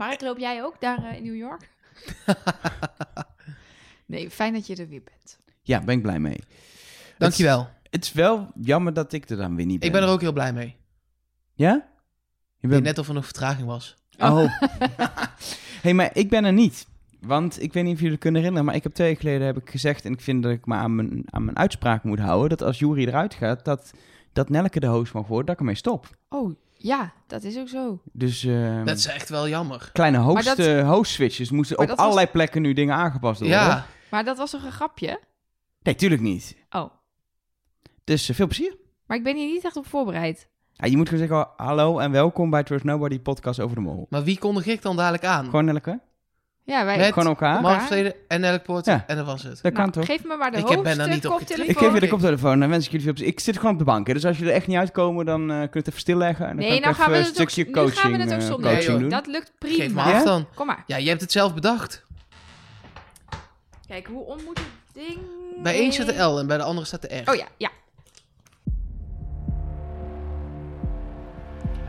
Mark, loop jij ook daar eh, in New York? nee, fijn dat je er weer bent. Ja, ben ik blij mee. Dankjewel. Het is wel jammer dat ik er dan weer niet ben. Ik ben er ook heel blij mee. Ja? Je bent... net of er nog vertraging was. Oh. hey, maar ik ben er niet. Want ik weet niet of jullie het kunnen herinneren, maar ik heb twee jaar geleden heb ik gezegd, en ik vind dat ik me aan mijn, aan mijn uitspraak moet houden, dat als Jury eruit gaat, dat, dat Nelke de host mag worden, dat ik ermee stop. Oh, ja, dat is ook zo. Dus eh, Dat is echt wel jammer. kleine host, dat- eh, host switches moeten op was- allerlei plekken nu dingen aangepast worden. Ja, Maar dat was toch een grapje? Nee, tuurlijk niet. Oh, Dus eh, veel plezier. maar ik ben hier niet echt op voorbereid. Ja, je moet gewoon zeggen, hallo en welkom bij Trust Nobody podcast over de mol. maar wie kondig ik dan dadelijk aan? Gewoon Nelke? Ja, wij... Met- Gewoon elkaar? Mark en. Ja. En dat was het. Dat Nou, kan toch? Geef me maar de Ik heb- ben daar niet op. Ik geef je de koptelefoon en wens ik jullie veel plezier. Ik zit gewoon op de bank, hè, dus als jullie er echt niet uitkomen, dan eh kun je het even stilleggen. En dan Nee, kan ik nou even gaan we een het ook, stukje nu coaching, gaan we het ook eh, zonder. Nee, coaching joh. doen. Dat lukt Geef me prima. af Ja? dan. Kom maar. Ja, je hebt het zelf bedacht. Kijk, hoe om moet het ding... Bij één staat de L en bij de andere staat de R. Oh ja, ja.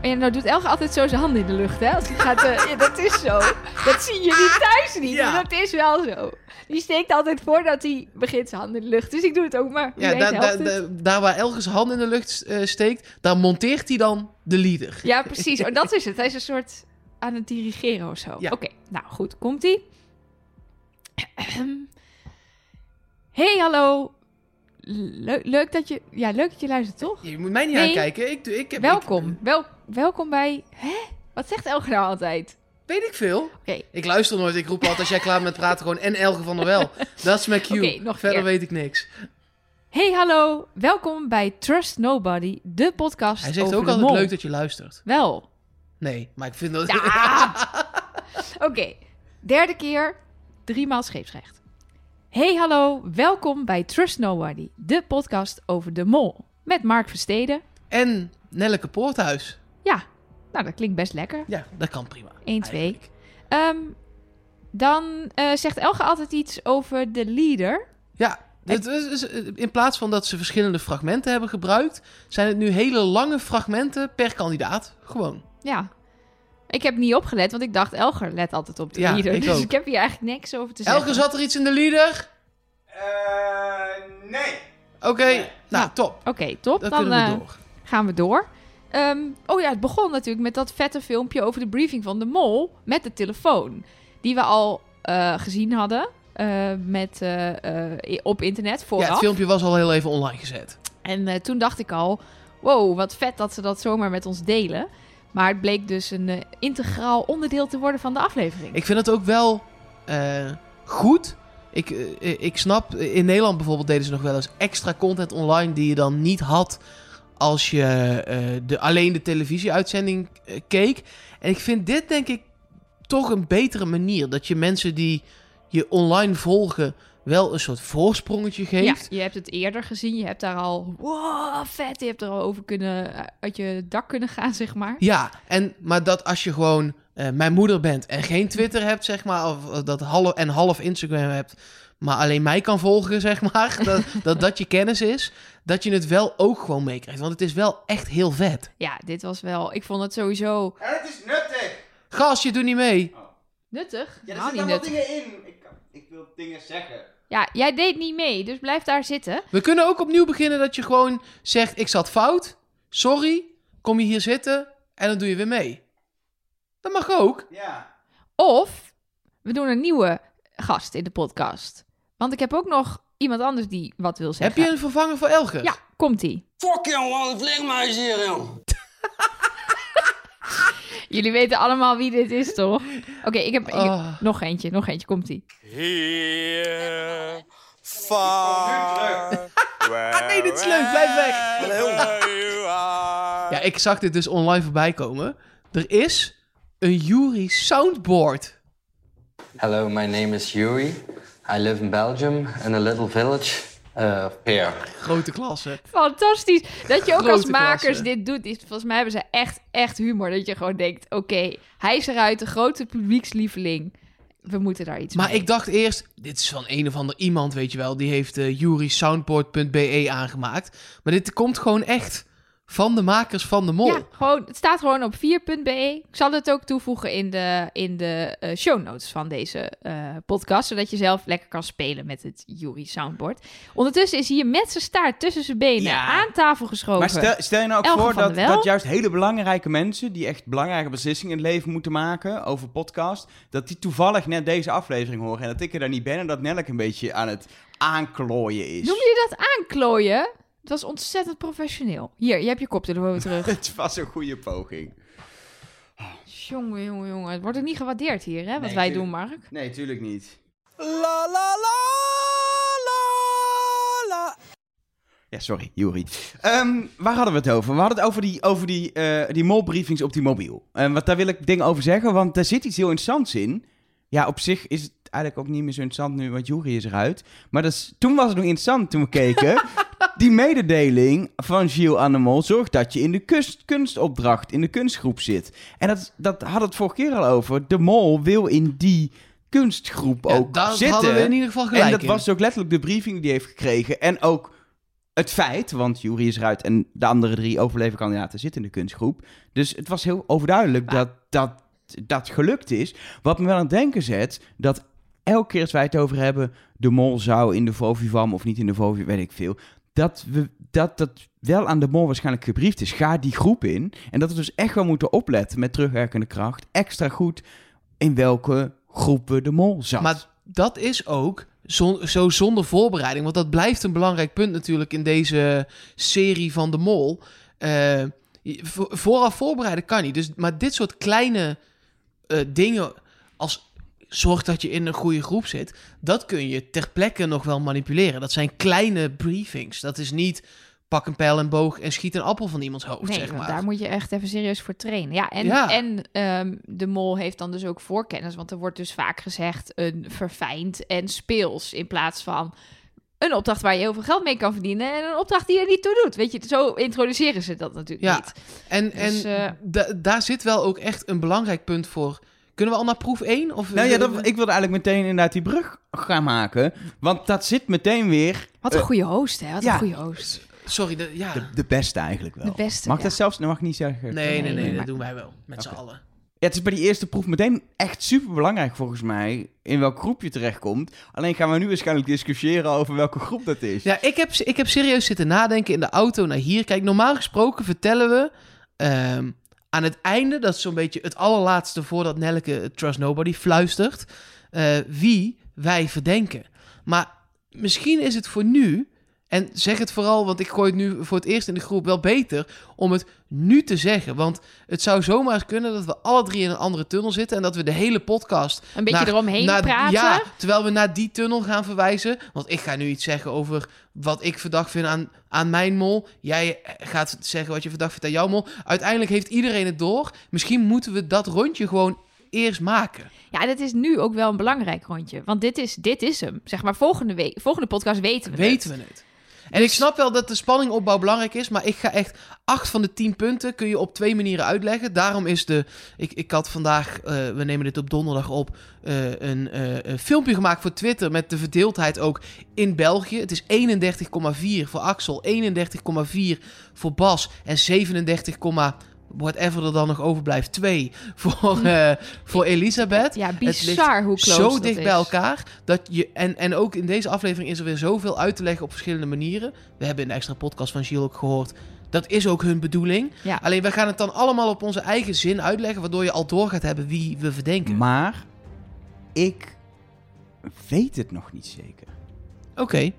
En nou doet Elge altijd zo zijn handen in de lucht, hè? Als hij gaat, eh, ja, dat is zo. Dat zien jullie thuis niet, Ja. maar dat is wel zo. Die steekt altijd voordat hij begint zijn handen in de lucht. Dus ik doe het ook maar. Ja, daar, waar Elge zijn hand in de lucht eh, steekt, daar monteert hij dan de leader. Ja, precies. Oh, dat is het. Hij is een soort aan het dirigeren of zo. Ja. Oké, nou goed. Komt-ie. Hey, hallo. Le- leuk dat je... Ja, leuk dat je luistert, toch? Je moet mij niet Nee. aankijken. Ik, ik heb, Welkom. ik- Wel, welkom bij... Hè? Wat zegt Elge nou altijd? weet ik veel. Ik luister nooit. Ik roep altijd als jij klaar bent met praten gewoon en Elge van der Wel. Dat is mijn cue. Nog Verder keer. weet ik niks. Hey, hallo. Welkom bij Trust Nobody, de podcast Hij zegt over ook altijd leuk dat je luistert. Wel. Nee, maar ik vind dat... Ja. Oké, derde keer, driemaal scheepsrecht. Hey, hallo. Welkom bij Trust Nobody, de podcast over de mol. Met Mark Versteden. En Nelleke Poorthuis. Ja, nou dat klinkt best lekker. Ja, dat kan prima. 1, 2. eigenlijk. Ehm, dan eh, zegt Elge altijd iets over de leader. Ja, dit is, is- in plaats van dat ze verschillende fragmenten hebben gebruikt, zijn het nu hele lange fragmenten per kandidaat. Gewoon. Ja. Ik heb niet opgelet, want ik dacht Elger let altijd op de Ja, leader. ik dus ook. ik heb hier eigenlijk niks over te zeggen. Elke zat er iets in de leader? nee. Oké, Nee. nou top. Oké, top. Dan, Dan, we eh, door. gaan we door. Ehm, oh ja, het begon natuurlijk met dat vette filmpje over de briefing van de mol met de telefoon. Die we al eh, gezien hadden eh, met, eh, op internet Ja, vooraf. het filmpje was al heel even online gezet. En toen dacht ik al, wow, wat vet dat ze dat zomaar met ons delen. Maar het bleek dus een integraal onderdeel te worden van de aflevering. Ik vind het ook wel goed. Ik, ik snap, in Nederland bijvoorbeeld deden ze nog wel eens extra content online die je dan niet had als je eh, de, alleen de televisieuitzending eh, keek. En ik vind dit denk ik toch een betere manier. Dat je mensen die je online volgen wel een soort voorsprongetje Ja, geeft. je hebt het eerder gezien. Je hebt daar al, wow, vet. Je hebt er al over kunnen, uit je dak kunnen gaan, zeg maar. Ja, en, maar dat als je gewoon eh, mijn moeder bent en geen Twitter hebt, zeg maar, of eh, dat half, en half Instagram hebt, maar alleen mij kan volgen, zeg maar, dat, dat dat je kennis is, dat je het wel ook gewoon meekrijgt. Want het is wel echt heel vet. Ja, dit was wel, ik vond het sowieso En het is nuttig. Gast, je doet niet mee. nuttig. Ja, er Nou, zitten allemaal dingen in. Ik, ik wil dingen zeggen. Ja, jij deed niet mee, dus blijf daar zitten. We kunnen ook opnieuw beginnen dat je gewoon zegt, ik zat fout, sorry, kom je hier zitten en dan doe je weer mee. Dat mag ook. Ja. Of we doen een nieuwe gast in de podcast. Want ik heb ook nog iemand anders die wat wil Heb zeggen. je een vervanger voor Elge? Ja, komt-ie. Fuck jongen, wat een vleermuis hier, joh. Jullie weten allemaal wie dit is, toch? Oké, ik heb ik heb- Oh. nog eentje, nog eentje, komt-ie. Here, far, Ah, nee, dit is leuk, blijf weg. Ja, ik zag dit dus online voorbij komen. Er is een Yuri soundboard. Hello, my name is Yuri. I live in Belgium in a little village uh, Peer. Grote klasse. Fantastisch. Dat je ook als makers klasse. dit doet. Is, volgens mij hebben ze echt, echt humor. Dat je gewoon denkt, oké, hij is eruit, de grote publiekslieveling. We moeten daar iets Maar mee. ik dacht eerst, dit is van een of ander iemand, weet je wel. Die heeft uh, Yuri soundboard.be aangemaakt. Maar dit komt gewoon echt van de makers van de mol. Ja, gewoon, het staat gewoon op 4.be. Ik zal het ook toevoegen in de, in de eh, show notes van deze eh, podcast. Zodat je zelf lekker kan spelen met het Yuri soundboard. Ondertussen is hier met zijn staart tussen zijn benen Ja. aan tafel geschoven. Maar stel, stel je nou ook voor dat, dat juist hele belangrijke mensen... die echt belangrijke beslissingen in het leven moeten maken over podcast... dat die toevallig net deze aflevering horen... en dat ik er daar niet ben en dat Nelk een beetje aan het aanklooien is. Noem je dat aanklooien? Het was ontzettend professioneel. Hier, je hebt je koptelefoon weer terug. Het was een goede poging. jongen, jongen, jongen. Het wordt ook niet gewaardeerd hier, hè? Wat Nee, wij tuurlijk. doen, Mark. Nee, tuurlijk niet. La la la la la. Ja, sorry, Juri. Ehm, waar hadden we het over? We hadden het over die, over die, eh, die molbriefings op die mobiel. En wat daar wil ik dingen over zeggen, want daar zit iets heel interessants in. Ja, op zich is het eigenlijk ook niet meer zo interessant nu, want Juri is eruit. Maar dat is, toen was het nog interessant toen we keken. die mededeling van Gilles aan de Mol zorgt dat je in de kunst, kunstopdracht, in de kunstgroep zit. En dat, dat had het vorige keer al over. De Mol wil in die kunstgroep Ja, ook daar zitten. hadden we in ieder geval gelijk En dat in. was ook letterlijk de briefing die hij heeft gekregen. En ook het feit, want Jury is eruit en de andere drie overleven kandidaten zitten in de kunstgroep. Dus het was heel overduidelijk dat, dat dat gelukt is. Wat me wel aan het denken zet, dat elke keer als wij het over hebben, de mol zou in de Vovivam of niet in de Vovivam, weet ik veel. Dat, we, dat dat wel aan de mol waarschijnlijk gebriefd is. Ga die groep in. En dat we dus echt wel moeten opletten met terugwerkende kracht. Extra goed in welke groep we de mol zat. Maar dat is ook zo, zo zonder voorbereiding. Want dat blijft een belangrijk punt natuurlijk in deze serie van de Mol. Vo- vooraf voorbereiden kan niet. Dus, maar dit soort kleine eh, dingen als zorg dat je in een goede groep zit, dat kun je ter plekke nog wel manipuleren. Dat zijn kleine briefings. Dat is niet pak een pijl en boog en schiet een appel van iemands hoofd, Nee, zeg maar. daar moet je echt even serieus voor trainen. Ja, en, Ja. en ehm, de mol heeft dan dus ook voorkennis. Want er wordt dus vaak gezegd een verfijnd en speels. In plaats van een opdracht waar je heel veel geld mee kan verdienen. En een opdracht die er niet toe doet. Weet je, zo introduceren ze dat natuurlijk Ja. niet. En, Dus, en eh, da- daar zit wel ook echt een belangrijk punt voor. Kunnen we al naar proef 1? Of Nou ja, dat, ik wilde eigenlijk meteen inderdaad die brug gaan maken. Want dat zit meteen weer... Wat een eh, goede host, hè? Wat ja. een goede host. Sorry, de, ja. de, de beste eigenlijk wel. De beste, Mag ik ja. dat zelfs? Dat mag ik niet zeggen. Nee, nee, nee, Nee, dat doen wij wel. Met z'n Oké. allen. Ja, het is bij die eerste proef meteen echt super belangrijk volgens mij. In welk groep je terechtkomt. Alleen gaan we nu waarschijnlijk discussiëren over welke groep dat is. Ja, ik heb, ik heb serieus zitten nadenken in de auto naar hier. Kijk, normaal gesproken vertellen we ehm, aan het einde, dat is zo'n beetje het allerlaatste voordat Nelleke Trust Nobody fluistert, eh, wie wij verdenken. Maar misschien is het voor nu, en zeg het vooral, want ik gooi het nu voor het eerst in de groep wel beter, om het nu te zeggen. Want het zou zomaar kunnen dat we alle drie in een andere tunnel zitten en dat we de hele podcast Een beetje naar- eromheen naar- praten. Ja, terwijl we naar die tunnel gaan verwijzen. Want ik ga nu iets zeggen over wat ik verdacht vind aan, aan mijn mol. Jij gaat zeggen wat je verdacht vindt aan jouw mol. Uiteindelijk heeft iedereen het door. Misschien moeten we dat rondje gewoon eerst maken. Ja, dat is nu ook wel een belangrijk rondje. Want dit is, dit is hem. Zeg maar, volgende, week, volgende podcast weten we Weten het. we het. En ik snap wel dat de spanningopbouw belangrijk is, maar ik ga echt acht van de tien punten kun je op twee manieren uitleggen. Daarom is de, ik, ik had vandaag, eh, we nemen dit op donderdag op, eh, een, eh, een filmpje gemaakt voor Twitter met de verdeeldheid ook in België. Het is 31,4 voor Axel, 31,4 voor Bas en 37, whatever er dan nog overblijft, 2 voor, eh, voor Elisabeth. Ja, bizar hoe close zo dat dicht is. bij elkaar. Dat je, en, en ook in deze aflevering is er weer zoveel uit te leggen op verschillende manieren. We hebben in de extra podcast van Gilles ook gehoord. Dat is ook hun bedoeling. Ja. Alleen wij gaan het dan allemaal op onze eigen zin uitleggen. Waardoor je al door gaat hebben wie we verdenken. Maar ik weet het nog niet zeker. Oké,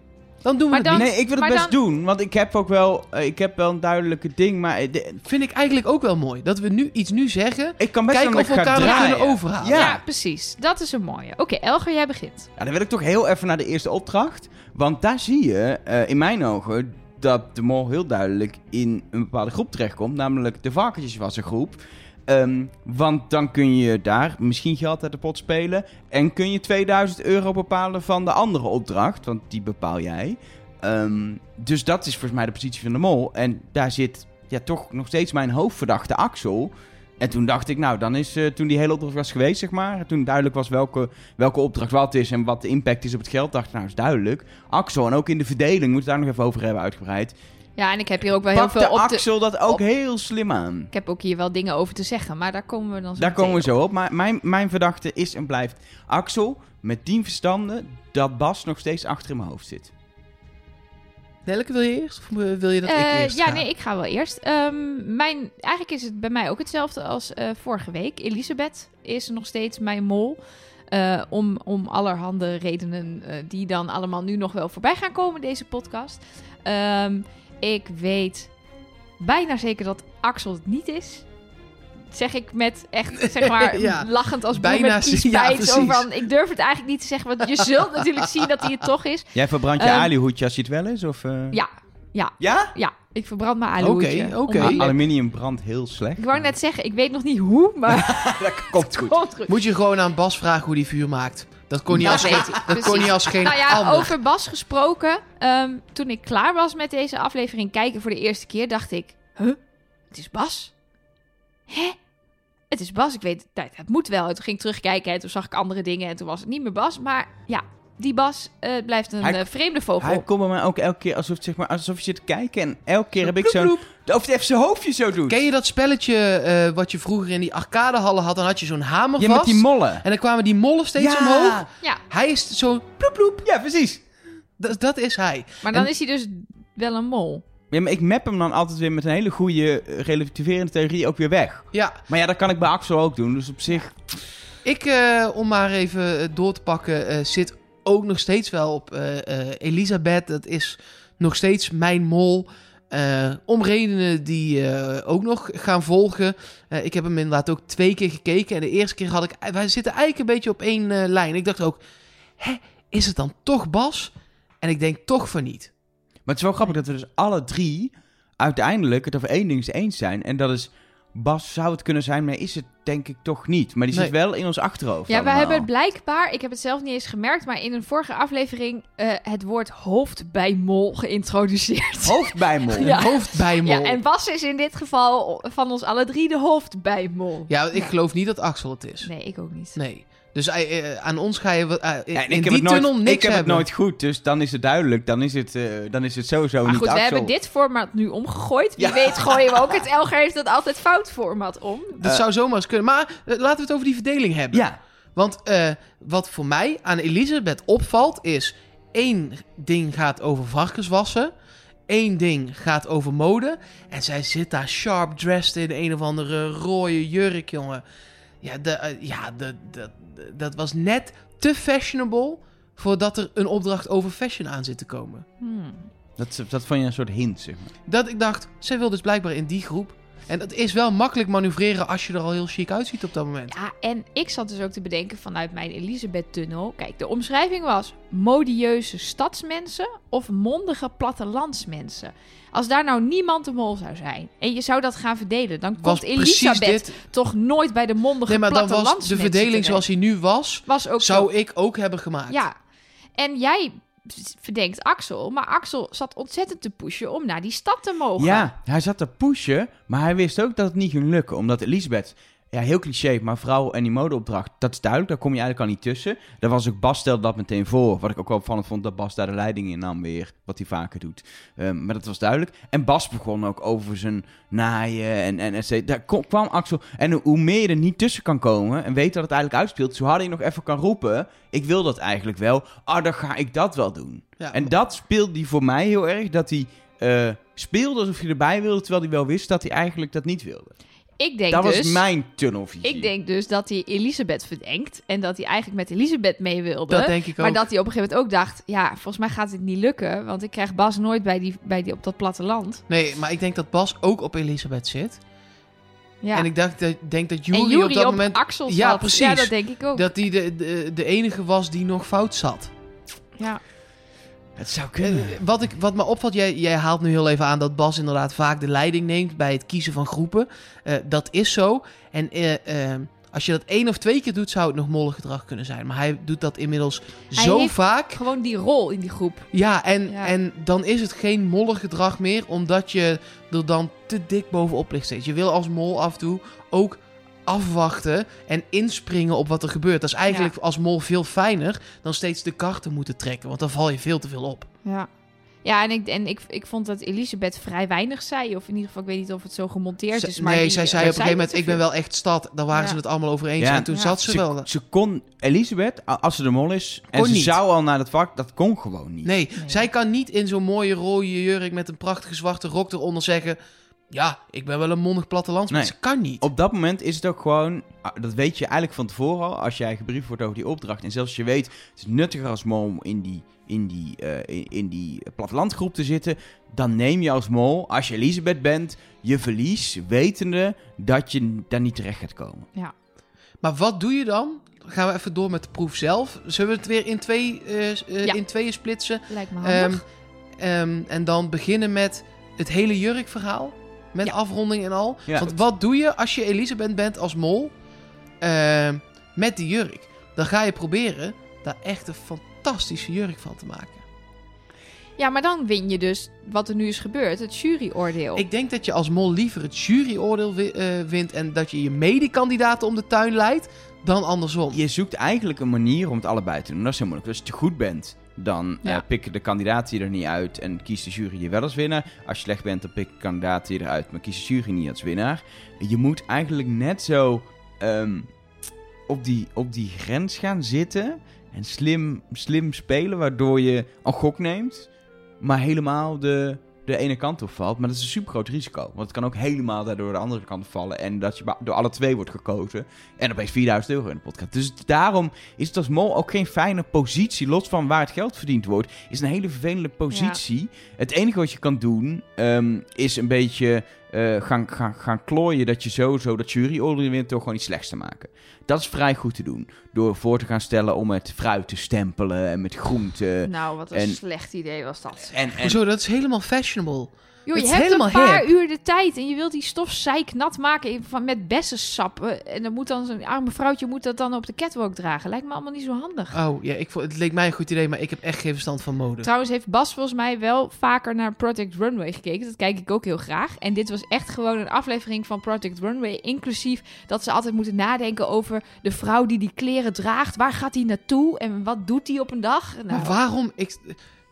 dan doen we Maar het dan- niet. nee, ik wil het best dan- doen. Want ik heb ook wel, eh, ik heb wel een duidelijke ding. Maar eh, de- Vind ik eigenlijk ook wel mooi. Dat we nu iets nu zeggen. ik kan best Kijken wel of we elkaar nog draaien. kunnen overhalen. Ja. Ja, precies. Dat is een mooie. Oké, Elger, jij begint. Ja, dan wil ik toch heel even naar de eerste opdracht. Want daar zie je, eh, in mijn ogen, dat de mol heel duidelijk in een bepaalde groep terechtkomt. Namelijk de varkentjeswassengroep. Ehm want dan kun je daar misschien geld uit de pot spelen. En kun je 2000 euro bepalen van de andere opdracht. Want die bepaal jij. Ehm, dus dat is volgens mij de positie van de mol. En daar zit ja, toch nog steeds mijn hoofdverdachte Axel. En toen dacht ik, nou, dan is eh, toen die hele opdracht was geweest, zeg maar. Toen duidelijk was welke, welke opdracht wat is en wat de impact is op het geld. Dacht ik, nou, is duidelijk. Axel, en ook in de verdeling, moeten we daar nog even over hebben uitgebreid. Ja, en ik heb hier ook wel heel Pakte veel op te... Axel dat ook op- heel slim aan. Ik heb ook hier wel dingen over te zeggen, maar daar komen we dan zo Daar komen we zo op. Maar mijn, mijn verdachte is en blijft Axel met tien verstanden dat Bas nog steeds achter in mijn hoofd zit. Nelke, wil je eerst? Of wil je dat ik Eh, eerst ja, ga? nee, ik ga wel eerst. Ehm, mijn, eigenlijk is het bij mij ook hetzelfde als eh, vorige week. Elisabeth is nog steeds mijn mol. Eh, om, om allerhande redenen eh, die dan allemaal nu nog wel voorbij gaan komen deze podcast. Ehm, ik weet bijna zeker dat Axel het niet is. Zeg ik met echt, zeg maar, Ja, lachend als bijna met zie- kiespijn. ja, van, ik durf het eigenlijk niet te zeggen, want je zult natuurlijk zien dat hij het toch is. Jij verbrandt je Ehm, alihoedje als je het wel is? Of, eh? Ja, ja, Ja? ja. Ik verbrand mijn aluhoedje. Oké, Aluminium brandt heel slecht. Ik wou net zeggen, ik weet nog niet hoe, maar dat komt goed. komt goed. Moet je gewoon aan Bas vragen hoe die vuur maakt. Dat kon niet, Dat als, weet geen, dat kon precies. niet als geen Nou ja, ander. over Bas gesproken. ehm, toen ik klaar was met deze aflevering kijken voor de eerste keer, dacht ik... Huh? Het is Bas? Hè? Het is Bas. Ik weet, nou, het moet wel. En toen ging ik terugkijken en toen zag ik andere dingen en toen was het niet meer Bas. Maar ja, die Bas eh, blijft een Hij- eh, vreemde vogel. Hij komt bij mij ook elke keer alsof, zeg maar, alsof je zit te kijken. En elke keer heb ik zo'n... Of hij even zijn hoofdje zo doet. Ken je dat spelletje eh, wat je vroeger in die arcadehallen had? Dan had je zo'n hamer Ja, vast. met die mollen. en dan kwamen die mollen steeds ja. omhoog. Ja, Hij is zo ploep ploep. Ja, precies. Dat, dat is hij. maar dan En- is hij dus wel een mol. Ja, maar ik map hem dan altijd weer met een hele goede relativerende theorie ook weer weg. Ja, Maar ja, dat kan ik bij Axel ook doen. Dus op zich... ik, eh, om maar even door te pakken, eh, zit ook nog steeds wel op eh, eh, Elisabeth. Dat is nog steeds mijn mol. Eh, om redenen die ook nog gaan volgen. Ik heb hem inderdaad ook twee keer gekeken. En de eerste keer had ik... Wij zitten eigenlijk een beetje op één lijn. Ik dacht ook... Is het dan toch Bas? En ik denk toch van niet. Maar het is wel grappig dat we dus alle drie uiteindelijk het over één ding eens zijn. En dat is... Bas zou het kunnen zijn, maar is het denk ik toch niet. Maar die zit wel in ons achterhoofd Ja, we hebben blijkbaar, ik heb het zelf niet eens gemerkt, maar in een vorige aflevering eh, het woord hoofdbijmol geïntroduceerd. Hoofdbijmol. Ja. Hoofdbijmol. Ja, en Bas is in dit geval van ons alle drie de hoofdbijmol. Ja, ik geloof niet dat Axel het is. Nee, ik ook niet. Nee. Dus eh, eh, aan ons ga je eh, in, Ja, en in ik heb, die het nooit, tunnel niks ik heb het hebben. nooit goed, dus dan is het duidelijk. Dan is het, eh, dan is het sowieso Maar niet goed, we Axel. hebben dit format nu omgegooid. Wie Ja. weet gooien we ook het Elger heeft dat altijd fout format om. Dat zou zomaar eens kunnen. Maar laten we het over die verdeling hebben. Ja, Want eh, wat voor mij aan Elisabeth opvalt is... één ding gaat over varkenswassen. één ding gaat over mode. En zij zit daar sharp dressed in een of andere rode jurk, jongen. Ja, de, eh, ja de, de, de- dat was net te fashionable... voordat er een opdracht over fashion aan zit te komen. Hmm. dat, dat vond je een soort hint, zeg maar. Dat ik dacht, zij wil dus blijkbaar in die groep. En dat is wel makkelijk manoeuvreren als je er al heel chic uitziet op dat moment. Ja, en ik zat dus ook te bedenken vanuit mijn Elisabeth-tunnel. Kijk, de omschrijving was modieuze stadsmensen of mondige plattelandsmensen. Als daar nou niemand de mol zou zijn en je zou dat gaan verdelen, dan was komt Elisabeth dit. toch nooit bij de mondige Nee, maar dan was de verdeling zoals hij nu was, was ook zo. zou ik ook hebben gemaakt. Ja, en jij verdenkt Axel, maar Axel zat ontzettend te pushen om naar die stad te mogen. Ja, hij zat te pushen, maar hij wist ook dat het niet ging lukken. Omdat Elisabeth, ja, heel cliché, maar vrouw en die modeopdracht, dat is duidelijk. Daar kom je eigenlijk al niet tussen. Daar was ook Bas stelde dat meteen voor. Wat ik ook wel opvallend vond, dat Bas daar de leiding in nam weer. Wat hij vaker doet. Ehm, maar dat was duidelijk. En Bas begon ook over zijn naaien en, en, en Daar kom- kwam Axel. En hoe- meer je er niet tussen kan komen en weet dat het eigenlijk uitspeelt, zo harder je nog even kan roepen. Ik wil dat eigenlijk wel. Ah, dan ga ik dat wel doen. Ja. En dat speelde hij voor mij heel erg. Dat hij eh, speelde alsof hij erbij wilde, terwijl hij wel wist dat hij eigenlijk dat niet wilde. Ik denk dat dus... was mijn tunnelvisie. Ik denk dus dat hij Elisabeth verdenkt. En dat hij eigenlijk met Elisabeth mee wilde. Dat denk ik ook. maar dat hij op een gegeven moment ook dacht... Ja, volgens mij gaat dit niet lukken. Want ik krijg Bas nooit bij die, bij die, op dat platteland. Nee, maar ik denk dat Bas ook op Elisabeth zit. Ja. En ik dacht, dat, denk dat Jury op dat moment... Axel Ja, zat. precies. Ja, dat denk ik ook. Dat hij de, de, de enige was die nog fout zat. Ja. Het zou Eh, kunnen. wat, ik, wat me opvalt, jij, jij haalt nu heel even aan dat Bas inderdaad vaak de leiding neemt bij het kiezen van groepen. Eh, dat is zo. En eh, eh, als je dat één of twee keer doet, zou het nog mollig gedrag kunnen zijn. Maar hij doet dat inmiddels Hij zo heeft- vaak. Gewoon die rol in die groep. Ja en, Ja. en dan is het geen mollig gedrag meer, omdat je er dan te dik bovenop ligt steeds. Je wil als mol af en toe ook afwachten en inspringen op wat er gebeurt. Dat is eigenlijk als mol veel fijner dan steeds de karten moeten trekken, want dan val je veel te veel op. Ja. Ja, en, ik, en ik, ik vond dat Elisabeth vrij weinig zei. Of in ieder geval, ik weet niet of het zo gemonteerd is. Maar nee, die- zij zei op een gegeven moment, ik ben wel echt stad. Daar waren Ja. ze het allemaal over eens. Ja. En toen Ja. zat ze, Ze, wel. ze kon, Elisabeth, als ze de mol is, en ze niet. zou al naar dat vak, dat kon gewoon niet. Nee, zij kan niet in zo'n mooie rode jurk met een prachtige zwarte rok eronder zeggen... Ja, ik ben wel een mondig plattelandsman. Nee. Ze kan niet. Op dat moment is het ook gewoon, ah, dat weet je eigenlijk van tevoren al, als jij gebriefd wordt over die opdracht. En zelfs als je weet, het is nuttiger als mol om in die, in die, eh, in, in die plattelandgroep te zitten. Dan neem je als mol, als je Elisabeth bent, je verlies, wetende dat je daar niet terecht gaat komen. Maar wat doe je dan? Gaan we even door met de proef zelf. Zullen we het weer in, twee, eh, eh, Ja. in tweeën splitsen? Lijkt me Ehm, handig. ehm, en dan beginnen met het hele jurkverhaal. Met Ja. afronding en al. Ja. Want wat doe je als je Elisabeth bent als mol? ehm, met die jurk. Dan ga je proberen daar echt een fantastische jurk van te maken. ja, maar dan win je dus wat er nu is gebeurd. Het juryoordeel. Ik denk dat je als mol liever het juryoordeel eh, wint... en dat je je medekandidaten om de tuin leidt... dan andersom. Je zoekt eigenlijk een manier om het allebei te doen. Dat is heel moeilijk. Dus als je goed bent, dan eh, Ja. pikken de kandidaten je er niet uit en kiest de jury je wel als winnaar. Als je slecht bent, dan pikt de kandidaten je eruit, maar kiest de jury niet als winnaar. Je moet eigenlijk net zo ehm, op, die, op die grens gaan zitten en slim, slim spelen, waardoor je een gok neemt, maar helemaal de, de ene kant op valt. Maar dat is een super groot risico, want het kan ook helemaal daardoor de andere kant vallen en dat je door alle twee wordt gekozen. En opeens 4000 euro in de podcast. Dus daarom is het als mol ook geen fijne positie. Los van waar het geld verdiend wordt, is een hele vervelende positie. Het enige wat je kan doen, ehm, is een beetje eh, gaan, gaan, gaan klooien dat je sowieso dat juryoordeel wint door gewoon iets slechts te maken. Dat is vrij goed te doen. Door voor te gaan stellen om met fruit te stempelen en met groenten. nou, wat een en- slecht idee was dat. En, en, Hoezo, dat is helemaal fashionable. Joh, je hebt een paar hip. uur de tijd en je wilt die stof zeiknat maken van, met bessensap. eh, En dan moet dan zo'n arme vrouwtje moet dat dan op de catwalk dragen. Lijkt me allemaal niet zo handig. Oh, ja, ik vond, het leek mij een goed idee, maar ik heb echt geen verstand van mode. Trouwens heeft Bas volgens mij wel vaker naar Project Runway gekeken. Dat kijk ik ook heel graag. En dit was echt gewoon een aflevering van Project Runway. Inclusief dat ze altijd moeten nadenken over de vrouw die die kleren draagt. Waar gaat die naartoe en wat doet die op een dag? Nou, Maar waarom? Ik,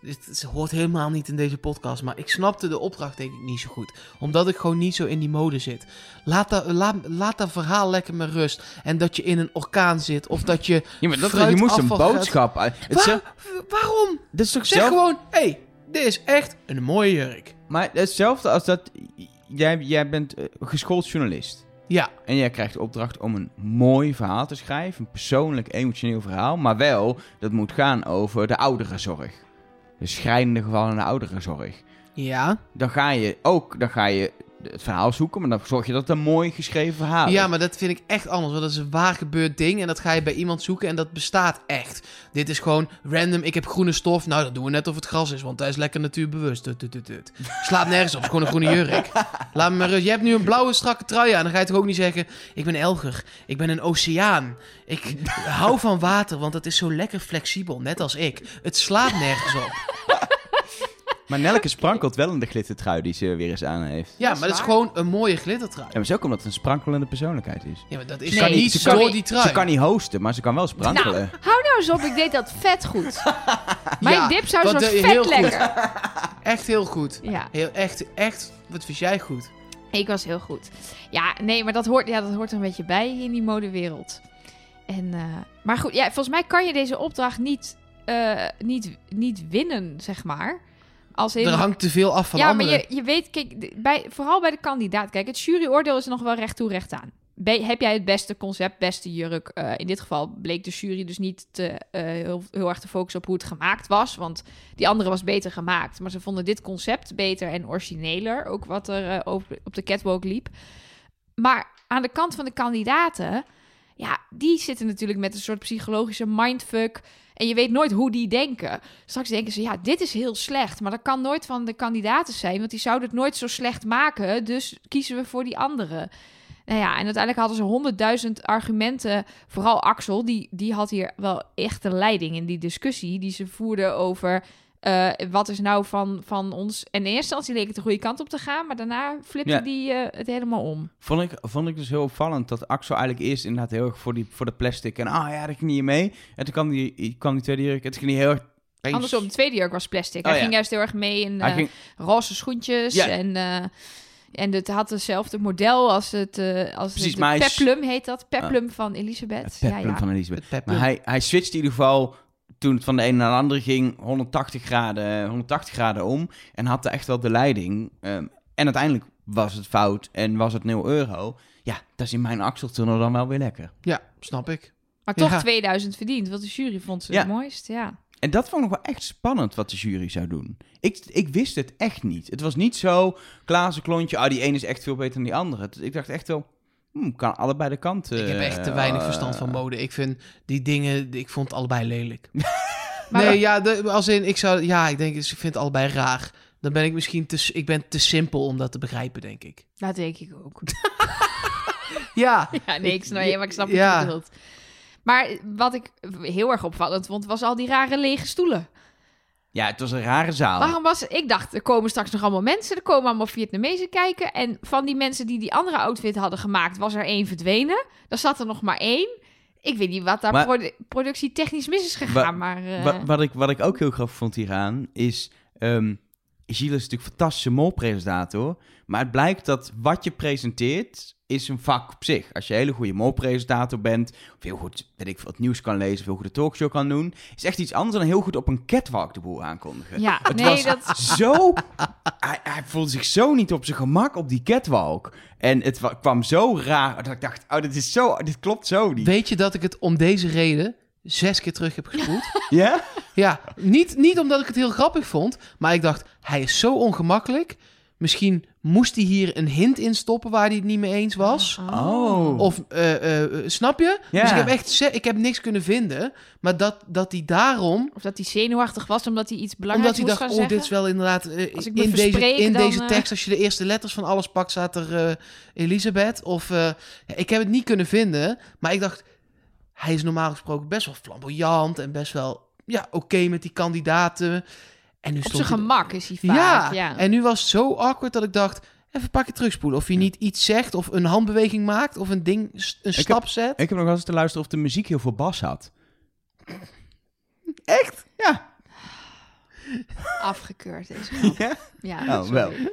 dit het hoort helemaal niet in deze podcast, maar ik snapte de opdracht denk ik niet zo goed. Omdat ik gewoon niet zo in die mode zit. Laat dat, laat, laat dat verhaal lekker met rust. En dat je in een orkaan zit, of dat je... ja, maar dat, je moest een boodschap uit. Waar- waarom? dat is toch Zeg zelf- gewoon, hé, hey, dit is echt een mooie jurk. Maar hetzelfde als dat jij, jij bent eh, geschoold journalist. Ja, En jij krijgt de opdracht om een mooi verhaal te schrijven. Een persoonlijk, emotioneel verhaal. Maar wel, dat moet gaan over de ouderenzorg. De schrijnende gevallen in de ouderenzorg. ja. Dan ga je ook dan ga je het verhaal zoeken. Maar dan zorg je dat het een mooi geschreven verhaal is. Ja, maar dat vind ik echt anders. Want dat is een waar gebeurd ding. En dat ga je bij iemand zoeken. En dat bestaat echt. Dit is gewoon random. Ik heb groene stof. Nou, dat doen we net of het gras is. Want hij is lekker natuurbewust. Tut, tut, tut. Slaat nergens op. Gewoon een groene jurk. Laat me maar rust. Je hebt nu een blauwe strakke trui aan. Dan ga je toch ook niet zeggen... Ik ben Elger. Ik ben een oceaan. Ik hou van water. Want het is zo lekker flexibel. Net als ik. Het slaat nergens op. Maar Nelke sprankelt wel in de glittertrui die ze weer eens aan heeft. Ja, maar dat is gewoon een mooie glittertrui. Ja, maar zo ook omdat het een sprankelende persoonlijkheid is. Ja, maar dat is Nee, kan niet ze door kan die trui. Ze kan niet hosten, maar ze kan wel sprankelen. Nou, hou nou eens op. Ik deed dat vet goed. Mijn Ja, dipsaus dat was je vet heel goed. lekker. Echt heel goed. Ja, Heel, echt, echt. Wat vind jij goed? ik was heel goed. Ja, nee, maar dat hoort, ja, dat hoort er een beetje bij in die modewereld. En, eh, maar goed, ja, volgens mij kan je deze opdracht niet, eh, niet, niet winnen, zeg maar. Als in, Er hangt te veel af van ja, anderen. maar je, je weet, kijk, bij, vooral bij de kandidaat. Kijk, het juryoordeel is nog wel recht toe, recht aan. Be- heb jij het beste concept, beste jurk? Eh, in dit geval bleek de jury dus niet te, eh, heel, heel erg te focussen op hoe het gemaakt was. Want die andere was beter gemaakt. Maar ze vonden dit concept beter en origineler. Ook wat er eh, op, op de catwalk liep. Maar aan de kant van de kandidaten... Ja, die zitten natuurlijk met een soort psychologische mindfuck. En je weet nooit hoe die denken. Straks denken ze, ja, dit is heel slecht. Maar dat kan nooit van de kandidaten zijn. Want die zouden het nooit zo slecht maken. Dus kiezen we voor die andere. Nou ja, en uiteindelijk hadden ze honderdduizend argumenten. Vooral Axel, die, die had hier wel echt leiding in die discussie. Die ze voerden over... eh, wat is nou van, van ons... En in eerste instantie leek het de goede kant op te gaan... maar daarna flipte Ja. die eh, het helemaal om. Vond ik, vond ik dus heel opvallend dat Axel eigenlijk eerst inderdaad heel erg voor, die, voor de plastic en ah ja, dat ging niet mee. En toen kwam die, kwam die tweede jurk toen ging hij heel erg Eens. Andersom, de tweede jurk was plastic. Oh, Hij ja. ging juist heel erg mee in eh, ging, roze schoentjes. Ja. En, eh, en het had hetzelfde model als het, eh als Precies, het peplum heet dat. Peplum van Elisabeth. het ja, peplum ja. van Elisabeth. Het peplum. Maar hij, hij switchte in ieder geval toen het van de ene naar de andere ging 180 graden, 180 graden om. En had echt wel de leiding. Ehm, en uiteindelijk was het fout en was het 0 euro. Ja, dat is in mijn Axeltunnel dan wel weer lekker. Ja, snap ik. Maar toch Ja. 2000 verdiend, want de jury vond ze Ja. het mooist. Ja. En dat vond ik nog wel echt spannend wat de jury zou doen. Ik, ik wist het echt niet. Het was niet zo, Klaassen klontje, ah, die ene is echt veel beter dan die andere. Ik dacht echt wel, hmm, kan allebei de kanten. ik heb echt te eh, weinig eh, verstand van mode. Ik vind die dingen, ik vond het allebei lelijk. Maar- nee, ja, de, als in, ik zou, ja, ik denk, ik vind het allebei raar. Dan ben ik misschien te, ik ben te simpel om dat te begrijpen, denk ik. Dat denk ik ook. Ja, Ja, nee, ik snap, maar ik snap wat Ja. je bedoelt. Maar wat ik heel erg opvallend vond, was al die rare lege stoelen. Ja, het was een rare zaal. Waarom was ik dacht, er komen straks nog allemaal mensen, er komen allemaal Vietnamezen kijken. En van die mensen die die andere outfit hadden gemaakt, was er één verdwenen. Er zat er nog maar één. Ik weet niet wat daar Maar- produ- productietechnisch mis is gegaan, Wa- maar... eh, Wa- wat, ik, wat ik ook heel grappig vond hieraan is... ehm Gilles is natuurlijk een fantastische molpresentator. Maar het blijkt dat wat je presenteert is een vak op zich. Als je een hele goede molpresentator bent... of heel goed weet ik, het nieuws kan lezen... of heel goed de talkshow kan doen... is echt iets anders dan heel goed op een catwalk de boel aankondigen. ja, Het nee, was dat... zo... hij, hij voelde zich zo niet op zijn gemak op die catwalk. En het wa- kwam zo raar dat ik dacht... oh, dit, is zo, dit klopt zo niet. weet je dat ik het om deze reden zes keer terug heb gespoeld? Ja? ja, niet, niet omdat ik het heel grappig vond, maar ik dacht, hij is zo ongemakkelijk. Misschien moest hij hier een hint in stoppen waar hij het niet mee eens was. Oh. Of, eh, eh, snap je? Ja. Dus ik heb echt ik heb niks kunnen vinden. Maar dat, dat hij daarom, Of dat hij zenuwachtig was omdat hij iets belangrijks omdat hij dacht, oh, dit is wel inderdaad... eh, Als ik me in deze, in dan, deze eh, tekst, als je de eerste letters van alles pakt, staat er eh, Elisabeth. Of, eh, ja, ik heb het niet kunnen vinden. Maar ik dacht, hij is normaal gesproken best wel flamboyant. En best wel, ja, oké met die kandidaten. En nu Op stond zijn gemak is hij vaak. Ja, Ja, en nu was het zo awkward dat ik dacht... Even een pakje terugspoelen. Of hij niet iets zegt, of een handbeweging maakt... of een ding, een heb- stap zet. Ik heb nog wel eens te luisteren of de muziek heel veel bas had. Echt? Ja. Afgekeurd deze grap. ja? Ja, Oh, sorry.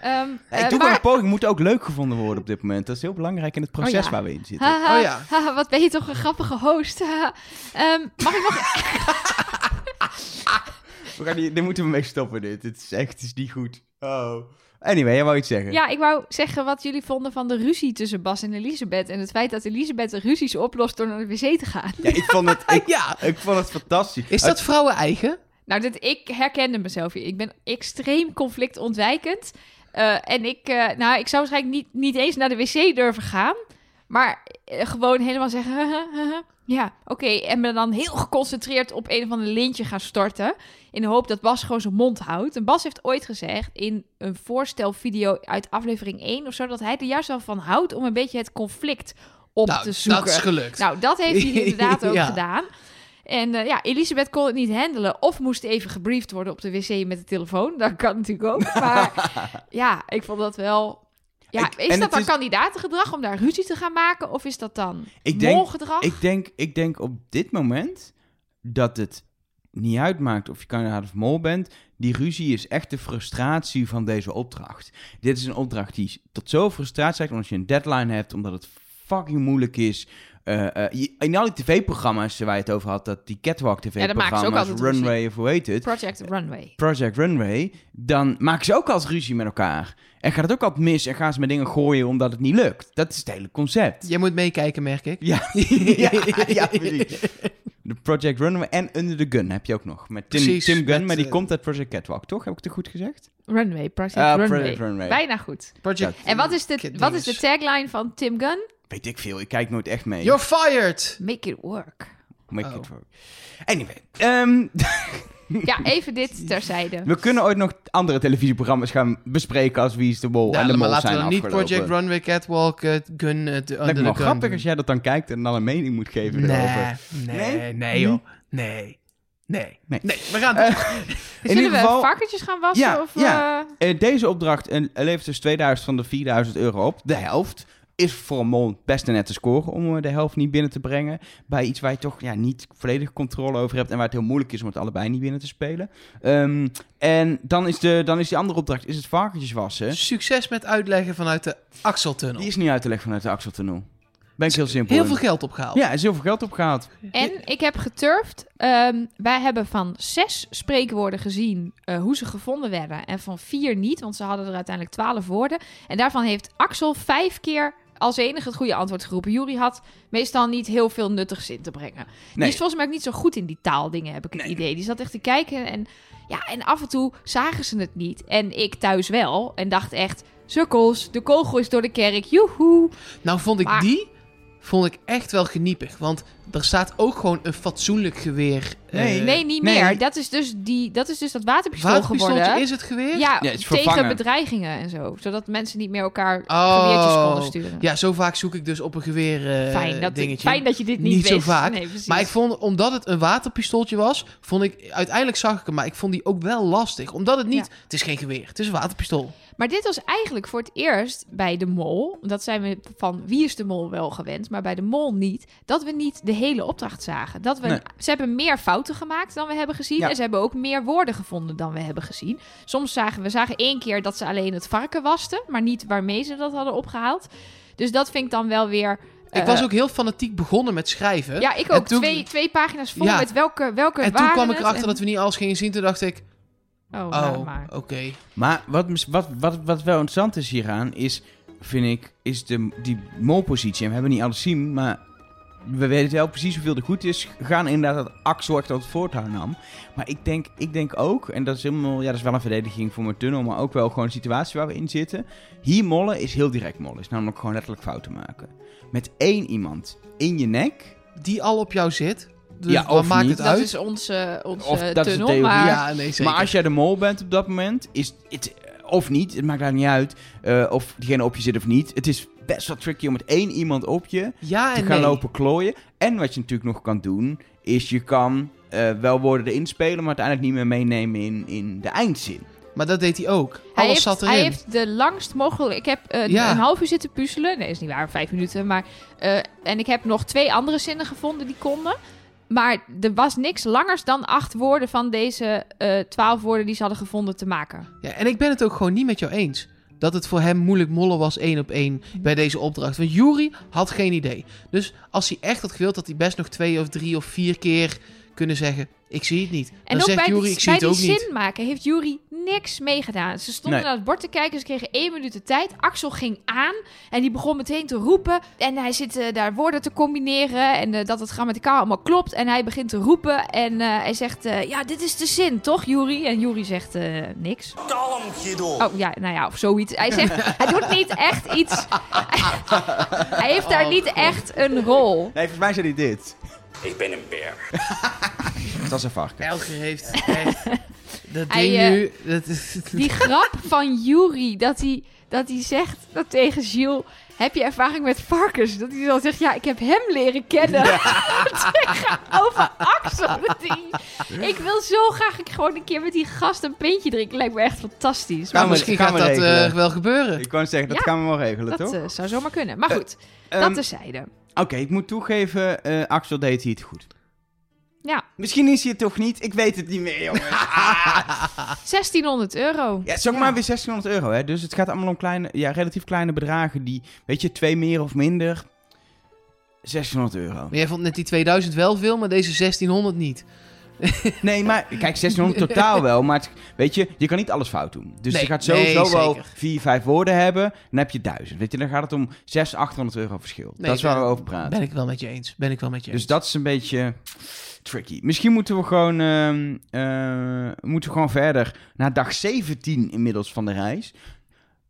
Ehm, ik eh, doe maar- wel een poging. moet ook leuk gevonden worden op dit moment. Dat is heel belangrijk in het proces Oh ja. waar we in zitten. Haha, Oh ja. haha, wat ben je toch een grappige host. Ehm, mag ik nog... We gaan hier, dit moeten we mee stoppen, dit. Het is echt het is niet goed. Oh. Anyway, jij wou iets zeggen. Ja, ik wou zeggen wat jullie vonden van de ruzie tussen Bas en Elisabeth. En het feit dat Elisabeth de ruzies oplost door naar de wc te gaan. Ja, ik vond het, ik, Ja. ik vond het fantastisch. Is dat vrouwen eigen? Nou, dit, ik herkende mezelf hier. Ik ben extreem conflictontwijkend. Eh, en ik, eh, nou, ik zou waarschijnlijk niet, niet eens naar de wc durven gaan. Maar eh, gewoon helemaal zeggen... ja, oké. En me dan heel geconcentreerd op een of ander lintje gaan storten. In de hoop dat Bas gewoon zijn mond houdt. En Bas heeft ooit gezegd in een voorstelvideo uit aflevering 1 of zo... dat hij er juist wel van houdt om een beetje het conflict op nou, te zoeken. dat is gelukt. Nou, dat heeft hij inderdaad ook Ja. gedaan. En eh, ja, Elisabeth kon het niet handelen. Of moest even gebriefd worden op de wc met de telefoon. Dat kan natuurlijk ook. Maar ja, ik vond dat wel... Ja, Ik- is dat dan is- kandidatengedrag om daar ruzie te gaan maken? Of is dat dan Ik denk- molgedrag? Ik denk, ik denk op dit moment dat het niet uitmaakt of je kandidaat of mol bent. Die ruzie is echt de frustratie van deze opdracht. Dit is een opdracht die tot zoveel frustratie leidt omdat je een deadline hebt, omdat het fucking moeilijk is. Je- in al die tv-programma's waar je het over had, dat die catwalk tv-programma's, ruzie. Runway of hoe heet het, Project Runway. Project Runway, dan maken ze ook altijd ruzie met elkaar. En gaat het ook altijd mis en gaan ze met dingen gooien omdat het niet lukt. Dat is het hele concept. Jij moet meekijken, merk ik. Ja, ja, ja, precies. De Project Runway en Under the Gun heb je ook nog. Met Tim, Precies, Tim Gunn, met, maar die eh, komt uit Project Catwalk, toch? Heb ik het goed gezegd? Runway, Project Ah, Runway. Project Runway. Bijna goed. Project En wat is, de, wat is de tagline van Tim Gunn? Weet ik veel, ik kijk nooit echt mee. You're fired! Make it work. Make Oh. it work. Anyway, ehm, Ja, even dit terzijde. we kunnen ooit nog andere televisieprogramma's gaan bespreken als Wie is de Mol Ja, en de maar Mol laten we zijn niet afgelopen. Project Runway, Catwalk, eh, Gun, uh, Lijkt me wel grappig als jij dat dan kijkt en dan een mening moet geven Nee, erover. nee, Nee? nee, joh. Nee, nee, Nee. nee. We gaan... Eh, in Zullen ieder we geval, varkentjes gaan wassen? Ja, of, ja. deze opdracht levert dus 2000 van de 4000 euro op. De helft. Is voor een mol best een nette score om eh, de helft niet binnen te brengen. Bij iets waar je toch ja, niet volledig controle over hebt en waar het heel moeilijk is om het allebei niet binnen te spelen. Ehm, en dan is, de, dan is die andere opdracht, is het varkentjes wassen. Succes met uitleggen vanuit de Axeltunnel. Die is niet uit te leggen vanuit de Axeltunnel. Ben ik heel simpel. Heel in. veel geld opgehaald. Ja, is heel veel geld opgehaald. En ik heb geturfd. Ehm, wij hebben van zes spreekwoorden gezien eh, hoe ze gevonden werden. En van vier niet, want ze hadden er uiteindelijk twaalf woorden. En daarvan heeft Axel vijf keer als enige het goede antwoord geroepen. Jury had meestal niet heel veel nuttigs in te brengen. Die Nee. is volgens mij ook niet zo goed in die taaldingen, heb ik het Nee. idee. Die zat echt te kijken en, ja, en af en toe zagen ze het niet. En ik thuis wel. En dacht echt, sukkels, de kogel is door de kerk, joehoe. Nou vond ik Maar- die vond ik echt wel geniepig. Want er staat ook gewoon een fatsoenlijk geweer. Nee. eh, nee, niet nee. meer. Dat is, dus die, dat is dus dat waterpistool Waterpistooltje geworden. is het geweer? Ja, Ja, het is tegen vervangen. bedreigingen en zo. Zodat mensen niet meer elkaar Oh. geweertjes konden sturen. Ja, zo vaak zoek ik dus op een geweer eh, fijn, dat, dingetje. fijn dat je dit niet, Niet zo vaak. Nee. Maar ik vond, omdat het een waterpistooltje was, vond ik, uiteindelijk zag ik hem, maar ik vond die ook wel lastig. Omdat het niet, Ja. het is geen geweer, het is een waterpistool. Maar dit was eigenlijk voor het eerst bij de mol. Dat zijn we van wie is de mol wel gewend, maar bij de mol niet. Dat we niet de hele opdracht zagen. Dat we, Nee. Ze hebben meer fouten gemaakt dan we hebben gezien. Ja. En ze hebben ook meer woorden gevonden dan we hebben gezien. Soms zagen we zagen één keer dat ze alleen het varken wasten, maar niet waarmee ze dat hadden opgehaald. Dus dat vind ik dan wel weer. ik eh, was ook heel fanatiek begonnen met schrijven. Ja, ik En ook. toen- twee, twee pagina's vol Ja. met welke, welke en toen kwam ik erachter en- dat we niet alles gingen zien. Toen dacht ik, Oh, oh, nou maar. oké. Maar wat, wat, wat, wat wel interessant is hieraan, is, vind ik, is de, die molpositie. En we hebben niet alles zien, maar we weten wel precies hoeveel er goed is. Gaan inderdaad dat Axel echt dat het voortouw nam. Maar ik denk, ik denk ook, en dat is helemaal, ja, dat is wel een verdediging voor mijn tunnel, maar ook wel gewoon de situatie waar we in zitten. Hier mollen is heel direct mollen. Is namelijk gewoon letterlijk fouten maken. Met één iemand in je nek. Die al op jou zit. Dus Ja, wat of maakt niet. het Dat uit? is onze, onze Of dat is de tunnel. theorie, maar ja, nee, zeker. Maar als jij de mol bent op dat moment, is het, of niet, het maakt daar niet uit, eh, of diegene op je zit of niet. Het is best wel tricky om met één iemand op je ja te gaan nee. lopen klooien. En wat je natuurlijk nog kan doen, is je kan eh, wel woorden erin spelen, maar uiteindelijk niet meer meenemen in, in de eindzin. Maar dat deed hij ook. hij, Alles heeft, zat erin. hij heeft de langst mogelijk... Ik heb eh, Ja. een half uur zitten puzzelen. Nee, is niet waar. Vijf minuten. Maar, eh, en ik heb nog twee andere zinnen gevonden die konden. Maar er was niks langers dan acht woorden van deze eh, twaalf woorden die ze hadden gevonden te maken. Ja, en ik ben het ook gewoon niet met jou eens. Dat het voor hem moeilijk mollen was één op één bij deze opdracht. Want Jury had geen idee. Dus als hij echt had gewild, had hij best nog twee of drie of vier keer kunnen zeggen... Ik zie het niet. Dan En ook zegt bij Jury, die, ik zie bij het ook die niet. zin maken heeft Jury niks meegedaan. Ze stonden Nee. naar het bord te kijken, ze kregen één minuut de tijd. Axel ging aan en die begon meteen te roepen. En hij zit eh, daar woorden te combineren en eh, dat het grammaticaal allemaal klopt. En hij begint te roepen en eh, hij zegt, eh, ja, dit is de zin, toch Jury? En Jury zegt eh, niks. Kalm, Guido. Oh ja, nou ja, of zoiets. Hij zegt, hij doet niet echt iets. hij heeft Oh, daar niet echt een rol. Nee, volgens mij zei hij dit. Ik ben een beer. Dat is een varken. Elger heeft echt... Dat Hij, ding eh, nu... Dat is, Die grap van Yuri, dat hij, dat hij zegt dat tegen Gilles... Heb je ervaring met varkens? Dat hij dan zegt, ja, ik heb hem leren kennen. Tegenover Axel. Dat hij- ik wil zo graag ik gewoon een keer met die gast een pintje drinken. Lijkt me echt fantastisch. nou, we- misschien gaat dat eh, wel gebeuren. Ik wou zeggen, dat Ja, gaan we wel regelen, dat toch? eh, zou zomaar kunnen. Maar goed, Ehm, dat terzijde. Oké, ik moet toegeven, eh, Axel deed hij het goed. Ja, Misschien is hij het toch niet, ik weet het niet meer, jongens. Ah. 1600 euro. Ja, het is ook maar weer 1600 euro, hè. Dus het gaat allemaal om kleine, ja, relatief kleine bedragen die, weet je, twee meer of minder, 1600 euro. Maar jij vond net die 2000 wel veel, maar deze 1600 niet. Nee, maar kijk, 1600 totaal wel, maar het- weet je, je kan niet alles fout doen. Dus Nee, je gaat sowieso nee, wel. 4, 5 woorden hebben, dan heb je 1000. Weet je, dan gaat het om 600, 800 euro verschil. Nee, dat is waar ben- we over praten. Ben ik wel met je eens. Ben ik wel met je eens. Dus dat is een beetje tricky. Misschien moeten we gewoon, ehm, eh, moeten we gewoon verder naar dag 17 inmiddels van de reis.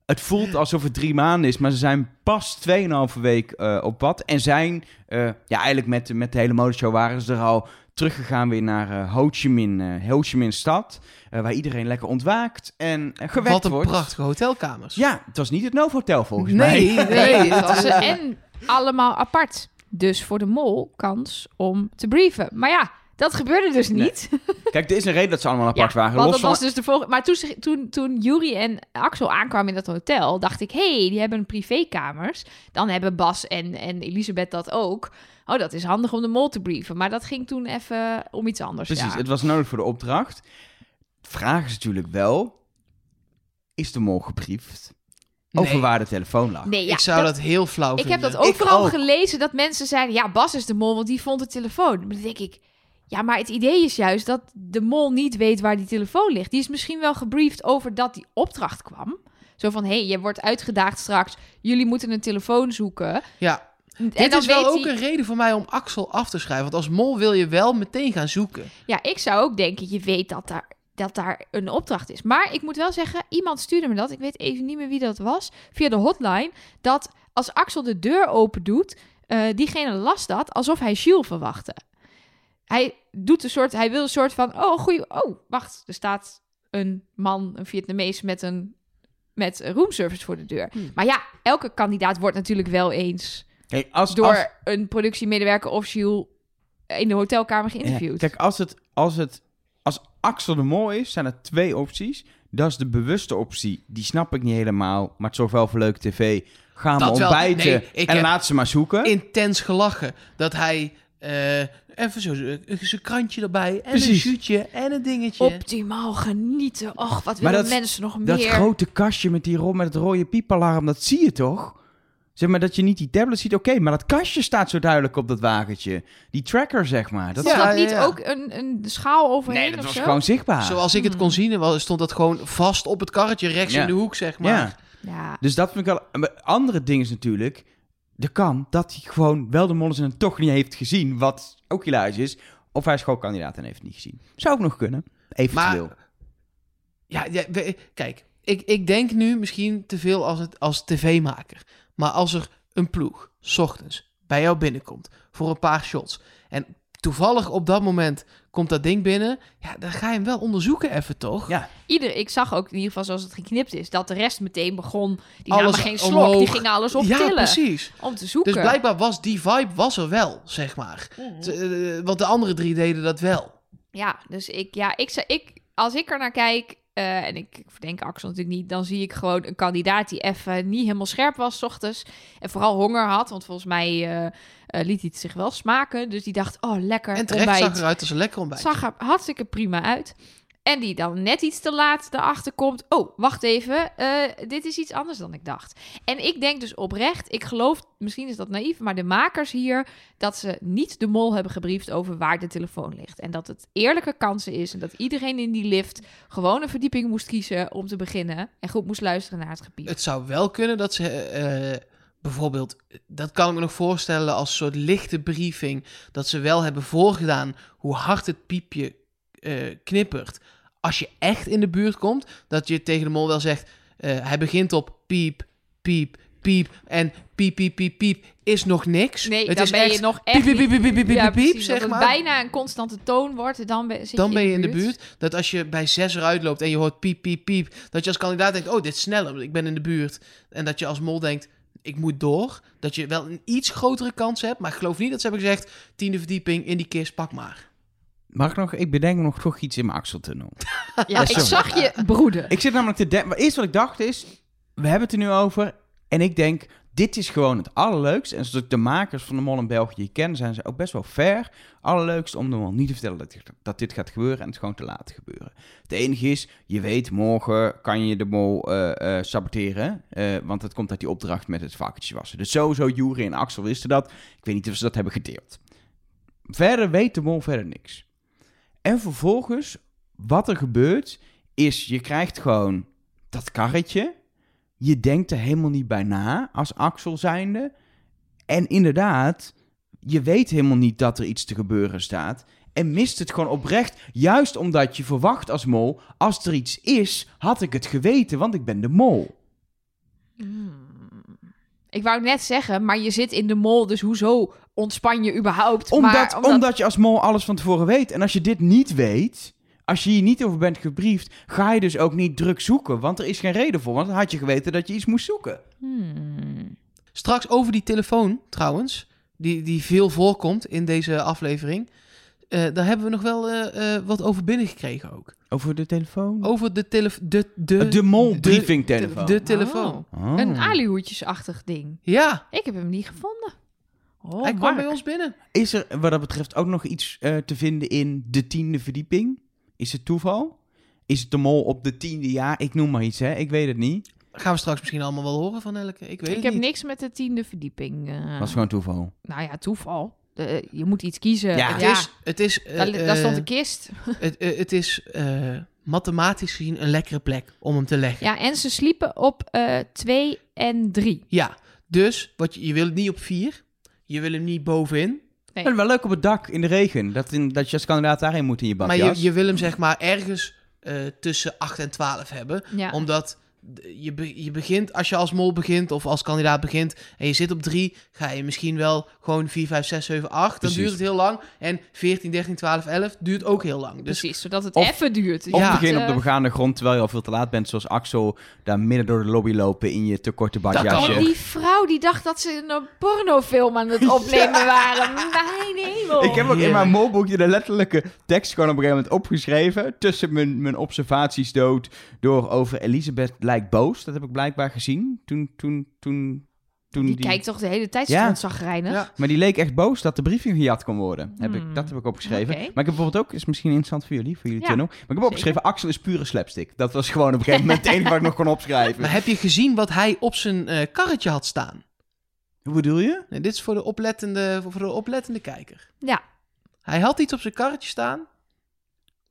Het voelt alsof het drie maanden is, maar ze zijn pas 2,5 week eh, op pad. En zijn, eh, ja, eigenlijk met, de- met de hele modeshow waren ze er al teruggegaan weer naar Ho Chi Minh, eh, Ho Chi Minh stad. eh, waar iedereen lekker ontwaakt en gewekt Wat een wordt. prachtige hotelkamers. Ja, het was niet het Novotel volgens Nee, mij. nee. Nee, het was en allemaal apart. Dus voor de mol kans om te brieven. Maar ja, dat gebeurde dus niet. Kijk, er is een reden dat ze allemaal apart waren. want Los dat van... was dus de volgende. Maar toen, toen, toen en Axel aankwamen in dat hotel, dacht ik, hé, hey, die hebben privékamers. Dan hebben Bas en, en Elisabeth dat ook. Oh, dat is handig om de mol te brieven. Maar dat ging toen even om iets anders. Precies, ja. het was nodig voor de opdracht. Vraag is natuurlijk wel, is de mol gebriefd over Nee. waar de telefoon lag? Nee, ja, ik zou dat- dat, heel flauw Ik vinden. heb dat ook Ik vooral ook. gelezen dat mensen zeiden: ja, Bas is de mol, want die vond de telefoon. Maar dan denk ik: ja, maar het idee is juist dat de mol niet weet waar die telefoon ligt. Die is misschien wel gebriefd over dat die opdracht kwam. Zo van: hé, hey, je wordt uitgedaagd straks. Jullie moeten een telefoon zoeken. Ja, En dit dan is wel ook hij- een reden voor mij om Axel af te schrijven. Want als mol wil je wel meteen gaan zoeken. Ja, ik zou ook denken: je weet dat daar, dat daar een opdracht is. Maar ik moet wel zeggen: iemand stuurde me dat. Ik weet even niet meer wie dat was. Via de hotline. Dat als Axel de deur open doet, eh, diegene last dat alsof hij Jules verwachtte. Hij doet een soort, hij wil een soort van, oh, goeie, oh, wacht, er staat een man, een Vietnamees met een met roomservice voor de deur. Hmm. Maar ja, elke kandidaat wordt natuurlijk wel eens Kijk, als, door als- een productiemedewerker of Jules in de hotelkamer Ja, geïnterviewd. kijk, als het, als het Axel de Mol is, zijn er twee opties. Dat is de bewuste optie. Die snap ik niet helemaal, maar het zorgt wel voor leuke tv. Ga maar Dat wel. ontbijten Nee, en laat ze maar zoeken. Intens gelachen. Dat hij eh, even zo eh, zijn krantje erbij. En Precies. een shootje en een dingetje. Optimaal genieten. Och, wat willen dat- mensen nog Dat meer? grote kastje met, die ro met het rode piepalarm, dat zie je toch? Zeg maar dat je niet die tablet ziet, oké, maar dat kastje staat zo duidelijk op dat wagentje. Die tracker, zeg maar. Dat Was Ja, dat niet ja. ook een, een schaal overheen nee, dat of was zo? gewoon zichtbaar. Zoals ik het kon zien, was- stond dat gewoon vast op het karretje rechts Ja. in de hoek, zeg maar. Ja. Ja, Dus dat vind ik wel... Andere ding is natuurlijk... De kan dat hij gewoon wel de molens en toch niet heeft gezien, wat ook hilarisch is. Of hij is gewoon kandidaat en heeft het niet gezien. Zou ook nog kunnen. Eventueel. Maar- Ja, ja, we- kijk, ik, ik denk nu misschien te veel als, het, als tv-maker. Maar als er een ploeg, s ochtends, bij jou binnenkomt voor een paar shots. En toevallig op dat moment komt dat ding binnen. Ja, dan ga je hem wel onderzoeken even, toch? Ja. ieder, ik zag ook in ieder geval zoals het geknipt is, dat de rest meteen begon. Die Alles namen geen slok, omhoog. die gingen alles Ja, optillen precies. om te zoeken. Dus blijkbaar was die vibe was er wel, zeg maar. Mhm. T- eh, want de andere drie deden dat wel. Ja, dus ik, ja, ik, ik, als ik er naar kijk, eh, en ik verdenk Axel natuurlijk niet, dan zie ik gewoon een kandidaat die even niet helemaal scherp was 's ochtends. En vooral honger had, want volgens mij eh, eh, liet hij het zich wel smaken. Dus die dacht, oh lekker, En terecht ontbijt. zag eruit als een lekker ontbijt. zag er hartstikke prima uit. En die dan net iets te laat erachter komt. Oh, wacht even. eh, dit is iets anders dan ik dacht. En ik denk dus oprecht, ik geloof, misschien is dat naïef, maar de makers hier, dat ze niet de mol hebben gebriefd over waar de telefoon ligt. En dat het eerlijke kansen is en dat iedereen in die lift gewoon een verdieping moest kiezen om te beginnen. En goed moest luisteren naar het gebied. Het zou wel kunnen dat ze eh, bijvoorbeeld, dat kan ik me nog voorstellen als soort lichte briefing, dat ze wel hebben voorgedaan hoe hard het piepje eh, knippert. Als je echt in de buurt komt, dat je tegen de mol wel zegt, eh, hij begint op piep, piep, piep en piep, piep, piep, piep is nog niks. Nee, het dan is ben je nog piep, echt piep, piep, piep, piep, piep, Ja, piep, dat zeg het maar. bijna een constante toon wordt, dan ben, zit Dan je ben je in de buurt. Dat als je bij zes eruit loopt en je hoort piep, piep, piep, dat je als kandidaat denkt, oh, dit is sneller, ik ben in de buurt. En dat je als mol denkt, ik moet door. Dat je wel een iets grotere kans hebt, maar ik geloof niet dat ze hebben gezegd, tiende verdieping in die kist, pak maar. Mag ik nog? Ik bedenk nog toch iets in mijn Axeltunnel. Ja, ik sorry. zag je broeden. Ik zit namelijk te denken... Eerst wat ik dacht is... We hebben het er nu over. En ik denk... Dit is gewoon het allerleukste. En zoals ik de makers van de Mol in België ken... zijn ze ook best wel fair. Allerleukste om de Mol niet te vertellen dat, dit- dat dit gaat gebeuren... en het gewoon te laten gebeuren. Het enige is... Je weet, morgen kan je de Mol eh, eh, saboteren. eh, want het komt uit die opdracht met het vakje wassen. Dus sowieso Jury en Axel wisten dat. Ik weet niet of ze dat hebben gedeeld. Verder weet de Mol verder niks. En vervolgens... Wat er gebeurt... is je krijgt gewoon dat karretje. Je denkt er helemaal niet bij na als Axel zijnde. En inderdaad, je weet helemaal niet dat er iets te gebeuren staat. En mist het gewoon oprecht. Juist omdat je verwacht als mol, als er iets is, had ik het geweten, want ik ben de mol. Ik wou net zeggen, maar je zit in de mol, dus hoezo ontspan je überhaupt? Omdat, maar, omdat... je als mol alles van tevoren weet. En als je dit niet weet, als je hier niet over bent gebriefd, ga je dus ook niet druk zoeken. Want er is geen reden voor, want dan had je geweten dat je iets moest zoeken. Hmm. Straks over die telefoon, trouwens, die, die veel voorkomt in deze aflevering. eh, daar hebben we nog wel eh, eh, wat over binnengekregen ook. Over de telefoon? Over de telefoon. De, de, de mol de- briefing telefoon. De, de telefoon. Oh, Oh. Een alihoedjesachtig ding. Ja, Ik heb hem niet gevonden. Oh, hij kwam Mark. bij ons binnen. Is er wat dat betreft ook nog iets eh, te vinden in de tiende verdieping? Is het toeval? Is het de mol op de tiende jaar? Ik noem maar iets, hè? Ik weet het niet. Gaan we straks misschien allemaal wel horen van Elke. Ik weet Ik het heb niet. niks met de tiende verdieping. eh, was gewoon toeval. Nou ja, toeval. De- je moet iets kiezen. Ja. Het Ja, is... Het is eh, daar, daar stond eh, een kist. het, eh, het is eh, mathematisch gezien een lekkere plek om hem te leggen. Ja, en ze sliepen op eh 2 en 3. Ja, dus wat je, je wil het niet op vier. Je wil hem niet bovenin. Nee. En wel leuk op het dak in de regen. Dat, in, dat je als kandidaat daarheen moet in je Maar badjas. je, je wil hem zeg maar ergens eh, tussen 8 en 12 hebben. Ja. Omdat je, be- je begint, als je als mol begint of als kandidaat begint en je zit op 3, ga je misschien wel gewoon 4, 5, 6, 7, 8. Dan Precies. duurt het heel lang. En 14, 13, 12, 11 duurt ook heel lang. Dus Precies, zodat het Of- even duurt. Of Ja. begin op de eh, begaande grond terwijl je al veel te laat bent, zoals Axel, daar midden door de lobby lopen in je te korte kan badjasje. ook. En die vrouw die dacht dat ze een pornofilm aan het opnemen waren. Mijn hemel. Ik heb ook in mijn molboekje de letterlijke tekst gewoon op een gegeven moment opgeschreven. Tussen mijn, mijn observaties dood door over Elisabeth lijkt boos. Dat heb ik blijkbaar gezien. Toen, toen, toen, toen Die die... kijkt toch de hele tijd Ja. strontzagrijnig? Ja. Maar die leek echt boos dat de briefing gejat kon worden. Heb ik, Hmm. dat heb ik opgeschreven. Maar ik heb bijvoorbeeld ook, is misschien interessant voor jullie, voor jullie Ja, channel. Maar ik heb opgeschreven, Axel is pure slapstick. Dat was gewoon op een gegeven moment het enige wat ik nog kon opschrijven. Maar heb je gezien wat hij op zijn eh, karretje had staan? Hoe bedoel je? Nee, dit is voor de oplettende, voor de oplettende kijker. Ja. Hij had iets op zijn karretje staan.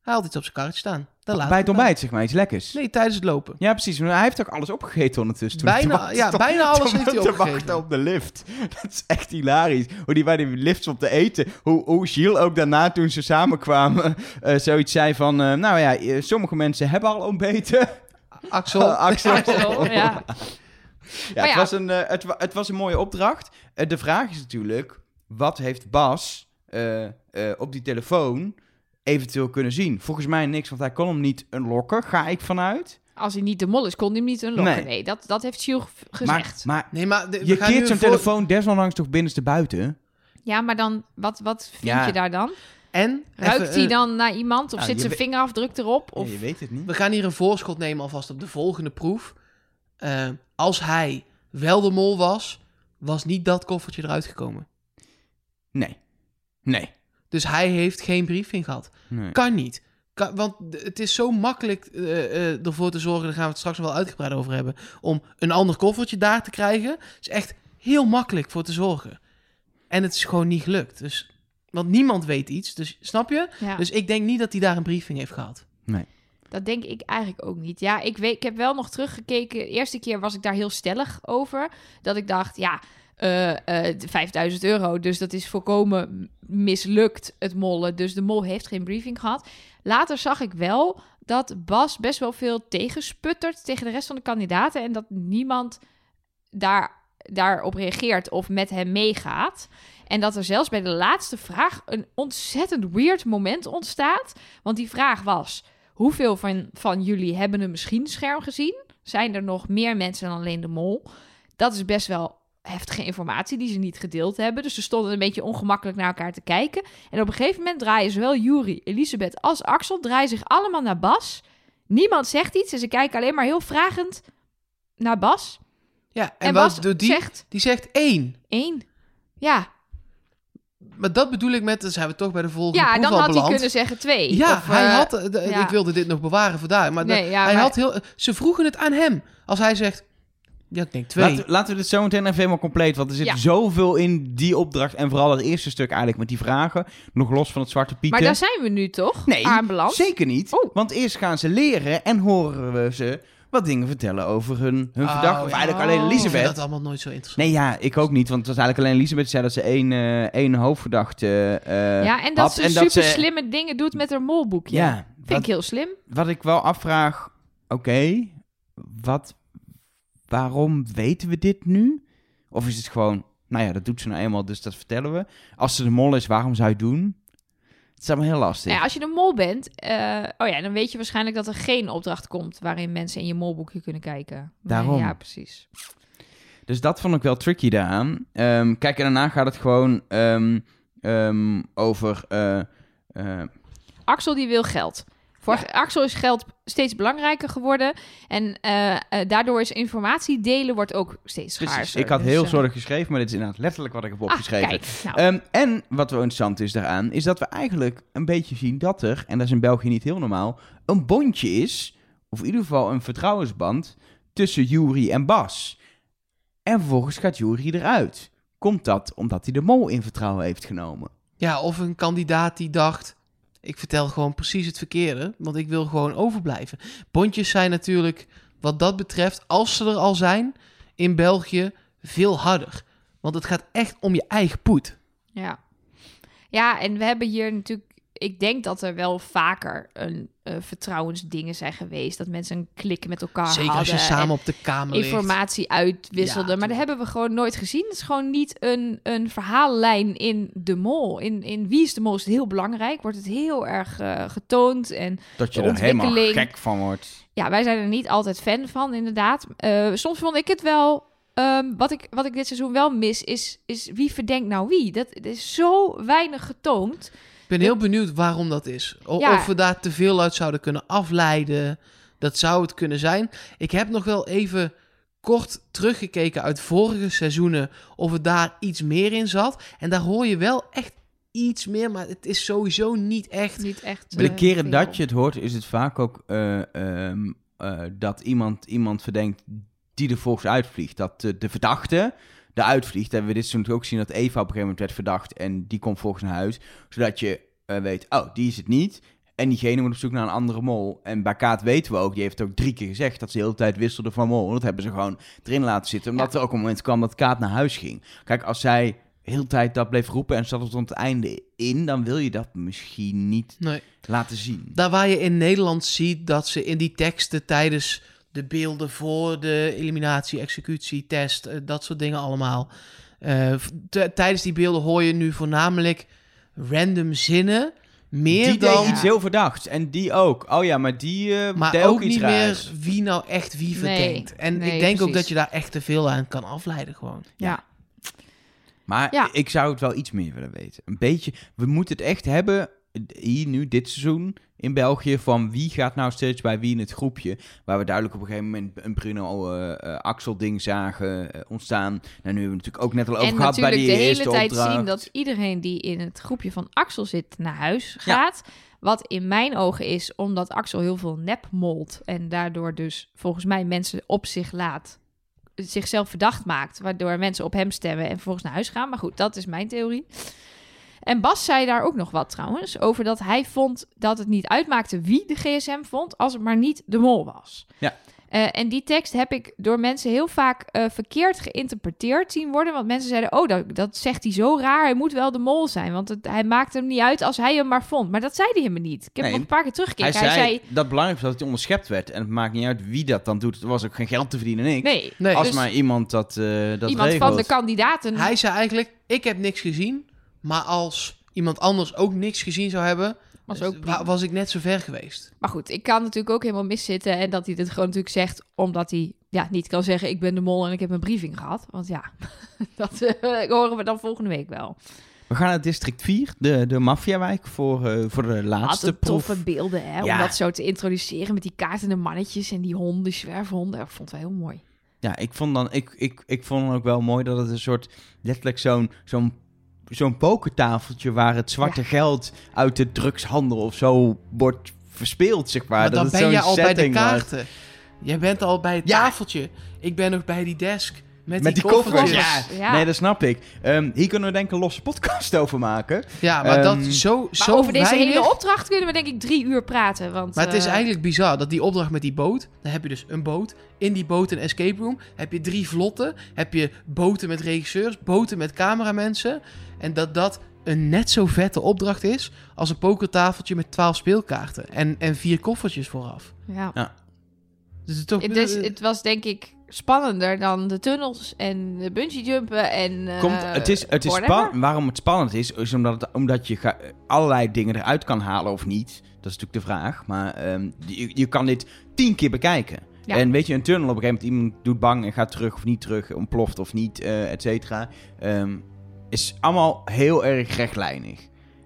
Hij had iets op zijn karretje staan. Bij het ontbijt, zeg maar, iets lekkers. Nee, tijdens het lopen. Ja, precies. Maar hij heeft ook alles opgegeten ondertussen. Toen Bijna- ja, bijna alles heeft hij te opgegeten. wachten op de lift. Dat is echt hilarisch. Hoe die bij de lift op te eten. Hoe, hoe Gilles ook daarna, toen ze samenkwamen, eh, zoiets zei van... eh, nou ja, eh, sommige mensen hebben al ontbeten. Axel. Axel. Axel, ja. Ja, het, ja. Was een, het, wa- het was een mooie opdracht. De vraag is natuurlijk, wat heeft Bas eh, eh, op die telefoon eventueel kunnen zien? Volgens mij niks, want hij kon hem niet unlocken, ga ik vanuit. Als hij niet de mol is, kon hij hem niet unlocken. Nee. Nee, dat, dat heeft Gilles g- Maar, gezegd. maar Nee, maar de- je keert zo'n een voor- telefoon desondanks toch binnenste buiten? Ja, maar dan, wat, wat vind Ja. je daar dan? En Ruikt even, hij eh, dan naar iemand? Of Nou, zit zijn vingerafdruk erop? Of... Ja, je weet het niet. We gaan hier een voorschot nemen alvast op de volgende proef. Eh, als hij wel de mol was, was niet dat koffertje eruit gekomen. Nee. Nee. Dus hij heeft geen briefing gehad. nee. Kan niet. Kan, want het is zo makkelijk eh, eh, ervoor te zorgen, daar gaan we het straks nog wel uitgebreid over hebben, om een ander koffertje daar te krijgen. Het is echt heel makkelijk voor te zorgen. En het is gewoon niet gelukt. Dus, want niemand weet iets, dus snap je? Ja, Dus ik denk niet dat hij daar een briefing heeft gehad. dat denk ik eigenlijk ook niet. Ja, ik, weet, ik heb wel nog teruggekeken. De eerste keer was ik daar heel stellig over. Dat ik dacht, ja, eh eh, 5000 euro. Dus dat is volkomen mislukt, het mollen. Dus de mol heeft geen briefing gehad. Later zag ik wel dat Bas best wel veel tegensputtert tegen de rest van de kandidaten. En dat niemand daar, daarop reageert of met hem meegaat. En dat er zelfs bij de laatste vraag een ontzettend weird moment ontstaat. Want die vraag was: hoeveel van, van jullie hebben een misschien scherm gezien? Zijn er nog meer mensen dan alleen de mol? Dat is best wel heftige informatie die ze niet gedeeld hebben. Dus ze stonden een beetje ongemakkelijk naar elkaar te kijken. En op een gegeven moment draaien zowel Juri, Elisabeth als Axel draaien zich allemaal naar Bas. Niemand zegt iets en ze kijken alleen maar heel vragend naar Bas. Ja, en, En, wat Bas doet die? zegt Die zegt één. één. Ja, Maar dat bedoel ik met, dan zijn we toch bij de volgende ja dan had hij kunnen zeggen twee. Ja, Of, hij eh, had. eh, de- ja. Ik wilde dit nog bewaren voor daar. Maar de- Nee, ja, hij maar- had heel. Ze vroegen het aan hem. Als hij zegt. Ja, ik denk twee. Laten, laten we dit zo meteen even helemaal compleet, want er zit Ja. zoveel in die opdracht. En vooral het eerste stuk eigenlijk met die vragen, nog los van het Zwarte Pieten. Maar daar zijn we nu toch? Nee, Aanbeland. zeker niet. Oh. Want eerst gaan ze leren en horen we ze wat dingen vertellen over hun, hun Oh, verdachte. Of ja. eigenlijk alleen Oh. Ik vind Elisabeth. dat allemaal nooit zo interessant. Nee, ja, ik ook niet. Want het was eigenlijk alleen Elisabeth zei dat ze één, eh, één hoofdverdachte eh ja, en dat had. ze en super dat ze, slimme dingen doet met haar molboekje. Ja, Vind wat, ik heel slim. wat ik wel afvraag... Oké, wat... Waarom weten we dit nu? Of is het gewoon... Nou ja, dat doet ze nou eenmaal, dus dat vertellen we. Als ze de mol is, waarom zou je het doen? Het is allemaal heel lastig. Nou ja, als je een mol bent, eh, oh ja, dan weet je waarschijnlijk dat er geen opdracht komt waarin mensen in je molboekje kunnen kijken. Daarom. ja, precies. Dus dat vond ik wel tricky daaraan. Ehm, kijk, en daarna gaat het gewoon ehm, ehm, over... eh, Eh, Axel die wil geld. Voor Axel is geld steeds belangrijker geworden. En eh, eh, daardoor is informatie delen wordt ook steeds precies. schaarser. Ik had Dus, heel eh, zorgelijk geschreven, maar dit is inderdaad letterlijk wat ik heb ah, opgeschreven. kijk, nou, Ehm, en wat wel interessant is daaraan, is dat we eigenlijk een beetje zien dat er, en dat is in België niet heel normaal, een bondje is, of in ieder geval een vertrouwensband, tussen Jury en Bas. En vervolgens gaat Jury eruit. Komt dat omdat hij de mol in vertrouwen heeft genomen? Ja, of een kandidaat die dacht... ik vertel gewoon precies het verkeerde, want ik wil gewoon overblijven. Bondjes zijn natuurlijk, wat dat betreft, als ze er al zijn, in België veel harder. Want het gaat echt om je eigen poet. Ja. ja, en we hebben hier natuurlijk... Ik denk dat er wel vaker een eh, vertrouwensdingen zijn geweest. Dat mensen een klik met elkaar Zeker als hadden. je samen en op de kamer ligt. informatie uitwisselden. Ja, maar dat hebben we gewoon nooit gezien. Het is gewoon niet een, een verhaallijn in De Mol. In, in Wie is de Mol is het heel belangrijk. Wordt het heel erg eh, getoond. En Dat je er helemaal ontwikkeling. gek van wordt. ja, wij zijn er niet altijd fan van, inderdaad. Eh, soms vond ik het wel... ehm, wat, ik, wat ik dit seizoen wel mis, is, is wie verdenkt nou wie? Dat, dat is zo weinig getoond. Ik ben heel benieuwd waarom dat is. O- Ja. Of we daar te veel uit zouden kunnen afleiden. Dat zou het kunnen zijn. Ik heb nog wel even kort teruggekeken uit vorige seizoenen of er daar iets meer in zat. En daar hoor je wel echt iets meer, maar het is sowieso niet echt. Niet echt. De eh, keren veel. dat je het hoort, is het vaak ook eh, ehm, eh, dat iemand, iemand verdenkt die er volgens uitvliegt. Dat de verdachte de uitvliegt. Hebben we dit seizoen ook gezien dat Eva op een gegeven moment werd verdacht en die komt volgens naar huis. Zodat je eh, weet, oh, die is het niet. En diegene moet op zoek naar een andere mol. En bij Kaat weten we ook, die heeft ook drie keer gezegd dat ze de hele tijd wisselde van mol. Dat hebben ze gewoon erin laten zitten. Omdat er ook een moment kwam dat Kaat naar huis ging. Kijk, als zij de hele tijd dat bleef roepen en zat het tot het einde in, dan wil je dat misschien niet Nee. laten zien. Daar waar je in Nederland ziet dat ze in die teksten tijdens de beelden voor de eliminatie, executie, test, eh, dat soort dingen allemaal. eh, tijdens die beelden hoor je nu voornamelijk random zinnen. Meer die dan. deed iets heel verdachts. En die ook. Oh ja, maar die eh Maar deed ook, ook iets niet raars. meer wie nou echt wie Nee, verdenkt. En nee, ik denk ook dat je daar echt te veel aan kan afleiden gewoon. Ja. Maar Ja. ik zou het wel iets meer willen weten. Een beetje. We moeten het echt hebben. Hier nu, dit seizoen in België. Van wie gaat nou steeds bij wie in het groepje. Waar we duidelijk op een gegeven moment een Bruno eh, eh, Axel ding zagen eh, ontstaan. Nou, nu hebben we natuurlijk ook net al over En gehad bij natuurlijk die de hele tijd opdracht. zien dat iedereen die in het groepje van Axel zit naar huis gaat. Wat in mijn ogen is omdat Axel heel veel nep molt. En daardoor dus volgens mij mensen op zich laat. Zichzelf verdacht maakt. Waardoor mensen op hem stemmen en vervolgens naar huis gaan. Maar goed, dat is mijn theorie. En Bas zei daar ook nog wat trouwens. Over dat hij vond dat het niet uitmaakte wie de gsm vond. Als het maar niet de mol was. Ja. Eh, en die tekst heb ik door mensen heel vaak eh, verkeerd geïnterpreteerd zien worden. Want mensen zeiden, oh, dat, dat zegt hij zo raar. Hij moet wel de mol zijn. Want het, hij maakt hem niet uit als hij hem maar vond. Maar dat zei hij helemaal niet. Ik heb Nee. hem een paar keer teruggekeken. Hij zei, dat het belangrijk was dat hij onderschept werd. En het maakt niet uit wie dat dan doet. Er was ook geen geld te verdienen, niks. nee. Nee. Als dus maar iemand dat, eh dat iemand regelt. van de kandidaten... Hij zei eigenlijk, ik heb niks gezien. Maar als iemand anders ook niks gezien zou hebben, was ook wa- prima. was ik net zo ver geweest. Maar goed, ik kan natuurlijk ook helemaal miszitten. En dat hij dit gewoon natuurlijk zegt, omdat hij ja, niet kan zeggen... ik ben de mol en ik heb een briefing gehad. Want ja, dat eh, horen we dan volgende week wel. We gaan naar district 4, de, de maffiawijk, voor, eh, voor de laatste Wat proef. toffe beelden, hè? Ja. Om dat zo te introduceren met die kaartende mannetjes... en die honden, die zwerfhonden. Ik vond het wel heel mooi. Ja, ik vond dan, ik, ik, ik vond dan ook wel mooi dat het een soort, letterlijk zo'n, zo'n, zo'n pokertafeltje waar het zwarte Ja. geld uit de drugshandel of zo wordt verspeeld, zeg maar. Maar dat dan het ben zo'n je al bij de kaarten. Jij bent al bij het Ja. tafeltje. Ik ben nog bij die desk. Met, Met die, die koffers, koffertjes. ja. Ja. Nee, dat snap ik. Ehm, hier kunnen we denk ik een losse podcast over maken. Ja, maar dat Ehm, zo, Maar zo over deze hele opdracht kunnen we denk ik drie uur praten. Want, Maar het is eh, eigenlijk bizar dat die opdracht met die boot. Dan heb je dus een boot. In die boot een escape room. Heb je drie vlotten. Heb je boten met regisseurs. Boten met cameramensen. En dat dat een net zo vette opdracht is. als een pokertafeltje met 12 speelkaarten. En, en vier koffertjes vooraf. Ja. Dus het, toch, Het, is, het was denk ik spannender dan de tunnels en de bungee jumpen en eh, Komt, het is, het is span- waarom het spannend is, is omdat, het, omdat je ga- allerlei dingen eruit kan halen of niet. Dat is natuurlijk de vraag. Maar ehm, je, je kan dit tien keer bekijken. Ja. En weet je, een tunnel op een gegeven moment, iemand doet bang en gaat terug of niet terug, ontploft of niet, eh et cetera. Ehm, is allemaal heel erg rechtlijnig.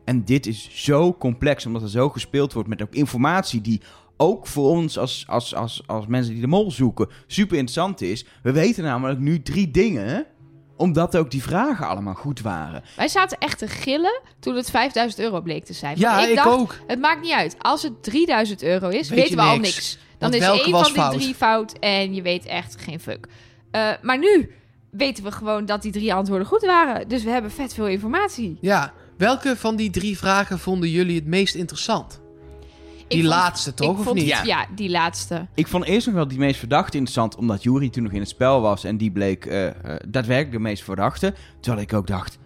En dit is zo complex, omdat er zo gespeeld wordt met ook informatie die ook voor ons als, als, als, als mensen die de mol zoeken super interessant is. We weten namelijk nu drie dingen, omdat ook die vragen allemaal goed waren. Wij zaten echt te gillen toen het 5000 euro bleek te zijn. Ja, Want ik, dacht, ook. Het maakt niet uit. Als het 3000 euro is, Weet weten je we al niks. niks. Dan Want is één van die fout? drie fout en je weet echt geen fuck. Eh, maar nu weten we gewoon dat die drie antwoorden goed waren. Dus we hebben vet veel informatie. Ja, welke van die drie vragen vonden jullie het meest interessant? Die Ik vond- laatste toch, ik of vond- niet? Ja. die laatste. Ik vond eerst nog wel die meest verdachte interessant, omdat Jury toen nog in het spel was en die bleek eh, eh, daadwerkelijk de meest verdachte. Terwijl ik ook dacht,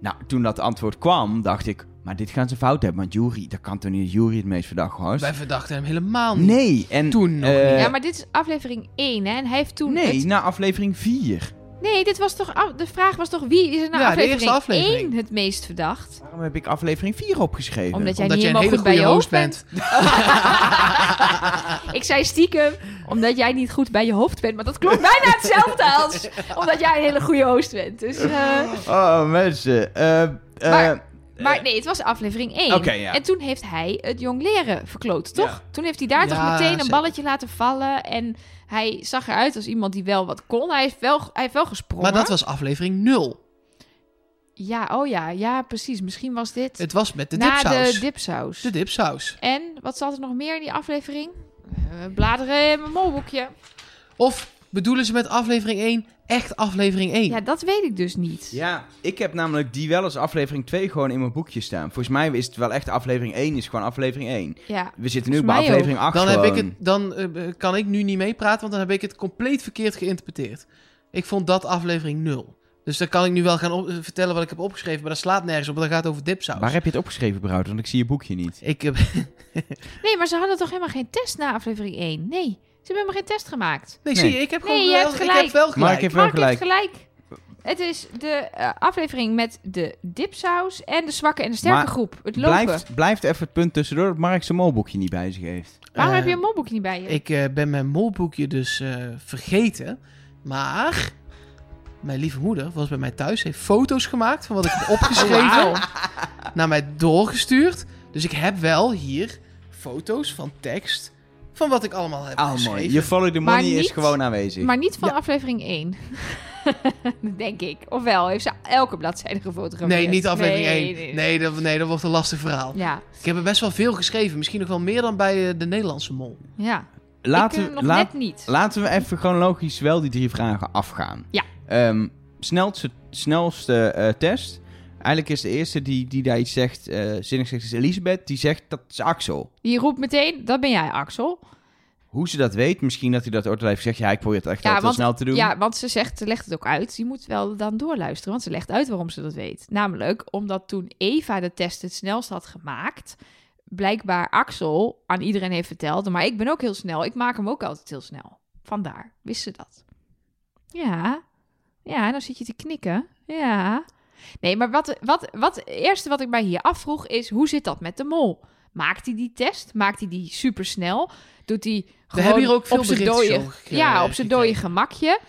nou, toen dat antwoord kwam, dacht ik, maar dit gaan ze fout hebben, want Jury, dat kan toch niet dat Jury het meest verdacht was? Wij verdachten hem helemaal niet. Nee, en... Toen nog eh, niet. ja, maar dit is aflevering 1, hè? En hij heeft toen... Nee, het- na aflevering 4. Nee, dit was toch... af- De vraag was toch wie is er Ja, de aflevering, aflevering. 1 het meest verdacht? Waarom heb ik aflevering 4 opgeschreven? Omdat jij Omdat niet helemaal goed bij goede je host hoofd bent. Ik zei stiekem, omdat jij niet goed bij je hoofd bent. Maar dat klopt bijna hetzelfde als omdat jij een hele goede host bent. Dus, eh, Oh, mensen. eh, eh, Maar- maar nee, het was aflevering 1. Oké, ja. En toen heeft hij het jong leren verkloot, toch? Ja. Toen heeft hij daar toch meteen een zeker. balletje laten vallen. En hij zag eruit als iemand die wel wat kon. Hij heeft wel, hij heeft wel gesprongen. Maar dat was aflevering 0. Ja, oh ja, ja, precies. Misschien was dit Het was met de na dipsaus. de dipsaus. de dipsaus. En wat zat er nog meer in die aflevering? Eh, bladeren in mijn molboekje. Of bedoelen ze met aflevering 1 echt aflevering 1? Ja, dat weet ik dus niet. Ja, ik heb namelijk die wel als aflevering 2 gewoon in mijn boekje staan. Volgens mij is het wel echt aflevering 1 is gewoon aflevering 1. Ja, We zitten nu bij aflevering 8 dan heb ik het, dan eh, kan ik nu niet meepraten, want dan heb ik het compleet verkeerd geïnterpreteerd. Ik vond dat aflevering 0. Dus dan kan ik nu wel gaan op- eh, vertellen wat ik heb opgeschreven, maar dat slaat nergens op, want dat gaat over dipsaus. Waar heb je het opgeschreven, Brout? Want ik zie je boekje niet. Ik heb... Nee, maar ze hadden toch helemaal geen test na aflevering 1? Nee, ze hebben helemaal geen test gemaakt. Nee, Nee. zie je, ik heb Nee, gewoon je wel, hebt ik gelijk. heb wel gelijk. Mark heeft wel Mark heeft gelijk. Het is de eh, aflevering met de dipsaus en de zwakke en de sterke Maar groep. Het lopen. Blijft, blijft even het punt tussendoor dat Mark zijn molboekje niet bij zich heeft. Waarom Eh, heb je een molboekje niet bij je? Ik eh, ben mijn molboekje dus eh, vergeten. Maar mijn lieve moeder was bij mij thuis. Heeft foto's gemaakt van wat ik heb opgeschreven. Naar mij doorgestuurd. Dus ik heb wel hier foto's van tekst. Van wat ik allemaal heb Ah, geschreven. mooi. Je follow the money is gewoon aanwezig. Maar niet van Ja. aflevering 1. Denk ik. Ofwel, heeft ze elke bladzijde gefotografeerd? Nee, niet aflevering Nee, 1. nee, Nee, nee. dat, nee, dat wordt een lastig verhaal. Ja, Ik heb er best wel veel geschreven. Misschien nog wel meer dan bij eh, de Nederlandse mol. ja. laten, ik eh, we, nog laat- net niet. laten we even chronologisch wel die drie vragen afgaan. Ja. Ehm, snelste snelste eh, test. Eigenlijk is de eerste die, die daar iets zegt, eh zinnig zegt, is Elisabeth. Die zegt dat is Axel. Die roept meteen, dat ben jij, Axel. Hoe ze dat weet, misschien dat hij dat ooit al heeft gezegd. Ja, ik probeer het echt Ja, want- snel te doen. Ja, want ze zegt, ze legt het ook uit. Je moet wel dan doorluisteren, want ze legt uit waarom ze dat weet. Namelijk omdat toen Eva de test het snelst had gemaakt, blijkbaar Axel aan iedereen heeft verteld, maar ik ben ook heel snel. Ik maak hem ook altijd heel snel. Vandaar, wist ze dat? Ja, ja, dan zit je te knikken. Ja. Nee, maar wat, wat, wat, het eerste wat ik mij hier afvroeg is, hoe zit dat met de mol? Maakt hij die test? Maakt hij die supersnel? Doet hij We gewoon hebben hier ook veel op zijn dode, Ja, op zijn dode gemakje.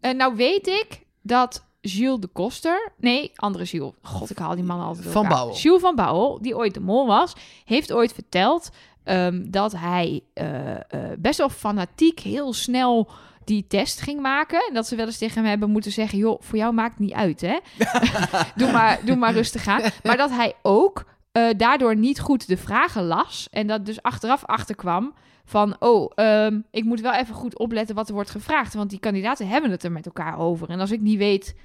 En nou weet ik dat Jules de Koster... Nee, andere Jules. God, ik haal die man altijd door Van. Bouwel. Jules van Bouwel, die ooit de mol was... heeft ooit verteld ehm, dat hij eh, eh, best wel fanatiek heel snel die test ging maken. En dat ze wel eens tegen hem hebben moeten zeggen... joh, voor jou maakt het niet uit, hè? doe, maar, doe maar rustig aan. Maar dat hij ook eh, daardoor niet goed de vragen las... en dat dus achteraf achterkwam van... oh, ehm, ik moet wel even goed opletten wat er wordt gevraagd... want die kandidaten hebben het er met elkaar over. En als ik niet weet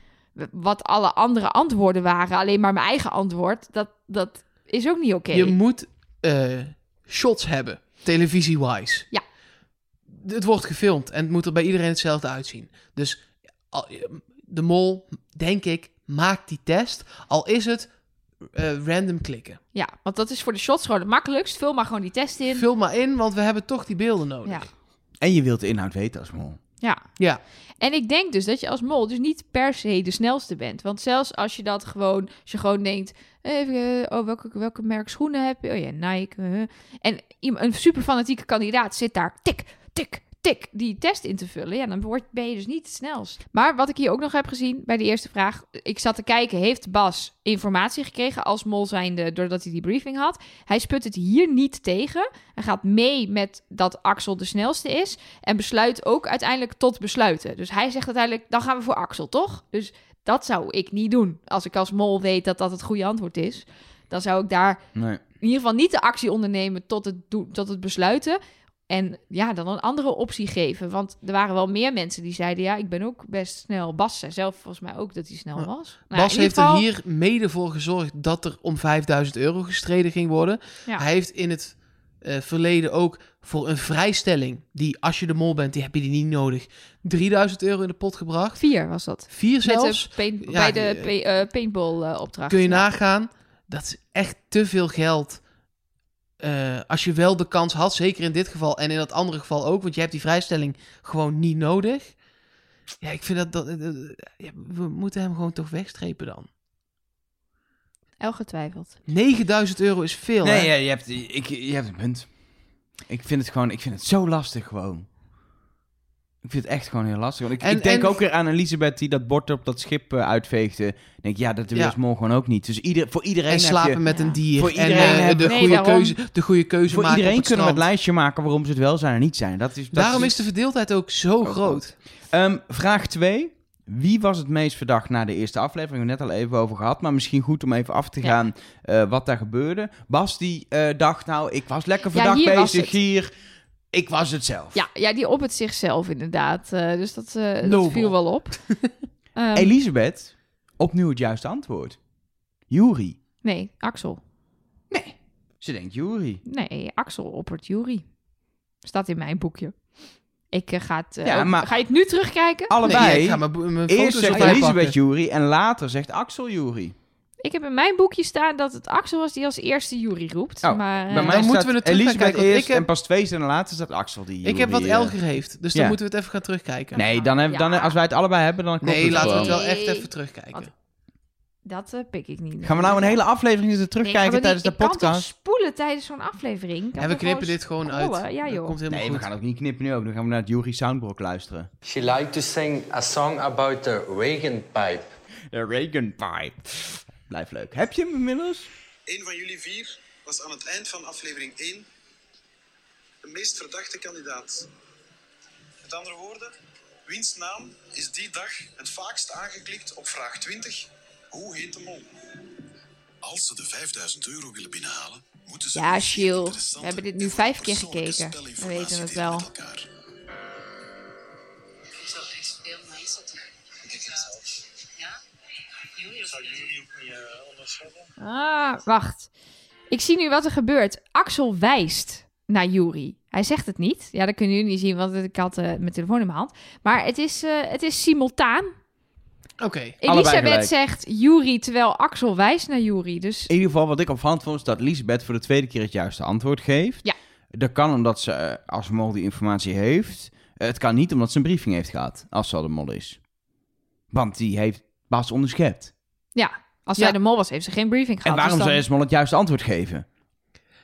wat alle andere antwoorden waren... alleen maar mijn eigen antwoord... dat, dat is ook niet oké. Je moet eh, shots hebben, televisie-wise. Ja. Het wordt gefilmd en het moet er bij iedereen hetzelfde uitzien. Dus al- de mol, denk ik, maakt die test. Al is het eh, random klikken. Ja, want dat is voor de shots gewoon het makkelijkst. Vul maar gewoon die test in. Vul maar in, want we hebben toch die beelden nodig. Ja. En je wilt de inhoud weten als mol. Ja. Ja. En ik denk dus dat je als mol dus niet per se de snelste bent. Want zelfs als je dat gewoon, als je gewoon denkt, even, eh, oh, welke, welke merk schoenen heb je? Oh ja, Nike. eh. En een super fanatieke kandidaat zit daar, tik, tik, tik, die test in te vullen, ja, dan word, ben je dus niet het snelst. Maar wat ik hier ook nog heb gezien bij de eerste vraag, ik zat te kijken, heeft Bas informatie gekregen als mol zijnde doordat hij die briefing had? Hij sput het hier niet tegen. Hij gaat mee met dat Axel de snelste is en besluit ook uiteindelijk tot besluiten. Dus hij zegt uiteindelijk, dan gaan we voor Axel, toch? Dus dat zou ik niet doen. Als ik als mol weet dat dat het goede antwoord is, dan zou ik daar Nee. in ieder geval niet de actie ondernemen tot het, tot het besluiten. En ja, dan een andere optie geven. Want er waren wel meer mensen die zeiden... ja, ik ben ook best snel. Bas zei zelf volgens mij ook dat hij snel Ja. was. Nou, Bas heeft geval- er hier mede voor gezorgd dat er om 5000 euro gestreden ging worden. Ja. Hij heeft in het eh, verleden ook voor een vrijstelling, die als je de mol bent, die heb je die niet nodig, 3000 euro in de pot gebracht. Vier was dat. Vier zelfs. de paint, Ja, bij de eh, pa- eh, paintball eh, opdracht. Kun je Ja. nagaan, dat is echt te veel geld. Eh, als je wel de kans had, zeker in dit geval en in dat andere geval ook, want je hebt die vrijstelling gewoon niet nodig. Ja, ik vind dat, dat eh, eh, ja, we moeten hem gewoon toch wegstrepen dan. El getwijfeld. 9000 euro is veel, Nee, hè? ja, je, hebt, ik, je hebt een punt. Ik vind het gewoon, ik vind het zo lastig gewoon. Ik vind het echt gewoon heel lastig. Want ik, En- ik denk en- ook weer aan Elisabeth die dat bord op dat schip eh, uitveegde. Ik denk, ja, dat je Ja. mol gewoon ook niet. Dus ieder, voor iedereen En heb slapen je, met een dier. Voor en iedereen eh, heb- de, Nee, goede daarom. keuze, de goede keuze voor maken iedereen op het kunnen we het lijstje maken waarom ze het wel zijn en niet zijn. Dat is, dat Daarom is de verdeeldheid ook zo Zo groot. Ehm, vraag 2. Wie was het meest verdacht na de eerste aflevering? We hebben het net al even over gehad. Maar misschien goed om even af te Ja. gaan eh, wat daar gebeurde. Bas die eh, dacht, nou, ik was lekker Ja, verdacht hier was bezig het. hier. Ik was het zelf. Ja, ja, die op het zichzelf inderdaad. Eh, dus dat, eh, dat viel wel op. Ehm, Elisabeth, opnieuw het juiste antwoord. Jury. nee, Axel. Nee, ze denkt Jury. Nee, Axel oppert Jury. Staat in mijn boekje. Ik eh, ga het... Ja, ook- maar- Ga je het nu terugkijken? Allebei. Nee, ik ga mijn, Eerst foto's zegt Elisabeth pakken. Jury en later zegt Axel Jury. Ik heb in mijn boekje staan dat het Axel was die als eerste Jury roept. Oh, maar, eh, Bij mij dan staat moeten we het terug gaan Elisabeth kijken, eerst ik heb- en pas twee zinnen later staat Axel die Ik heb wat Jury, eh, Elger heeft, dus dan moeten we het even gaan terugkijken. Nee, dan heb, dan, als wij het allebei hebben, dan klopt Nee, het laten we het wel echt even terugkijken. Want- Dat eh, pik ik niet. Gaan we nou een hele aflevering zitten Nee, terugkijken tijdens de ik kan toch podcast? spoelen tijdens zo'n aflevering? En we knippen dit gewoon uit. Ja, Dat joh. komt helemaal Nee, we gaan ook niet knippen nu ook. Dan gaan we naar het Jury Soundboard luisteren. She liked to sing a song about the Reagan pipe. De Reagan Pipe. Blijf leuk. Heb je hem inmiddels? Een van jullie vier was aan het eind van aflevering 1 de meest verdachte kandidaat. Met andere woorden, wiens naam is die dag het vaakst aangeklikt op vraag 20? Hoe heet de mol? Als ze de 5000 euro willen binnenhalen, moeten ze... Ja, Giel, we hebben dit nu vijf keer gekeken. We weten het wel. Ah, wacht. Ik zie nu wat er gebeurt. Axel wijst naar Jury. Hij zegt het niet. Ja, dat kunnen jullie niet zien, want ik had eh, mijn telefoon in mijn hand. Maar het is, eh, het is simultaan. Oké. Elisabeth zegt Jury, terwijl Axel wijst naar Jury. Dus In ieder geval, wat ik opvallend vond, is dat Elisabeth voor de tweede keer het juiste antwoord geeft. Ja. Dat kan omdat ze eh, als mol die informatie heeft. Het kan niet omdat ze een briefing heeft gehad, als ze al de mol is. Want die heeft Bas onderschept. ja, als Ja. zij de mol was, heeft ze geen briefing En gehad. waarom dus zou je als mol het juiste antwoord geven?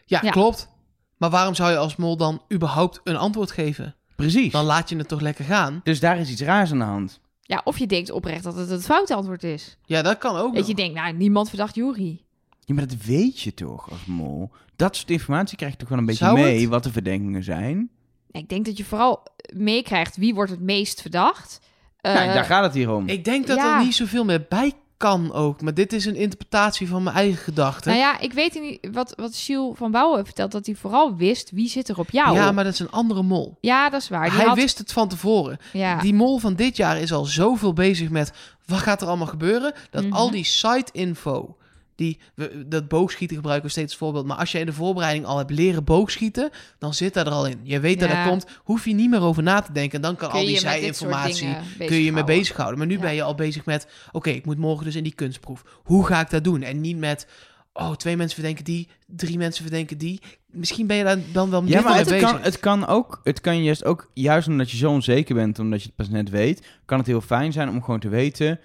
Ja, Ja. klopt. Maar waarom zou je als mol dan überhaupt een antwoord geven? Precies. Dan laat je het toch lekker gaan? Dus daar is iets raars aan de hand. Ja, of je denkt oprecht dat het het foute antwoord is. Ja, dat kan ook Dat nog. je denkt, nou, niemand verdacht Jury. Ja, maar dat weet je toch als mol? Dat soort informatie krijg je toch wel een beetje Zou mee, het? wat de verdenkingen zijn. Ik denk dat je vooral meekrijgt wie wordt het meest verdacht. Eh, ja, daar gaat het hier om. Ik denk dat Ja. er niet zoveel meer bij kan ook. Maar dit is een interpretatie van mijn eigen gedachten. Nou ja, ik weet niet wat, wat Giel van Bouwen heeft verteld, dat hij vooral wist wie zit er op jou. ja, maar dat is een andere mol. Ja, dat is waar. Die Hij had- wist het van tevoren. Ja. Die mol van dit jaar is al zoveel bezig met wat gaat er allemaal gebeuren. Dat Mhm. al die site info, die, we, dat boogschieten gebruiken we steeds als voorbeeld. Maar als je in de voorbereiding al hebt leren boogschieten, dan zit dat er al in. Je weet dat Ja. dat komt, hoef je niet meer over na te denken. Dan kan Kun al die zijinformatie, kun je je mee bezighouden. Maar nu Ja. ben je al bezig met, oké, ik moet morgen dus in die kunstproef. Hoe ga ik dat doen? En niet met, oh, twee mensen verdenken die, drie mensen verdenken die. Misschien ben je daar dan wel Ja, minder maar mee het bezig. kan, het kan ook, het kan juist ook, juist omdat je zo onzeker bent, omdat je het pas net weet, kan het heel fijn zijn om gewoon te weten,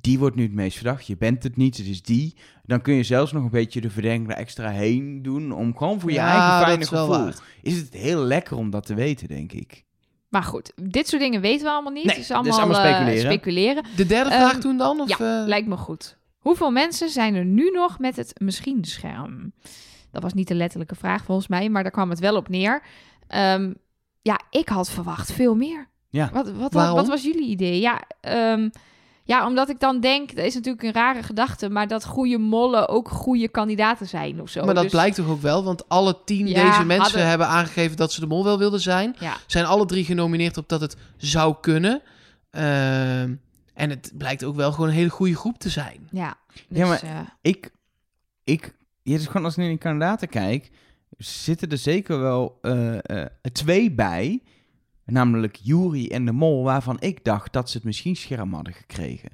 die wordt nu het meest verdacht. Je bent het niet, het is die. Dan kun je zelfs nog een beetje de verdenking er extra heen doen, om gewoon voor je Ja, eigen fijne is gevoel. waar. Is het heel lekker om dat te weten, denk ik. Maar goed, dit soort dingen weten we allemaal niet. Nee, het is allemaal, is allemaal eh, speculeren. speculeren. De derde Ehm, vraag toen dan? Of, ja, eh? lijkt me goed. Hoeveel mensen zijn er nu nog met het misschien-scherm? Dat was niet de letterlijke vraag volgens mij, maar daar kwam het wel op neer. Ehm, ja, ik had verwacht veel meer. Ja. Wat, wat, wat, Waarom? wat was jullie idee? Ja, ehm, ja, omdat ik dan denk, dat is natuurlijk een rare gedachte, maar dat goede mollen ook goede kandidaten zijn of zo. maar dat Dus- blijkt toch ook wel, want alle tien Ja, deze mensen hadden- hebben aangegeven dat ze de mol wel wilden zijn. Ja, Zijn alle drie genomineerd op dat het zou kunnen. Ehm, en het blijkt ook wel gewoon een hele goede groep te zijn. ja. Dus, Ja, maar- eh, Ik, ik, ja, dus gewoon als ik naar die kandidaten kijk, zitten er zeker wel eh, eh, twee bij. Namelijk Jury en de Mol, waarvan ik dacht dat ze het misschien scherm hadden gekregen.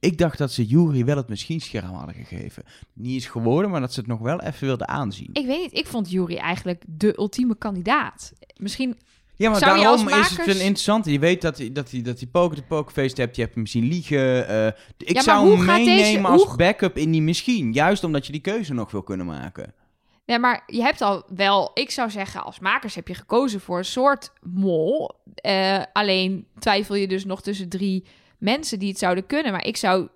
Ik dacht dat ze Jury wel het misschien scherm hadden gegeven. Niet is geworden, maar dat ze het nog wel even wilden aanzien. ik weet niet, ik vond Jury eigenlijk de ultieme kandidaat. Misschien Ja, maar Zou daarom is het een interessante. Je weet dat hij dat hij dat hij poker de pokerfeest hebt. Je hebt hem zien liegen. eh, ik zou hem deze- meenemen als hoe- backup in die misschien. Juist omdat je die keuze nog wil kunnen maken. Ja, maar je hebt al wel, ik zou zeggen, als makers heb je gekozen voor een soort mol. Eh, alleen twijfel je dus nog tussen drie mensen die het zouden kunnen. Maar ik zou,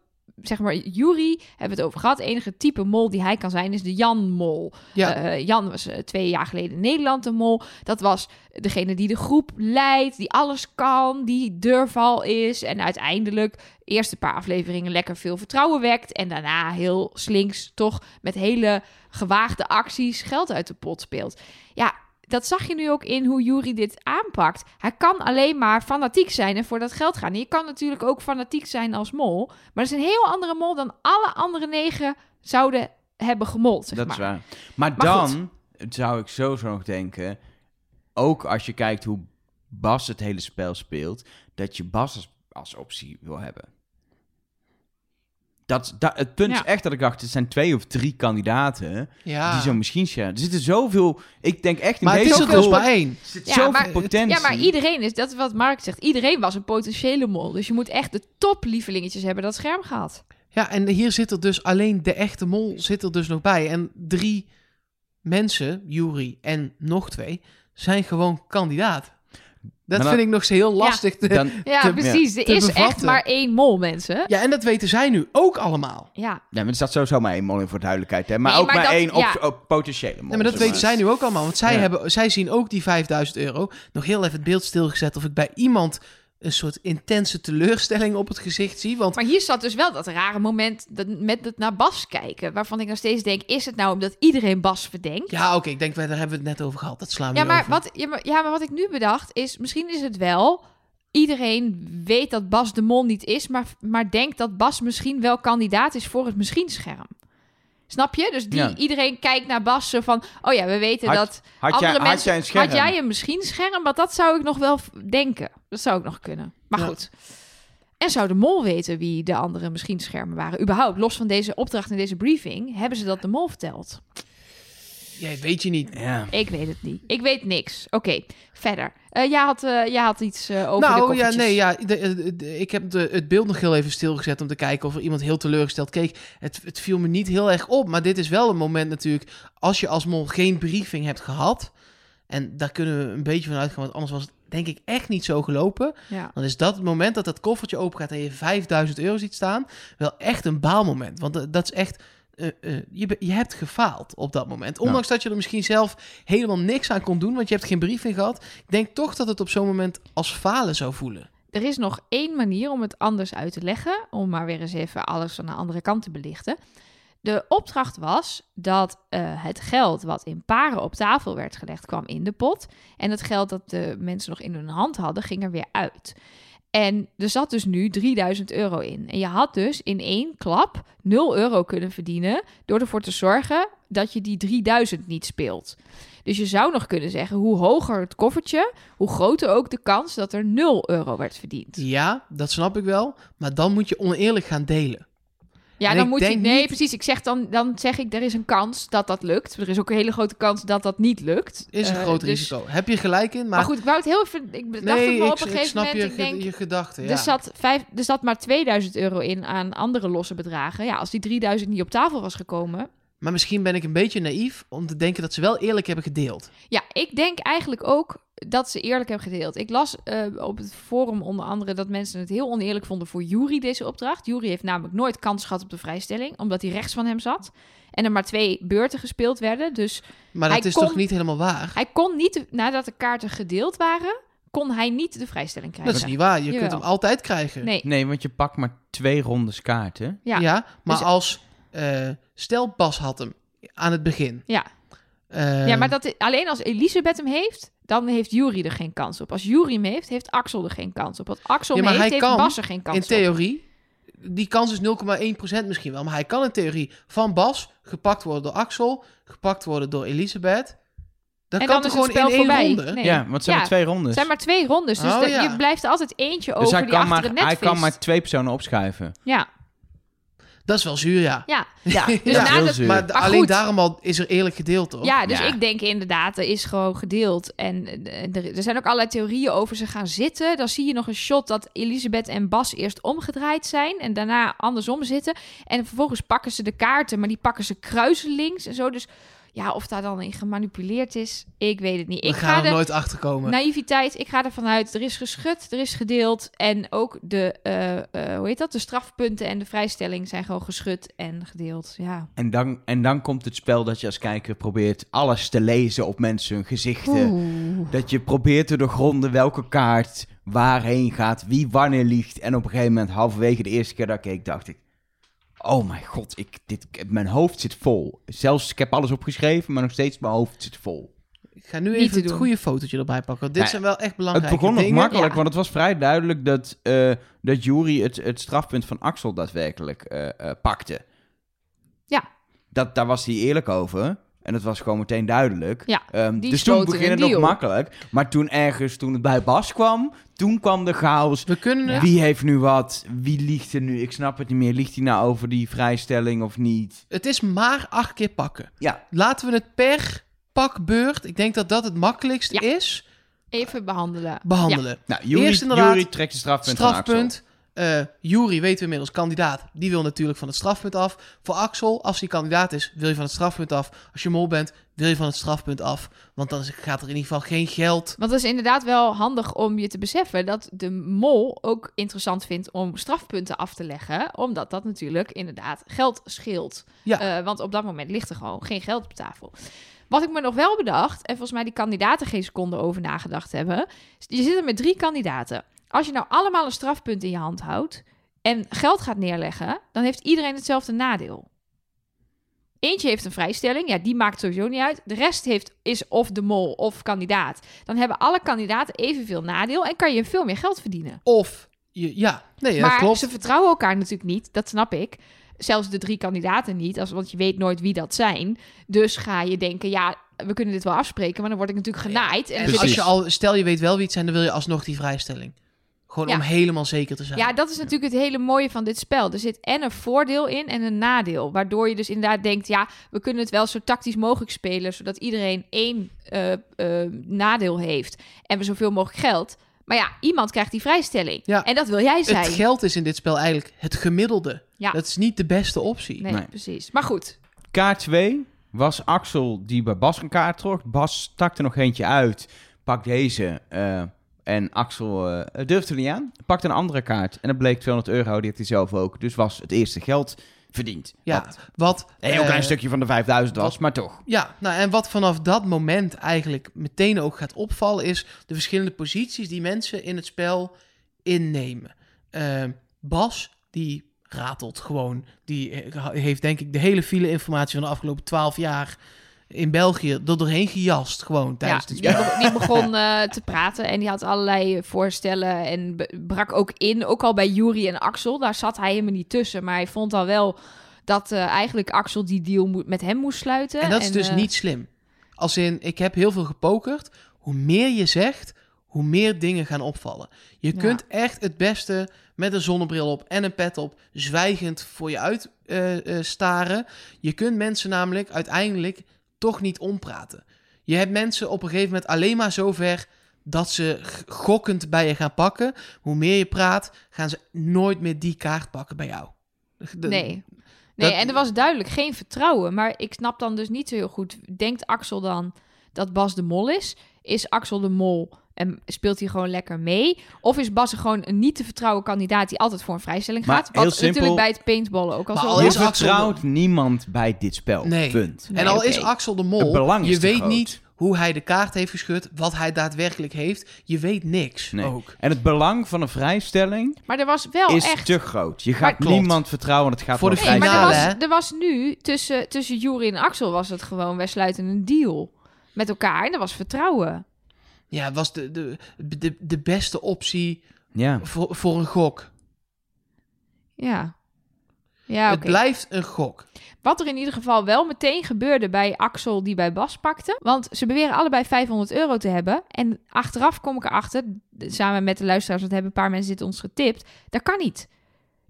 zeg maar, Jury hebben we het over gehad. Het enige type mol die hij kan zijn is de Jan-mol. Ja, Eh, Jan was eh, twee jaar geleden in Nederland de mol. Dat was degene die de groep leidt, die alles kan, die deurval is. En uiteindelijk eerste paar afleveringen lekker veel vertrouwen wekt. En daarna heel slinks toch met hele gewaagde acties geld uit de pot speelt. Ja, dat zag je nu ook in hoe Jury dit aanpakt. Hij kan alleen maar fanatiek zijn en voor dat geld gaan. En je kan natuurlijk ook fanatiek zijn als mol. Maar dat is een heel andere mol dan alle andere negen zouden hebben gemold, zeg dat maar. is waar. Maar, Maar dan zou ik sowieso nog denken... Ook als je kijkt hoe Bas het hele spel speelt... dat je Bas als, als optie wil hebben. Dat, dat, het punt Ja. is echt dat ik dacht... er zijn twee of drie kandidaten... ja. die zo misschien share. Er zitten zoveel... Ik denk echt in maar het is er dus maar één. er zit Ja, zoveel maar- potentie. Ja, maar iedereen is, dat is wat Mark zegt, iedereen was een potentiële mol. Dus je moet echt de toplievelingetjes hebben dat scherm gaat. Ja, en hier zit er dus alleen de echte mol zit er dus nog bij. En drie mensen, Jury en nog twee, zijn gewoon kandidaat. Dat dan- vind ik nog zo heel lastig. te- Dan, Ja, precies. te Er is echt maar één mol, mensen. Ja, en dat weten zij nu ook allemaal. Ja, ja, maar er staat sowieso maar één mol in voor de duidelijkheid. Hè? Maar Nee, ook maar maar, dat- één op, ja. op potentiële mol. Nee, maar dat weten zij nu ook allemaal. Want zij, Ja. hebben, zij zien ook die 5000 euro. Nog heel even het beeld stilgezet of ik bij iemand een soort intense teleurstelling op het gezicht zie. Want maar hier zat dus wel dat rare moment dat, met het naar Bas kijken. Waarvan ik nog steeds denk, is het nou omdat iedereen Bas verdenkt? ja, oké, ik denk, daar hebben we het net over gehad. Dat slaan we Ja, maar over. wat, ja, maar, ja, maar wat ik nu bedacht is, misschien is het wel... Iedereen weet dat Bas de mol niet is, maar, maar denkt dat Bas misschien wel kandidaat is voor het misschien-scherm. Snap je? Dus die, Ja. iedereen kijkt naar Bas zo van... Oh ja, we weten Had- dat Had andere jij, had mensen... jij een scherm? Had jij een misschien-scherm? Want dat zou ik nog wel denken. Dat zou ik nog kunnen. Maar Ja. goed. En zou de mol weten wie de andere misschien-schermen waren? Überhaupt, los van deze opdracht en deze briefing... hebben ze dat de mol verteld? Ja, weet je niet. Ja. Ik weet het niet. Ik weet niks. Oké, verder. Eh, jij, had, eh, jij had iets eh, over de nou ja, koffertjes. nee, ja, de- de- de- ik heb de, het beeld nog heel even stilgezet om te kijken of er iemand heel teleurgesteld keek. Het, het viel me niet heel erg op, maar dit is wel een moment natuurlijk, als je als mol geen briefing hebt gehad, en daar kunnen we een beetje van uitgaan, want anders was het denk ik echt niet zo gelopen, Ja. dan is dat het moment dat dat koffertje open gaat en je 5000 euro ziet staan, wel echt een baalmoment. Want dat- dat is echt, eh, eh, je, je hebt gefaald op dat moment. Ondanks dat je er misschien zelf helemaal niks aan kon doen, want je hebt geen briefing gehad. Ik denk toch dat het op zo'n moment als falen zou voelen. Er is nog één manier om het anders uit te leggen. Om maar weer eens even alles van de andere kant te belichten. De opdracht was dat eh, het geld wat in paren op tafel werd gelegd, kwam in de pot. En het geld dat de mensen nog in hun hand hadden, ging er weer uit. En er zat dus nu 3000 euro in. En je had dus in één klap 0 euro kunnen verdienen. door ervoor te zorgen dat je die 3000 niet speelt. Dus je zou nog kunnen zeggen: hoe hoger het koffertje, hoe groter ook de kans dat er 0 euro werd verdiend. Ja, dat snap ik wel. Maar dan moet je oneerlijk gaan delen. Ja, En dan moet je. Nee, niet- precies. Ik zeg dan, dan zeg ik: er is een kans dat dat lukt. Er is ook een hele grote kans dat dat niet lukt. Is een Eh, groot dus- risico. Heb je gelijk in, maar... Maar, goed, ik wou het heel even. Ik dacht nee, het op een ik gegeven snap moment. je, ik denk, je gedachten. Ja. er, zat vijf, er zat maar 2000 euro in aan andere losse bedragen. Ja, als die 3000 niet op tafel was gekomen. Maar misschien ben ik een beetje naïef om te denken dat ze wel eerlijk hebben gedeeld. Ja, ik denk eigenlijk ook dat ze eerlijk hebben gedeeld. Ik las eh, op het forum onder andere dat mensen het heel oneerlijk vonden voor Jury deze opdracht. Jury heeft namelijk nooit kans gehad op de vrijstelling, omdat hij rechts van hem zat. En er maar twee beurten gespeeld werden. Dus Maar dat Hij is kon- toch niet helemaal waar? hij kon niet, nadat de kaarten gedeeld waren, kon hij niet de vrijstelling krijgen. Dat is niet waar. Je Jawel. kunt hem altijd krijgen. Nee, Nee, want je pakt maar twee rondes kaarten. ja. Ja, maar Dus- als... eh, stel, Bas had hem aan het begin. Ja. Eh, ja, maar dat, alleen als Elisabeth hem heeft, dan heeft Jury er geen kans op. Als Jury hem heeft, heeft Axel er geen kans op. Als Axel Ja, hem maar heeft, hij heeft kan Bas er geen kans in op. theorie... Die kans is 0,1% misschien wel. Maar hij kan in theorie van Bas gepakt worden door Axel. Gepakt worden door Elisabeth. Dat En kan dan het gewoon in spel één voorbij. ronde? Nee. Ja, want het zijn Ja, maar twee rondes. Het zijn maar twee rondes, dus Oh, de- ja. je blijft er altijd eentje dus over hij die kan, achter maar, de net hij kan maar twee personen opschuiven. Ja, Dat is wel zuur, ja. ja. ja. Dus Ja, na heel de- zuur. Maar, Maar alleen goed. daarom al is er eerlijk gedeeld, toch? Ja, dus Ja. ik denk inderdaad, er is gewoon gedeeld. En eh, er, er zijn ook allerlei theorieën over ze gaan zitten. Dan zie je nog een shot dat Elisabeth en Bas eerst omgedraaid zijn. En daarna andersom zitten. En vervolgens pakken ze de kaarten, maar die pakken ze kruiselings en zo. Dus ja, of daar dan in gemanipuleerd is, ik weet het niet. We ik gaan ga er nooit achter komen. naïviteit, ik ga ervan uit, er is geschud, er is gedeeld. En ook de, eh, eh, hoe heet dat, de strafpunten en de vrijstelling zijn gewoon geschud en gedeeld. Ja. En dan, en dan komt het spel dat je als kijker probeert alles te lezen op mensen hun gezichten. Dat je probeert te doorgronden welke kaart waarheen gaat, wie wanneer liegt. En op een gegeven moment, halverwege de eerste keer dat ik keek, dacht ik... Oh mijn god, ik, dit, mijn hoofd zit vol. Zelfs, ik heb alles opgeschreven, maar nog steeds mijn hoofd zit vol. Ik ga nu Niet even het doen. goede fotootje erbij pakken. want Dit Ja, zijn wel echt Het belangrijke begon nog dingen. makkelijk, ja. want het was vrij duidelijk dat, eh dat Jury het, het strafpunt van Axel daadwerkelijk eh, eh, pakte. Ja. Dat, daar was hij eerlijk over. En dat was gewoon meteen duidelijk. Ja, Ehm, die dus toen een het nog makkelijk. Maar toen ergens, toen het bij Bas kwam, toen kwam de chaos. We kunnen Wie heeft nu wat? Wie liegt er nu? Ik snap het niet meer. Liegt hij nou over die vrijstelling of niet? het is maar acht keer pakken. Ja, Laten we het per pakbeurt, ik denk dat dat het makkelijkst Ja. is, Even behandelen. behandelen. nou, Jury, Eerst inderdaad Jury trekt de strafpunt van Axel. Strafpunt. Eh Jury weten we inmiddels, kandidaat. Die wil natuurlijk van het strafpunt af. Voor Axel, als hij kandidaat is, wil je van het strafpunt af. Als je mol bent, wil je van het strafpunt af. Want dan gaat er in ieder geval geen geld. Want het is inderdaad wel handig om je te beseffen dat de mol ook interessant vindt om strafpunten af te leggen. Omdat dat natuurlijk inderdaad geld scheelt. Ja. Eh, want op dat moment ligt er gewoon geen geld op tafel. Wat ik me nog wel bedacht, en volgens mij die kandidaten geen seconde over nagedacht hebben. Je zit er met drie kandidaten. Als je nou allemaal een strafpunt in je hand houdt en geld gaat neerleggen, dan heeft iedereen hetzelfde nadeel. Eentje heeft een vrijstelling, ja, die maakt sowieso niet uit. De rest heeft, is of de mol of kandidaat. Dan hebben alle kandidaten evenveel nadeel en kan je veel meer geld verdienen. Of, je, ja, nee, maar klopt. ze vertrouwen elkaar natuurlijk niet, dat snap ik. Zelfs de drie kandidaten niet, als, want je weet nooit wie dat zijn. Dus ga je denken, ja, we kunnen dit wel afspreken, maar dan word ik natuurlijk genaaid. En zit als je al, stel je weet wel wie het zijn, dan wil je alsnog die vrijstelling. Gewoon Ja. om helemaal zeker te zijn. Ja, dat is natuurlijk het hele mooie van dit spel. Er zit en een voordeel in en een nadeel. Waardoor je dus inderdaad denkt, ja, we kunnen het wel zo tactisch mogelijk spelen, zodat iedereen één eh, eh, nadeel heeft en we zoveel mogelijk geld. Maar ja, iemand krijgt die vrijstelling. Ja. En dat wil jij zijn. het geld is in dit spel eigenlijk het gemiddelde. Ja. Dat is niet de beste optie. Nee, Nee. precies. Maar goed, Kaart 2 was Axel die bij Bas een kaart trok. Bas stak er nog eentje uit, pakt deze eh, en Axel eh, durfde er niet aan. Pakte een andere kaart en dat bleek 200 euro, die had hij zelf ook. Dus was het eerste geld verdiend. Ja, Wat wat... een heel eh, klein stukje van de 5000 was, wat- maar toch. Ja, nou en wat vanaf dat moment eigenlijk meteen ook gaat opvallen, is de verschillende posities die mensen in het spel innemen. Eh, Bas, die ratelt gewoon. Die heeft denk ik de hele file informatie van de afgelopen twaalf jaar in België er doorheen gejast, gewoon ja, tijdens dit die, spel. be- die begon eh, te praten en die had allerlei voorstellen en brak ook in. Ook al bij Jury en Axel, daar zat hij helemaal niet tussen. Maar hij vond al wel dat eh, eigenlijk Axel die deal moet, met hem moest sluiten. En dat is dus eh, niet slim. Als in, ik heb heel veel gepokerd. Hoe meer je zegt, hoe meer dingen gaan opvallen. Je Ja. kunt echt het beste met een zonnebril op en een pet op, zwijgend voor je uit staren. Je kunt mensen namelijk uiteindelijk toch niet ompraten. Je hebt mensen op een gegeven moment alleen maar zover dat ze gokkend bij je gaan pakken. Hoe meer je praat, gaan ze nooit meer die kaart pakken bij jou. De- Nee. Nee, Dat- en er was duidelijk geen vertrouwen. Maar ik snap dan dus niet zo heel goed. Denkt Axel dan dat Bas de Mol is? Is Axel de Mol en speelt hij gewoon lekker mee? Of is Bas gewoon een niet te vertrouwen kandidaat die altijd voor een vrijstelling Maar gaat? heel Wat simpel- natuurlijk bij het paintballen ook al Maar zo is vertrouwt niemand bij dit spel. Nee. Punt. Nee, en al is Axel de Het Mol, belang is je te weet groot. niet hoe hij de kaart heeft geschud, wat hij daadwerkelijk heeft. Je weet niks Nee. ook. En het belang van een vrijstelling Maar er was wel is echt... te groot. Je Maar gaat klopt. niemand vertrouwen. Het gaat Voor om de een Nee, maar er finale, was, er was nu tussen, tussen Jury en Axel was het gewoon... wij sluiten een deal met elkaar. En er was vertrouwen. Ja, het was de, de, de, de beste optie Ja. voor, voor een gok. Ja. Ja, Het blijft een gok. Wat er in ieder geval wel meteen gebeurde bij Axel die bij Bas pakte. Want ze beweren allebei 500 euro te hebben. En achteraf kom ik erachter, samen met de luisteraars, want hebben een paar mensen dit ons getipt. Dat kan niet.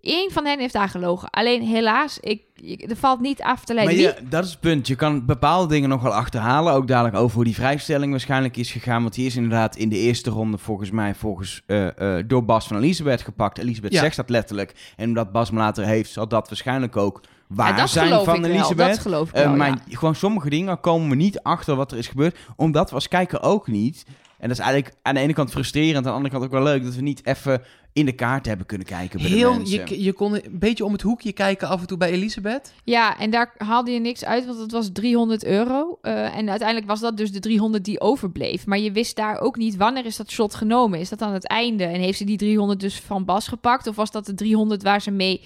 Eén van hen heeft daar gelogen. Alleen helaas, ik, ik- er valt niet af te Maar leiden. je, dat is het punt. Je kan bepaalde dingen nog wel achterhalen. Ook dadelijk over hoe die vrijstelling waarschijnlijk is gegaan. Want die is inderdaad in de eerste ronde volgens mij volgens, eh, eh, door Bas van Elisabeth gepakt. Elisabeth Ja. zegt dat letterlijk. En omdat Bas hem later heeft, zal dat waarschijnlijk ook waar Ja, dat zijn geloof van ik wel. Elisabeth. Dat geloof ik Eh, maar ja. gewoon sommige dingen komen we niet achter wat er is gebeurd. Omdat we als kijker ook niet. En dat is eigenlijk aan de ene kant frustrerend. Aan de andere kant ook wel leuk. Dat we niet even in de kaart hebben kunnen kijken bij de Heel, mensen. je, je kon een beetje om het hoekje kijken af en toe bij Elisabeth. Ja, en daar haalde je niks uit, want het was 300 euro. Eh, en uiteindelijk was dat dus de 300 die overbleef. Maar je wist daar ook niet wanneer is dat shot genomen. Is dat aan het einde? En heeft ze die 300 dus van Bas gepakt? Of was dat de 300 waar ze mee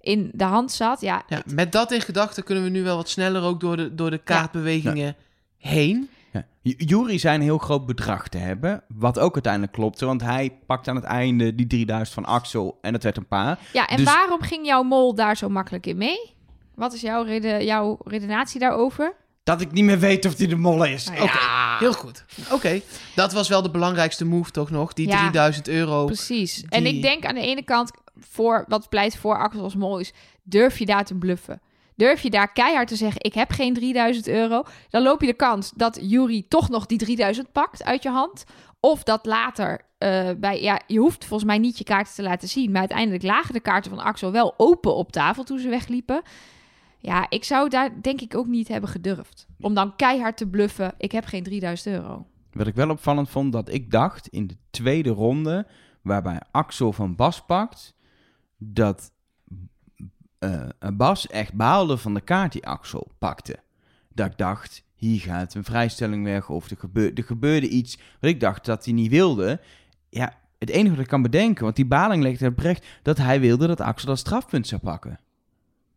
in de hand zat? Ja, Ja, met dat in gedachten kunnen we nu wel wat sneller ook door de, door de kaartbewegingen heen. Ja. Jury zei een heel groot bedrag te hebben. Wat ook uiteindelijk klopte. Want hij pakte aan het einde die 3000 van Axel. En dat werd een paar. ja en Dus- waarom ging jouw mol daar zo makkelijk in mee? Wat is jouw, rede, jouw redenatie daarover? Dat ik niet meer weet of die de mol is. Nou Oké, heel goed. Oké, dat was wel de belangrijkste move toch nog? Die Ja. 3000 euro. Precies. En ik denk aan de ene kant, voor, wat pleit voor Axel als mol is, durf je daar te bluffen? Durf je daar keihard te zeggen, ik heb geen 3000 euro? Dan loop je de kans dat Jury toch nog die 3000 pakt uit je hand. Of dat later eh, bij, ja, je hoeft volgens mij niet je kaarten te laten zien. Maar uiteindelijk lagen de kaarten van Axel wel open op tafel toen ze wegliepen. Ja, ik zou daar denk ik ook niet hebben gedurfd. Om dan keihard te bluffen, ik heb geen 3000 euro. Wat ik wel opvallend vond, dat ik dacht in de tweede ronde, waarbij Axel van Bas pakt, dat eh, Bas echt baalde van de kaart die Axel pakte. Dat ik dacht, hier gaat een vrijstelling weg, of er, gebeur, er gebeurde iets wat ik dacht dat hij niet wilde. Ja, het enige wat ik kan bedenken, want die baling legde het bericht, dat hij wilde dat Axel dat strafpunt zou pakken.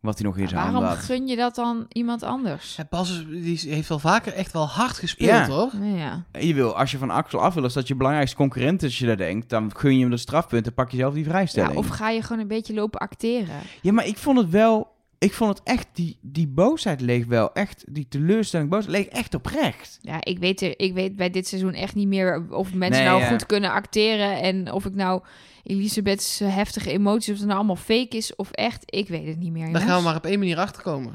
Wat hij nog in zijn hand Waarom had. gun je dat dan iemand anders? Ja, Bas is- die heeft wel vaker echt wel hard gespeeld, Ja. hoor. Nou ja. Je wil, als je van Axel af wil, als dat je belangrijkste concurrent is, als je daar denkt, dan gun je hem de strafpunt en pak je zelf die vrijstelling. Ja, of ga je gewoon een beetje lopen acteren? Ja, maar ik vond het wel. Ik vond het echt. Die, die boosheid leeg wel echt. Die teleurstelling, boosheid leeg echt oprecht. Ja, ik weet, er, ik weet bij dit seizoen echt niet meer of mensen Nee, nou ja. goed kunnen acteren. En of ik nou Elisabeth's eh, heftige emoties, of het nou allemaal fake is of echt. Ik weet het niet meer. Daar jongens. gaan we maar op één manier achterkomen.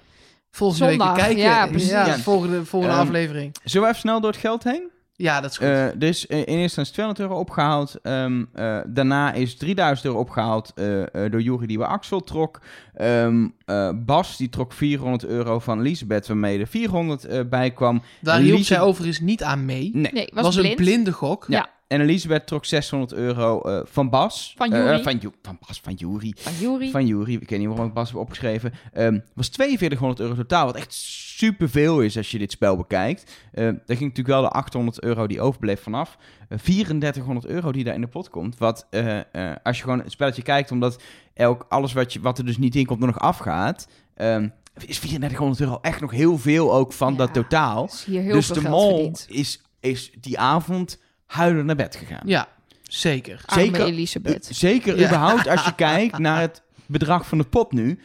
Volgende Zondag, week kijken. ja, precies. Ja, volgende, volgende Ehm, aflevering. Zullen we even snel door het geld heen? Ja, dat is goed. Eh, er is eh, in eerste instantie 200 euro opgehaald. Ehm, eh, daarna is 3000 euro opgehaald eh, eh, door Jury die bij Axel trok. Ehm, eh, Bas die trok 400 euro van Elisabeth, waarmee er 400 eh, bij kwam. Daar hielp Elise- zij overigens niet aan mee. Nee. Nee, was, was blind. een blinde gok. Ja. En Elisabeth trok 600 euro eh, van Bas. Van Eh, Jury. van, Ju- van Bas, van Jury. Van Jury. Van Jury, ik weet niet waarom ik Bas heb opgeschreven. Ehm was 4200 euro totaal, wat echt superveel is als je dit spel bekijkt. Eh, daar ging natuurlijk wel de 800 euro die overbleef vanaf. Eh 3400 euro die daar in de pot komt. Wat eh, eh, als je gewoon het spelletje kijkt, omdat elk, alles wat, je, wat er dus niet in komt er nog afgaat... ehm, is 3400 euro echt nog heel veel ook van Ja, dat totaal. Dus de mol is, is die avond huilend naar bed gegaan. Ja, zeker. Arme zeker- Elisabeth. Zeker Ja. überhaupt als je kijkt naar het bedrag van de pot nu.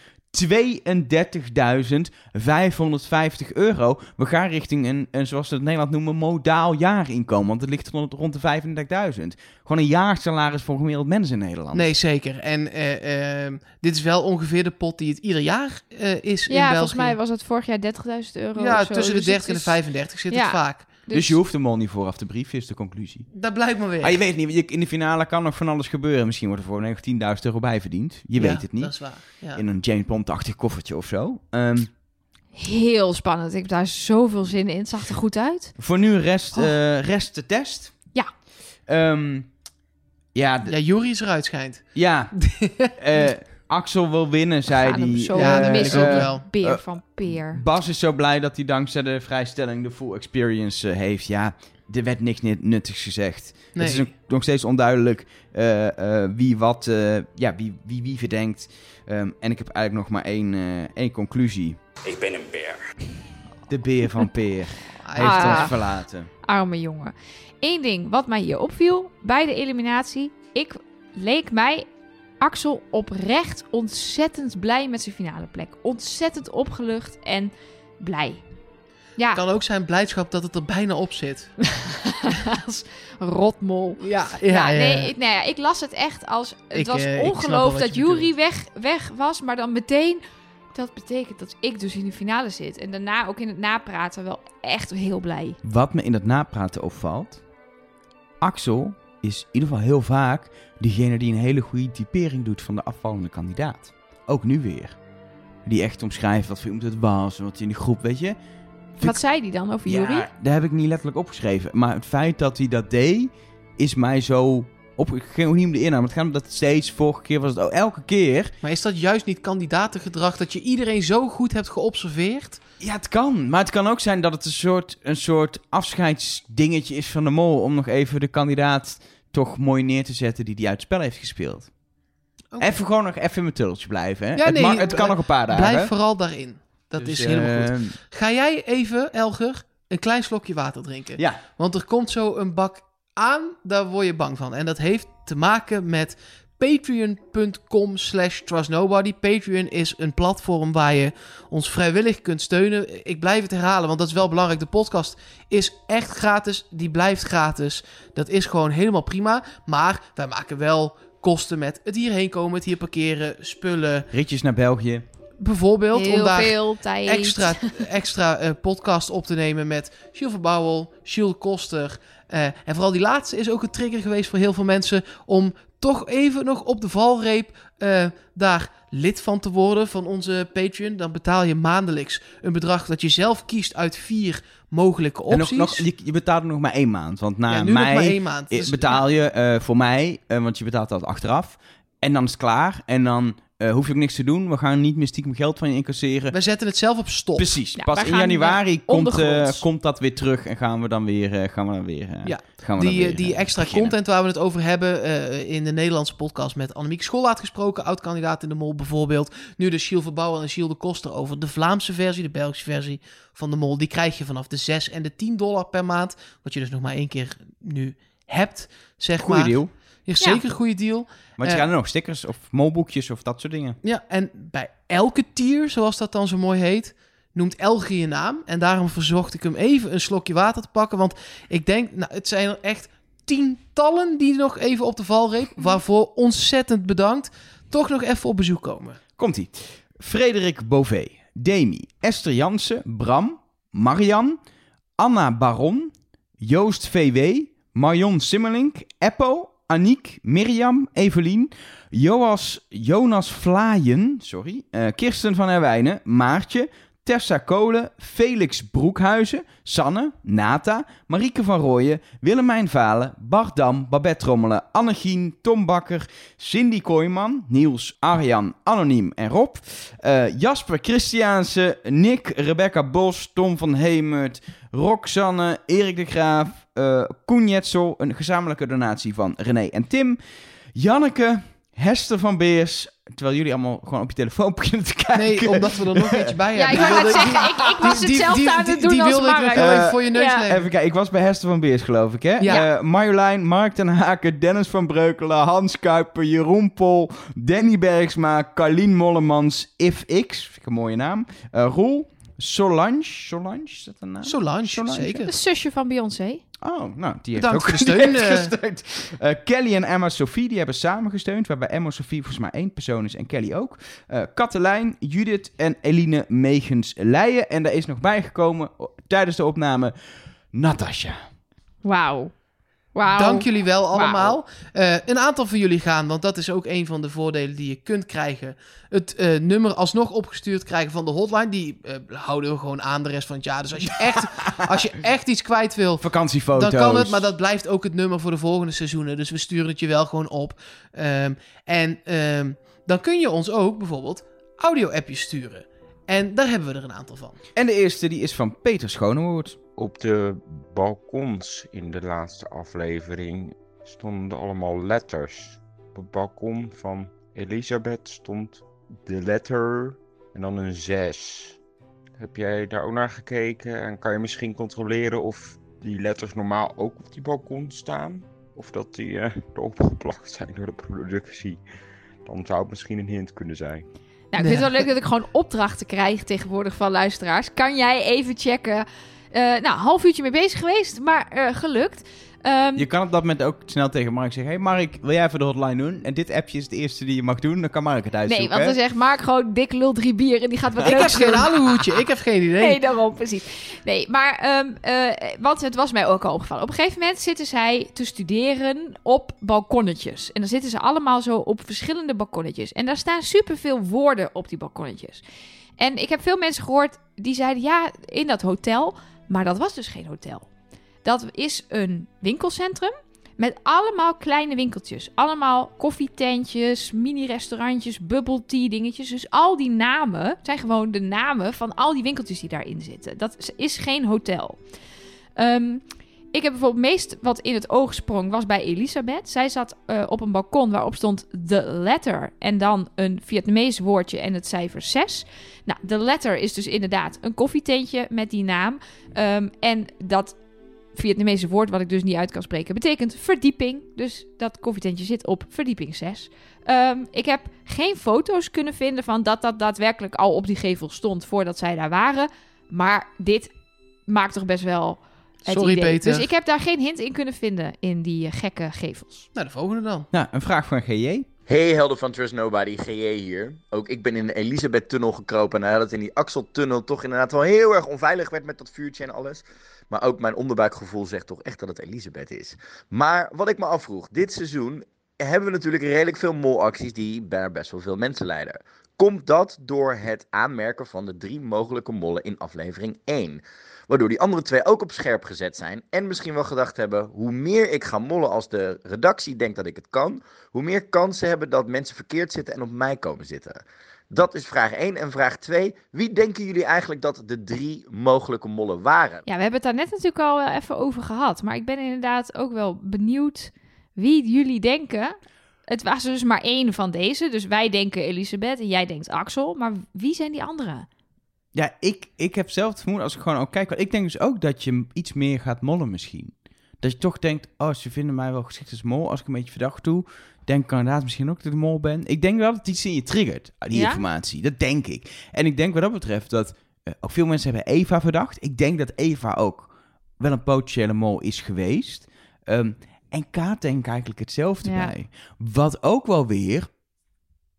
32.550 euro. We gaan richting een, een, zoals ze het in Nederland noemen, modaal jaarinkomen. Want het ligt rond, rond de 35.000. Gewoon een jaarsalaris voor gemiddeld mensen in Nederland. Nee, zeker. En eh, ehm, dit is wel ongeveer de pot die het ieder jaar eh, is in Ja, België. volgens mij was het vorig jaar 30.000 euro. ja, of zo. tussen de Dus 30 en de het is- 35 zit Ja. het vaak. Dus, je hoeft de mol niet vooraf te brieven, is de conclusie. Dat blijkt maar weer. Ah, je weet niet, in de finale kan nog van alles gebeuren. Misschien wordt er voor nog 10.000 euro bij verdiend. Je Ja, weet het niet. Dat is waar. Ja. In een James Bond-achtig koffertje of zo. Ehm, Heel spannend. Ik heb daar zoveel zin in. Het zag er goed uit. voor nu rest, Oh. eh, rest de test. Ja. Ehm, ja, Ja, Jury is eruit schijnt. ja. Eh, Axel wil winnen, zei hij. zo Ja, dat wil ik missen. ook wel. Peer Eh, van Peer. Bas is zo blij dat hij dankzij de vrijstelling de full experience eh, heeft. Ja, er werd niks nuttigs gezegd. Nee. Het is ook nog steeds onduidelijk eh, eh, wie wat, eh, ja, wie, wie wie verdenkt. Ehm, en ik heb eigenlijk nog maar één, eh, één conclusie. Ik ben een beer. De beer van Peer heeft Ah. ons verlaten. Arme jongen. Eén ding wat mij hier opviel bij de eliminatie. Ik leek mij Axel oprecht ontzettend blij met zijn finale plek. Ontzettend opgelucht en blij. Ja, kan ook zijn blijdschap dat het er bijna op zit. als rotmol. Ja, Ja, nee, ik, nou ja, ik las het echt als... Het Ik, was eh, ongeloof dat Jury weg, weg was, maar dan meteen... Dat betekent dat ik dus in de finale zit. En daarna ook in het napraten wel echt heel blij. Wat me in het napraten opvalt. Axel is in ieder geval heel vaak diegene die een hele goede typering doet van de afvallende kandidaat. Ook nu weer. Die echt omschrijft wat voor iemand het was, wat in die groep, weet je. Wat zei die dan over Jury? Ja, daar heb ik niet letterlijk opgeschreven. Maar het feit dat hij dat deed, is mij zo... Op, ik ga ook niet om de inhoud, maar het gaat om dat steeds, vorige keer was het... Oh, elke keer... Maar is dat juist niet kandidatengedrag dat je iedereen zo goed hebt geobserveerd? Ja, het kan. Maar het kan ook zijn dat het een soort, een soort afscheidsdingetje is van de mol... om nog even de kandidaat toch mooi neer te zetten die die uit het spel heeft gespeeld. Even gewoon nog even in mijn tulletje blijven, hè? Ja, het, nee, mag- het kan bl- nog een paar dagen. Blijf vooral daarin. Dat Dus, is helemaal eh, goed. Ga jij even, Elger, een klein slokje water drinken? Ja, Want er komt zo een bak aan, daar word je bang van. En dat heeft te maken met patreon.com slash trustnobody. Patreon is een platform waar je ons vrijwillig kunt steunen. Ik blijf het herhalen, want dat is wel belangrijk. De podcast is echt gratis. Die blijft gratis. Dat is gewoon helemaal prima. Maar wij maken wel kosten met het hierheen komen, het hier parkeren, spullen. ritjes naar België. Bijvoorbeeld Heel om daar veel tijd. extra, extra eh, podcast op te nemen met Gilles van Bouwel, Koster. Eh, en vooral die laatste is ook een trigger geweest voor heel veel mensen om toch even nog op de valreep eh, daar lid van te worden van onze Patreon. Dan betaal je maandelijks een bedrag dat je zelf kiest uit vier mogelijke En opties. nog, nog, je, betaalt er nog maar één maand. Want na ja, nu mei nog maar één maand. eh, Dus- betaal je eh, voor mij, want je betaalt dat achteraf. En dan is het klaar. En dan eh, hoef je ook niks te doen. We gaan niet meer stiekem geld van je incasseren. We zetten het zelf op stop. Precies. Ja, Pas in januari eh, komt, eh, komt dat weer terug en gaan we dan weer, eh, gaan we dan weer, Ja, gaan we dan Die, weer, die extra beginnen. content waar we het over hebben eh, in de Nederlandse podcast met Annemiek Schollaat gesproken, oud-kandidaat in de Mol bijvoorbeeld. Nu de Gilles Verbouwen en Gilles de Koster over de Vlaamse versie, de Belgische versie van de Mol. Die krijg je vanaf de 6 en de 10 dollar per maand, wat je dus nog maar één keer nu hebt, zeg Goeie maar. deal. Ja, zeker een goede deal. Want Eh, je gaat er nog stickers of molboekjes of dat soort dingen. Ja, en bij elke tier, zoals dat dan zo mooi heet, noemt Elge je naam. En daarom verzocht ik hem even een slokje water te pakken. Want ik denk, nou, het zijn er echt tientallen die nog even op de valreep, waarvoor ontzettend bedankt, toch nog even op bezoek komen. Komt-ie. Frederik Bové, Demi, Esther Jansen, Bram, Marian, Anna Baron, Joost VW, Marion Simmerlink, Eppo, Aniek, Mirjam, Evelien, Joas, Jonas Vlaaien, sorry, eh, Kirsten van Herwijnen, Maartje, Tessa Kolen, Felix Broekhuizen, Sanne, Nata, Marieke van Rooyen, Willemijn Valen, Bart Dam, Babette Rommelen, Annegien, Tom Bakker, Cindy Kooijman, Niels, Arjan, Anoniem en Rob, eh, Jasper Christiaanse, Nick, Rebecca Bos, Tom van Hemert, Roxanne, Erik de Graaf, eh Koen een gezamenlijke donatie van René en Tim, Janneke, Hester van Beers, terwijl jullie allemaal gewoon op je telefoon beginnen te kijken. Nee, omdat we er nog eentje bij Ja, ik hebben. wou zeggen, ik, ik was die- hetzelfde die- aan het die- doen die als wilde ik nog even Eh, voor je neus ja. leggen. Even kijken, ik was bij Hester van Beers, geloof ik, hè? Ja. Eh, Marjolein, Mark ten Haken, Dennis van Breukelen, Hans Kuiper, Jeroen Pol, Danny Bergsma, Carlien Mollemans, If X, vind ik een mooie naam, eh, Roel, Solange, Solange, is dat een naam? Solange, Solange, zeker. De zusje van Beyoncé. Oh, nou, die heeft Bedankt ook eh. gesteund. Eh, Kelly en Emma Sophie, die hebben samen gesteund. Waarbij Emma Sophie volgens mij één persoon is en Kelly ook. Eh Katelijn, Judith en Eline Megens Leijen. En daar is nog bijgekomen tijdens de opname Natasja. Wauw. Wauw. Dank jullie wel allemaal. Eh, een aantal van jullie gaan, want dat is ook een van de voordelen die je kunt krijgen. Het eh, nummer alsnog opgestuurd krijgen van de hotline. Die eh, houden we gewoon aan de rest van het jaar. Dus als je echt, als je echt iets kwijt wil, Vakantiefoto's. dan kan het. Maar dat blijft ook het nummer voor de volgende seizoenen. Dus we sturen het je wel gewoon op. Ehm, en ehm, dan kun je ons ook bijvoorbeeld audio-appjes sturen. En daar hebben we er een aantal van. En de eerste die is van Peter Schonewoord. Op de balkons in de laatste aflevering stonden allemaal letters. Op het balkon van Elisabeth stond de letter en dan een 6. Heb jij daar ook naar gekeken en kan je misschien controleren of die letters normaal ook op die balkon staan? Of dat die eh, erop geplakt zijn door de productie? Dan zou het misschien een hint kunnen zijn. Nou, ik vind het wel leuk dat ik gewoon opdrachten krijg tegenwoordig van luisteraars. Kan jij even checken? Eh, nou, een half uurtje mee bezig geweest, maar eh, gelukt. Ehm, Je kan op dat moment ook snel tegen Mark zeggen... Hey Mark, wil jij even de hotline doen? En dit appje is het eerste die je mag doen. Dan kan Mark het uitzoeken. nee, want dan zegt Mark gewoon dik lul drie bier en die gaat wat Ik heb geen aluhoedje, ik heb geen idee. Nee, daarom, precies. Nee, maar, ehm, eh, want het was mij ook al opgevallen. Op een gegeven moment zitten zij te studeren op balkonnetjes. En dan zitten ze allemaal zo op verschillende balkonnetjes. En daar staan superveel woorden op die balkonnetjes. En ik heb veel mensen gehoord die zeiden, ja, in dat hotel. Maar dat was dus geen hotel. Dat is een winkelcentrum met allemaal kleine winkeltjes. Allemaal koffietentjes, mini-restaurantjes, bubble tea dingetjes. Dus al die namen zijn gewoon de namen van al die winkeltjes die daarin zitten. Dat is- geen hotel. Ehm, ik heb bijvoorbeeld meest wat in het oog sprong was bij Elisabeth. Zij zat eh, op een balkon waarop stond de letter en dan een Vietnamees woordje en het cijfer 6. Nou, de letter is dus inderdaad een koffietentje met die naam. Ehm, en dat Vietnamese woord, wat ik dus niet uit kan spreken, betekent verdieping. Dus dat koffietentje zit op verdieping 6. Ehm, ik heb geen foto's kunnen vinden van dat dat daadwerkelijk al op die gevel stond voordat zij daar waren. Maar dit maakt toch best wel Sorry, idee. Peter. Dus ik heb daar geen hint in kunnen vinden in die eh, gekke gevels. Nou, de volgende dan. Nou, een vraag van GJ. Hey helden van Trust Nobody, GJ hier. Ook ik ben in de Elisabeth-tunnel gekropen nadat het in die Axel-tunnel toch inderdaad wel heel erg onveilig werd met dat vuurtje en alles. Maar ook mijn onderbuikgevoel zegt toch echt dat het Elisabeth is. Maar wat ik me afvroeg, dit seizoen hebben we natuurlijk redelijk veel molacties die bij best wel veel mensen leiden. Komt dat door het aanmerken van de drie mogelijke mollen in aflevering 1? Waardoor die andere twee ook op scherp gezet zijn. En misschien wel gedacht hebben: hoe meer ik ga mollen als de redactie denkt dat ik het kan, hoe meer kansen hebben dat mensen verkeerd zitten en op mij komen zitten. Dat is vraag 1. En vraag 2. Wie denken jullie eigenlijk dat de drie mogelijke mollen waren? Ja, we hebben het daar net natuurlijk al wel even over gehad. Maar ik ben inderdaad ook wel benieuwd wie jullie denken. Het was dus maar één van deze. Dus wij denken Elisabeth en jij denkt Axel. Maar wie zijn die anderen? Ja, ik, ik heb zelf het vermoeden als ik gewoon ook kijk. want Ik denk dus ook dat je iets meer gaat mollen misschien. Dat je toch denkt, oh, ze vinden mij wel geschikt als mol. Als ik een beetje verdacht doe, denk ik inderdaad misschien ook dat ik de mol ben. Ik denk wel dat het iets in je triggert, die Ja? informatie. Dat denk ik. En ik denk wat dat betreft dat eh, ook veel mensen hebben Eva verdacht. Ik denk dat Eva ook wel een potentiële mol is geweest. Ehm, en Kaat denk eigenlijk hetzelfde Ja. bij. Wat ook wel weer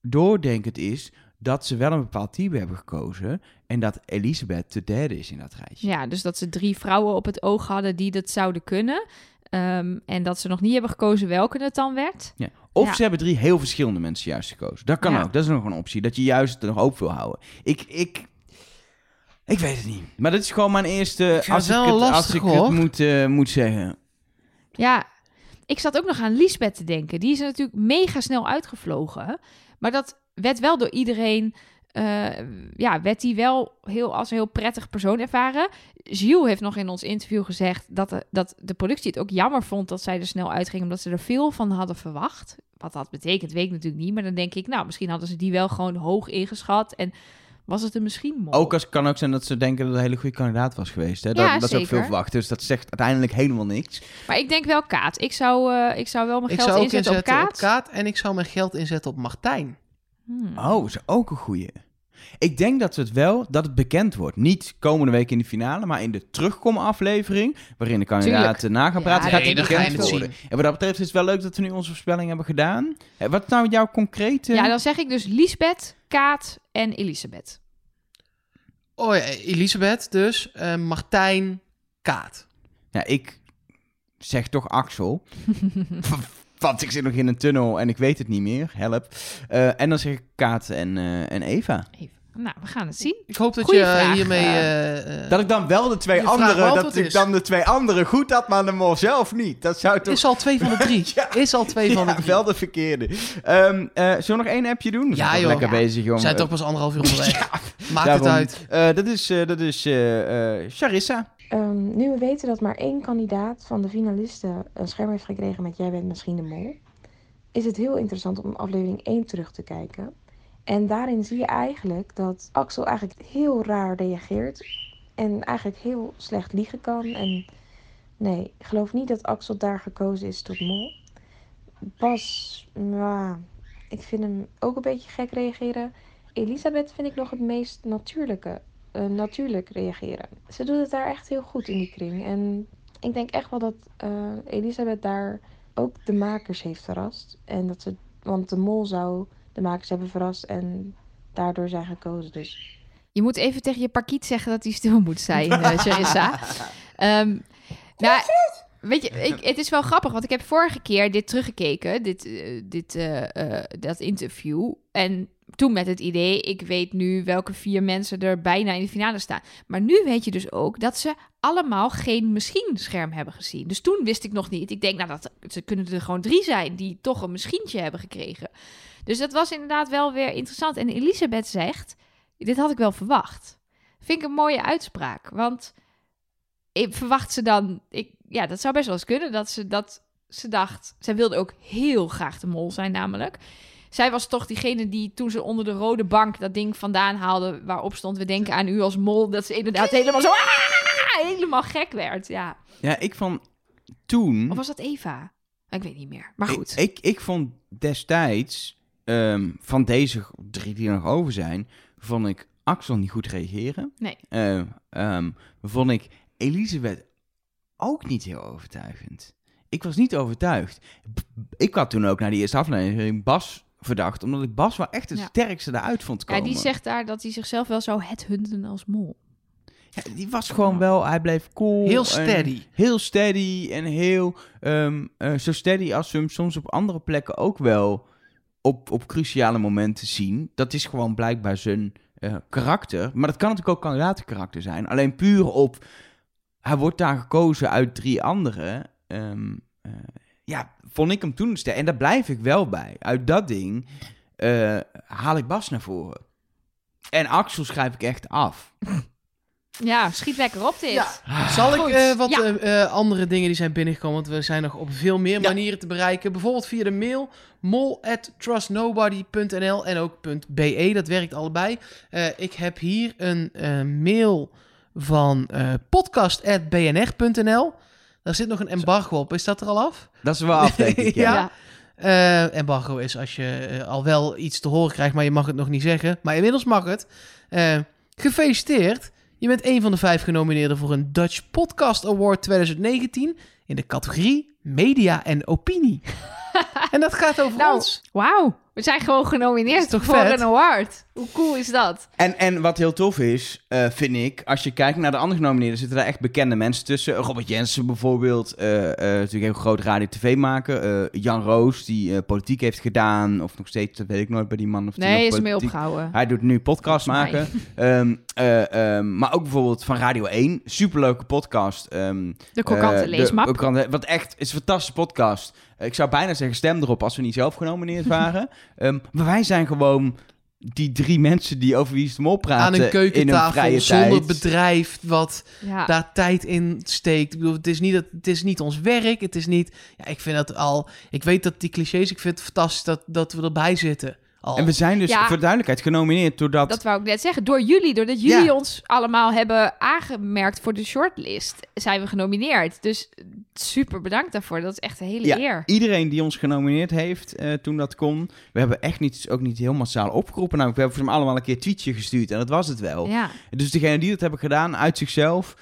doordenkend is dat ze wel een bepaald type hebben gekozen. En dat Elisabeth de derde is in dat rijtje. Ja, dus dat ze drie vrouwen op het oog hadden die dat zouden kunnen. Ehm, en dat ze nog niet hebben gekozen welke het dan werd. Ja. Of Ja. ze hebben drie heel verschillende mensen juist gekozen. Dat kan Ja. ook. Dat is nog een optie. Dat je juist er nog open wil houden. Ik, ik, ik weet het niet. Maar dat is gewoon mijn eerste... Als ik, het, als ik hoor. het moet, eh, moet zeggen. Ja, ik zat ook nog aan Lisbeth te denken. Die is er natuurlijk mega snel uitgevlogen. Maar dat werd wel door iedereen... eh, ja, werd die wel heel, als een heel prettig persoon ervaren. Gilles heeft nog in ons interview gezegd dat de, dat de productie het ook jammer vond dat zij er snel uitging, omdat ze er veel van hadden verwacht. Wat dat betekent, weet ik natuurlijk niet. Maar dan denk ik, nou, misschien hadden ze die wel gewoon hoog ingeschat. En was het er misschien mol. Ook als het kan ook zijn dat ze denken dat het een hele goede kandidaat was geweest. Hè? Dat, Ja, dat is ook veel verwacht. Dus dat zegt uiteindelijk helemaal niks. Maar ik denk wel Kaat. Ik zou, eh, ik zou wel mijn Ik geld inzetten op inzetten Kaat. op Kaat en ik zou mijn geld inzetten op Martijn. Hmm. Oh, is ook een goeie. Ik denk dat het wel, dat het bekend wordt. Niet komende week in de finale, maar in de terugkomaflevering, waarin de kandidaten na gaan praten, Ja, gaat nee, het bekend worden. En wat dat betreft is het wel leuk dat we nu onze voorspelling hebben gedaan. Eh, Wat is nou jouw concrete... Ja, dan zeg ik dus Lisbeth, Kaat en Elisabeth. Oh ja, Elisabeth dus. eh, Martijn, Kaat. Ja, ik zeg toch Axel. Want ik zit nog in een tunnel en ik weet het niet meer. Help. Eh, en dan zeg ik Kaat en, eh, en Eva. Even. Nou, we gaan het zien. Ik hoop dat Goeie je vraag, hiermee... eh. eh, Dat ik dan wel de twee andere, dat ik is. dan de twee andere goed had, maar de mol zelf niet. Dat zou toch... is al twee van de drie. Ja. Is al twee van de drie. wel de verkeerde. Ehm eh zullen we nog één appje doen? We zijn Ja, joh. Lekker Ja. bezig, jongen. We zijn toch pas anderhalf uur onderweg. Maakt Daarom. het uit. Eh, dat is, eh, dat is eh, eh, Charissa. Ehm, nu we weten dat maar één kandidaat van de finalisten een scherm heeft gekregen met Jij bent misschien de mol, is het heel interessant om aflevering 1 terug te kijken. En daarin zie je eigenlijk dat Axel eigenlijk heel raar reageert en eigenlijk heel slecht liegen kan. En nee, ik geloof niet dat Axel daar gekozen is tot mol. Bas, ja, ik vind hem ook een beetje gek reageren. Elisabeth vind ik nog het meest natuurlijke eh, natuurlijk reageren. Ze doet het daar echt heel goed in die kring. En ik denk echt wel dat eh, Elisabeth daar ook de makers heeft verrast. En dat ze, want de mol zou de makers hebben verrast en daardoor zijn gekozen. Dus Je moet even tegen je parkiet zeggen dat hij stil moet zijn, eh Charissa. Ehm, nou, weet je, ik, het is wel grappig, want ik heb vorige keer dit teruggekeken, dit, eh, dit, eh, dat interview. En toen met het idee, ik weet nu welke vier mensen er bijna in de finale staan. Maar nu weet je dus ook dat ze allemaal geen misschien-scherm hebben gezien. Dus toen wist ik nog niet. Ik denk, nou, dat, ze kunnen er gewoon drie zijn die toch een misschientje hebben gekregen. Dus dat was inderdaad wel weer interessant. En Elisabeth zegt, dit had ik wel verwacht. Vind ik een mooie uitspraak. Want ik verwacht ze dan... Ik, ja, dat zou best wel eens kunnen dat ze, dat ze dacht... Zij wilde ook heel graag de mol zijn namelijk. Zij was toch diegene die toen ze onder de rode bank dat ding vandaan haalde... waarop stond, we denken aan u als mol... dat ze inderdaad helemaal zo... "Ah!" helemaal gek werd, ja. Ja, ik vond toen... Of was dat Eva? Ik weet niet meer. Maar goed. Ik, ik, ik vond destijds, ehm, van deze drie die er nog over zijn, vond ik Axel niet goed reageren. Nee. Eh, ehm, vond ik Elisabeth ook niet heel overtuigend. Ik was niet overtuigd. Ik had toen ook naar die eerste aflevering Bas verdacht, omdat ik Bas wel echt de Ja. sterkste eruit vond Ja, komen. die zegt daar dat hij zichzelf wel zou headhunten als mol. Ja, die was gewoon wel, hij bleef cool. Heel steady. Heel steady en heel, ehm, eh, zo steady als we hem soms op andere plekken ook wel op, op cruciale momenten zien. Dat is gewoon blijkbaar zijn eh, karakter. Maar dat kan natuurlijk ook kandidatenkarakter zijn. Alleen puur op, hij wordt daar gekozen uit drie anderen. ehm, eh, ja, vond ik hem toen. En daar blijf ik wel bij. Uit dat ding eh, haal ik Bas naar voren. En Axel schrijf ik echt af. Ja, schiet lekker op dit. Zal ik eh, wat ja. eh, andere dingen die zijn binnengekomen? Want we zijn nog op veel meer manieren te bereiken. Bijvoorbeeld via de mail mol@trustnobody.nl en ook .be. Dat werkt allebei. Eh, ik heb hier een eh, mail van eh podcast@bnr.nl. Daar zit nog een embargo op. Is dat er al af? Dat is wel af, denk ik. Ja. Ja. Eh, embargo is als je eh, al wel iets te horen krijgt, maar je mag het nog niet zeggen. Maar inmiddels mag het. Eh, gefeliciteerd. Je bent een van de vijf genomineerden voor een Dutch Podcast Award 2019 in de categorie Media en Opinie. en dat gaat over Nou, ons. Wauw, we zijn gewoon genomineerd toch voor vet? een award. Hoe cool is dat? En, en wat heel tof is, eh, vind ik, als je kijkt naar de andere genomineerden, zitten daar echt bekende mensen tussen. Robert Jensen bijvoorbeeld, eh, eh, natuurlijk heel groot radio-tv maken. Eh, Jan Roos, die eh, politiek heeft gedaan, of nog steeds, dat weet ik nooit bij die man. Of die Nee, is politiek- opgehouden. Hij doet nu podcast maken. Ehm, eh, ehm, maar ook bijvoorbeeld van Radio 1. Superleuke podcast. ehm, De krokante de leesmap. krokante- wat echt is een fantastische podcast. Eh, ik zou bijna zeggen stem erop als we niet zelf genomineerd waren. Ehm, maar wij zijn gewoon die drie mensen die over wie ze hem oppraten Aan een in een keukentafel zonder tijd. bedrijf wat Ja. daar tijd in steekt. Ik bedoel, het is, niet dat, het is niet ons werk. Het is niet... Ja, ik vind dat al... Ik weet dat die clichés... Ik vind het fantastisch dat, dat we erbij zitten. Al. En we zijn dus Ja. voor de duidelijkheid genomineerd doordat... Dat wou ik net zeggen. Door jullie, doordat jullie Ja. ons allemaal hebben aangemerkt voor de shortlist, zijn we genomineerd. Dus super bedankt daarvoor. Dat is echt een hele Ja, eer. iedereen die ons genomineerd heeft eh, toen dat kon. We hebben echt niet, ook niet heel massaal opgeroepen. Nou, we hebben voor hem allemaal een keer een tweetje gestuurd en dat was het wel. Ja. Dus degene die dat hebben gedaan uit zichzelf,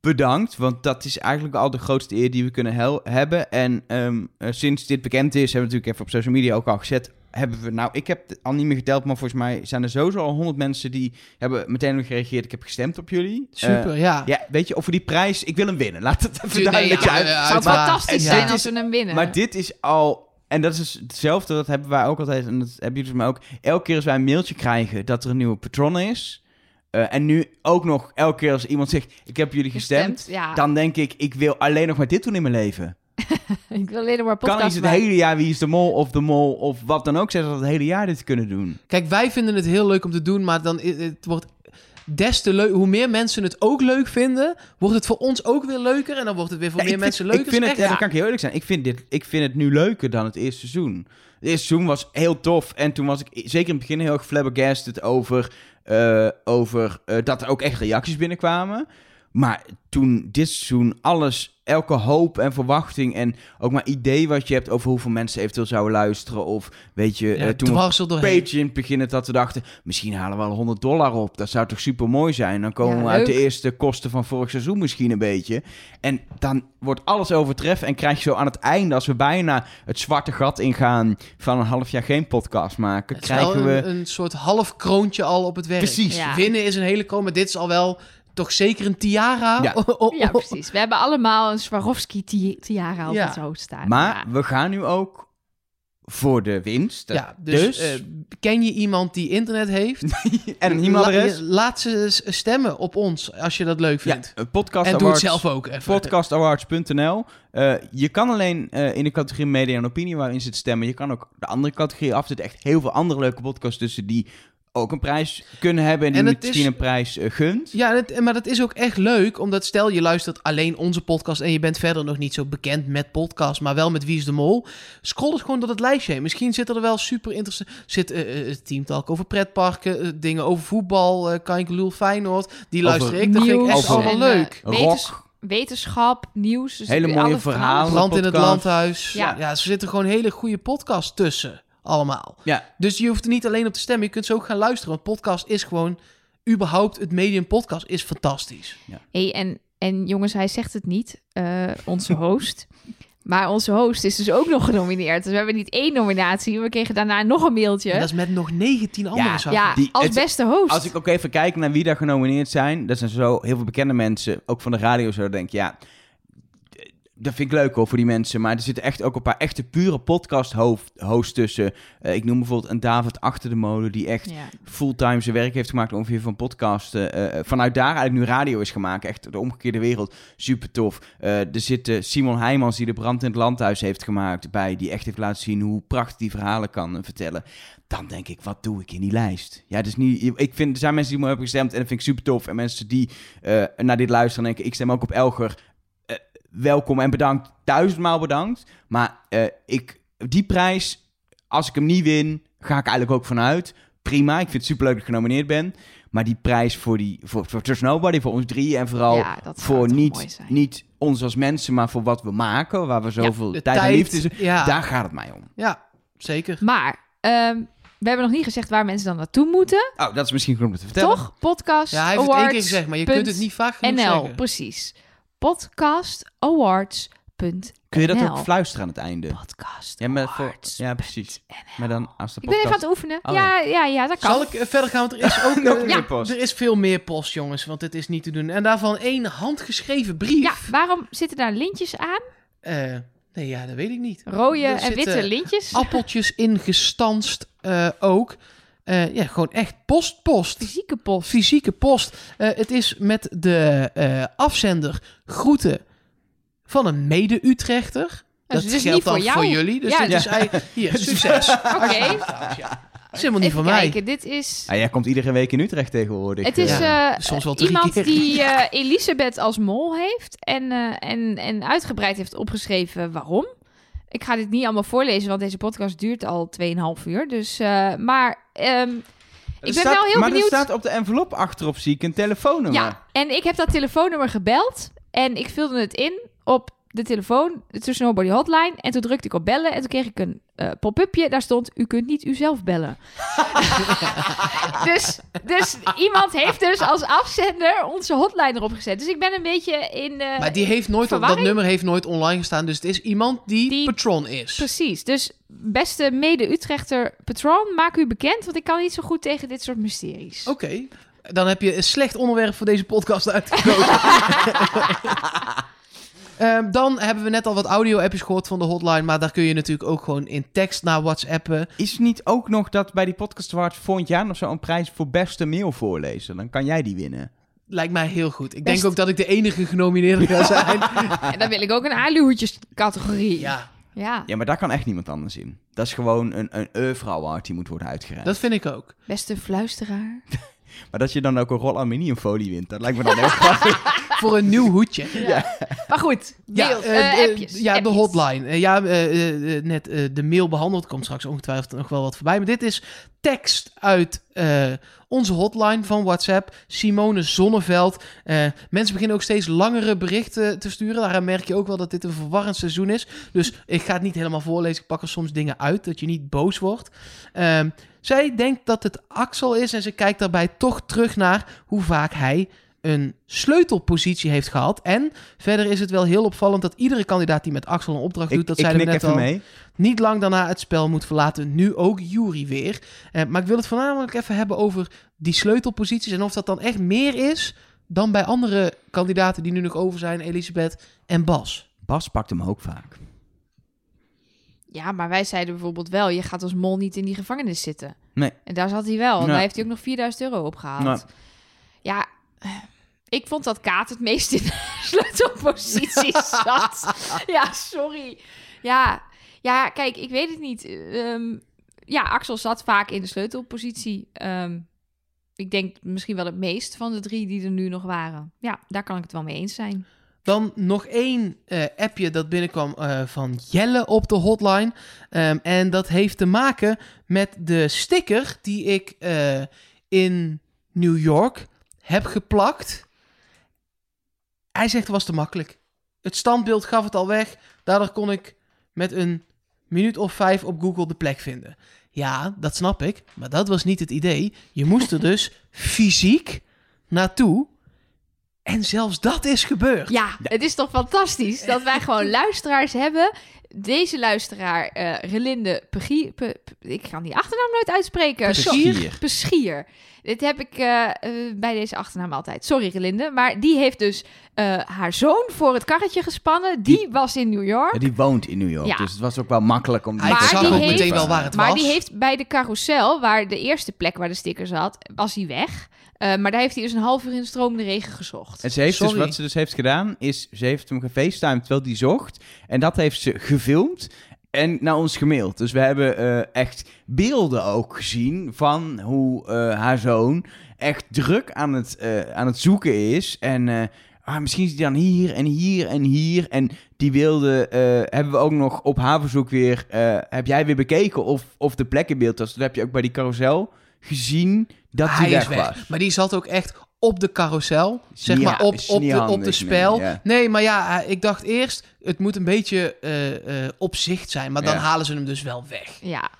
bedankt. Want dat is eigenlijk al de grootste eer die we kunnen hebben. En ehm, eh, sinds dit bekend is, hebben we natuurlijk even op social media ook al gezet. Hebben we... Nou, ik heb het al niet meer geteld, maar volgens mij zijn er sowieso al honderd mensen die hebben meteen nog gereageerd. Ik heb gestemd op jullie. Super, Eh, ja. Ja, weet je, over die prijs, ik wil hem winnen. Laat het even Nee, duidelijk ja, zijn. ja, Het zou fantastisch zijn als we hem winnen. Maar dit is al... En dat is hetzelfde, dat hebben wij ook altijd. En dat hebben jullie mij ook. Elke keer als wij een mailtje krijgen dat er een nieuwe patron is... eh, en nu ook nog elke keer als iemand zegt... ik heb jullie gestemd... Gestemd, ja. dan denk ik, ik wil alleen nog maar dit doen in mijn leven. ik wil alleen maar Kan podcast niet het maken. hele jaar Wie is de Mol of de Mol of wat dan ook zeggen... dat we het hele jaar dit kunnen doen. Kijk, wij vinden het heel leuk om te doen, maar dan i- het wordt des te leuk. Hoe meer mensen het ook leuk vinden, wordt het voor ons ook weer leuker. En dan wordt het weer voor Ja, meer ik mensen vind, leuker. Ik vind het, Echt, ja, dan kan ik heel eerlijk zijn. Ik vind, dit, ik vind het nu leuker dan het eerste seizoen. Het eerste seizoen was heel tof. En toen was ik zeker in het begin heel erg flabbergasted over, eh, over eh, dat er ook echt reacties binnenkwamen. Maar toen dit seizoen alles, elke hoop en verwachting en ook maar idee wat je hebt over hoeveel mensen eventueel zouden luisteren. Of weet je, Ja, eh, toen we doorheen. Patreon beginnen dat we dachten, misschien halen we wel 100 dollar op. Dat zou toch super mooi zijn. Dan komen Ja, we uit de eerste kosten van vorig seizoen misschien een beetje. En dan wordt alles overtreffen en krijg je zo aan het einde, als we bijna het zwarte gat ingaan van een half jaar geen podcast maken, Het is wel krijgen we... een, een soort half kroontje al op het werk. Precies. Ja. Winnen is een hele maar dit is al wel toch zeker een tiara. Ja. Oh, oh, oh. Ja, precies. We hebben allemaal een Swarovski-tiara op Ja. het hoofd staan. Maar Ja. we gaan nu ook voor de winst. Ja, dus, eh, ken je iemand die internet heeft? en een e-mailadres. La- laat ze stemmen op ons als je dat leuk Ja, vindt. eh, podcast en doe awards, het zelf ook even. podcastawards.nl. Eh, je kan alleen eh, in de categorie media en opinie waarin zit stemmen. Je kan ook de andere categorie af. Er zitten echt heel veel andere leuke podcasts tussen die ook een prijs kunnen hebben en die En het misschien is- een prijs eh, gunt. Ja, het- maar dat is ook echt leuk, omdat stel je luistert alleen onze podcast en je bent verder nog niet zo bekend met podcast, maar wel met Wie is de Mol. Scroll eens gewoon door het lijstje heen. Misschien zitten er wel super interessant... Zit eh eh, teamtalk over pretparken, dingen over voetbal, eh Kankelul Feyenoord. Die luister ik, dat vind ik echt allemaal en, leuk. Rock. wetenschap, nieuws. Dus Hele alle mooie verhalen. Brand in het podcast. landhuis. Ja. Ja. er zitten gewoon hele goede podcasts tussen, allemaal. Ja, Dus je hoeft er niet alleen op te stemmen, je kunt ze ook gaan luisteren. Want podcast is gewoon, überhaupt het medium podcast is fantastisch. Hey, en, en jongens, hij zegt het niet, eh, onze host. Maar onze host is dus ook nog genomineerd. Dus we hebben niet één nominatie. We kregen daarna nog een mailtje. En dat is met nog 19 andere Ja, zaken. ja, Die- als het- beste host. als ik ook even kijk naar wie daar genomineerd zijn. Dat zijn zo heel veel bekende mensen, ook van de radio. Zo denk ik, ja, dat vind ik leuk hoor voor die mensen. Maar er zitten echt ook een paar echte pure podcast hoofd- hosts tussen. Eh, ik noem bijvoorbeeld een David Achter de Molen, die echt Ja. fulltime zijn werk heeft gemaakt ongeveer van podcasten. eh, eh, vanuit daar eigenlijk nu radio is gemaakt. Echt de omgekeerde wereld. Super tof. Er zit Simon Heijmans die de brand in het landhuis heeft gemaakt bij. Die echt heeft laten zien hoe prachtig die verhalen kan vertellen. Dan denk ik, wat doe ik in die lijst? Ja, dus niet, ik vind, er zijn mensen die me hebben gestemd en dat vind ik super tof. En mensen die naar dit luisteren denken, ik stem ook op Elger. Welkom en bedankt. Duizendmaal bedankt. Maar eh, ik, die prijs, als ik hem niet win, ga ik eigenlijk ook vanuit. Prima, ik vind het superleuk dat ik genomineerd ben. Maar die prijs voor, die, voor, voor Trust Nobody, voor ons drie en vooral Ja, voor niet, niet ons als mensen, maar voor wat we maken, waar we zoveel tijd, en liefde is. ja. Daar gaat het mij om. Ja, zeker. Maar ehm, we hebben nog niet gezegd waar mensen dan naartoe moeten. Oh, dat is misschien goed om te vertellen. Toch? Podcast Ja, hij heeft het één Awards. keer gezegd, maar je kunt het niet vaak genoeg NL, zeggen. precies. Podcastawards.nl Kun je dat ook fluisteren aan het einde? Podcast Ja, maar voor, Awards. ja precies. Maar dan als de Ik ben even aan podcast... het oefenen. Oh, ja, ja, ja, dat kan. Zal ik eh, verder gaan? Want er is ook Nog eh, meer post. Er is veel meer post, jongens, want dit is niet te doen. En daarvan één handgeschreven brief. Ja, waarom zitten daar lintjes aan? Eh, nee, ja, dat weet ik niet. Rode Er en witte lintjes. Appeltjes ingestanst eh, ook. Eh, ja, gewoon echt post, post. Fysieke post. Fysieke post. Eh, het is met de eh, afzender groeten van een mede-Utrechter. Dus dat is geldt niet dan voor jou. jullie. Dus Ja, dit ja. is eigenlijk... Hier, succes. Oké. Dat is helemaal niet Even van mij. kijken, dit is... Ah, jij komt iedere week in Utrecht tegenwoordig. Het is soms wel iemand keer. die eh, Elisabeth als mol heeft en, eh, en, en uitgebreid heeft opgeschreven waarom. Ik ga dit niet allemaal voorlezen, want deze podcast duurt al 2,5 uur. Dus, eh, maar ehm, ik ben staat- wel heel maar benieuwd. er staat op de envelop achterop, zie ik, een telefoonnummer. Ja, en ik heb dat telefoonnummer gebeld en ik vulde het in op de telefoon, tussen Nobody Hotline. En toen drukte ik op bellen en toen kreeg ik een eh, pop-upje. Daar stond, u kunt niet uzelf bellen. dus, dus iemand heeft dus als afzender onze hotline erop gezet. Dus ik ben een beetje in eh, Maar die heeft nooit, dat nummer heeft nooit online gestaan. Dus het is iemand die, Die- patron is. Precies. Dus beste mede-Utrechter patron, maak u bekend. Want ik kan niet zo goed tegen dit soort mysteries. Oké. Dan heb je een slecht onderwerp voor deze podcast uitgekozen. Ehm, dan hebben we net al wat audio-appjes gehoord van de hotline. Maar daar kun je natuurlijk ook gewoon in tekst naar WhatsAppen. Is niet ook nog dat bij die podcast awards volgend jaar nog zo'n prijs voor beste mail voorlezen? Dan kan jij die winnen. Lijkt mij heel goed. Ik Best- denk ook dat ik de enige genomineerde ga zijn. En dan wil ik ook een aluhoedjes categorie. ja, ja. Ja, maar daar kan echt niemand anders in. Dat is gewoon een, een die moet worden uitgereikt. dat vind ik ook. Beste fluisteraar. Maar dat je dan ook een rol aluminiumfolie wint, dat lijkt me dan heel grappig. Voor een nieuw hoedje. Maar goed, Ja, eh, eh, de- appjes. ja de hotline. Eh, ja, eh, eh, eh, net eh, de mail behandeld. Komt straks ongetwijfeld nog wel wat voorbij. Maar dit is tekst uit eh, onze hotline van WhatsApp. Simone Zonneveld. Eh, mensen beginnen ook steeds langere berichten te sturen. Daaraan merk je ook wel dat dit een verwarrend seizoen is. Dus ik ga het niet helemaal voorlezen. Ik pak er soms dingen uit, dat je niet boos wordt. Ehm, zij denkt dat het Axel is en ze kijkt daarbij toch terug naar hoe vaak hij een sleutelpositie heeft gehad. En verder is het wel heel opvallend dat iedere kandidaat die met Axel een opdracht doet, ik dat knik net al, mee. niet lang daarna het spel moet verlaten. Nu ook Jury weer. Eh, maar ik wil het voornamelijk even hebben over die sleutelposities en of dat dan echt meer is dan bij andere kandidaten die nu nog over zijn, Elisabeth en Bas. Bas pakt hem ook vaak. Ja, maar wij zeiden bijvoorbeeld wel, je gaat als mol niet in die gevangenis zitten. Nee. En daar zat hij wel. En Ja. daar heeft hij ook nog 4000 euro opgehaald. Nou. Ja, eh, ik vond dat Kaat het meest in de sleutelpositie zat. Ja, sorry. Ja, ja, kijk, ik weet het niet. Ehm, ja, Axel zat vaak in de sleutelpositie. Ehm, ik denk misschien wel het meest van de drie die er nu nog waren. Ja, daar kan ik het wel mee eens zijn. Dan nog één eh, appje dat binnenkwam eh, van Jelle op de hotline. Ehm, en dat heeft te maken met de sticker die ik eh, in New York heb geplakt. Hij zegt het was te makkelijk. Het standbeeld gaf het al weg. Daardoor kon ik met een minuut of vijf op Google de plek vinden. Ja, dat snap ik. Maar dat was niet het idee. Je moest er dus fysiek naartoe. En zelfs dat is gebeurd. Ja, het is toch fantastisch dat wij gewoon luisteraars hebben. Deze luisteraar, eh Relinde Pegier, Pe- Pe- ik kan die achternaam nooit uitspreken. Peschier. Peschier. Dit heb ik eh, eh, bij deze achternaam altijd. Sorry Relinde, maar die heeft dus eh, haar zoon voor het karretje gespannen. Die, was in New York. Ja, die woont in New York, Ja. dus het was ook wel makkelijk om Maar zag die ook heeft- meteen wel waar het maar was. die heeft bij de carousel, waar de eerste plek waar de sticker zat, was hij weg. Eh, maar daar heeft hij dus een half uur in de stromende regen gezocht. En ze heeft dus, wat ze dus heeft gedaan, is ze heeft hem gefacetimed terwijl die zocht. En dat heeft ze gefilmd en naar ons gemaild. Dus we hebben eh, echt beelden ook gezien van hoe eh, haar zoon echt druk aan het, eh, aan het zoeken is. En ah, misschien is hij dan hier en hier en hier. En die beelden hebben we ook nog op haar verzoek weer... heb jij weer bekeken of, of de plek in beeld was. Dat heb je ook bij die carousel gezien dat Hij die is weg, weg. was. Maar die zat ook echt op de carousel. Zeg maar op, op, de, op de spel. nee, ja. Nee, maar ja, ik dacht eerst, het moet een beetje eh, eh, op zicht zijn. Maar dan Ja. halen ze hem dus wel weg. Ja.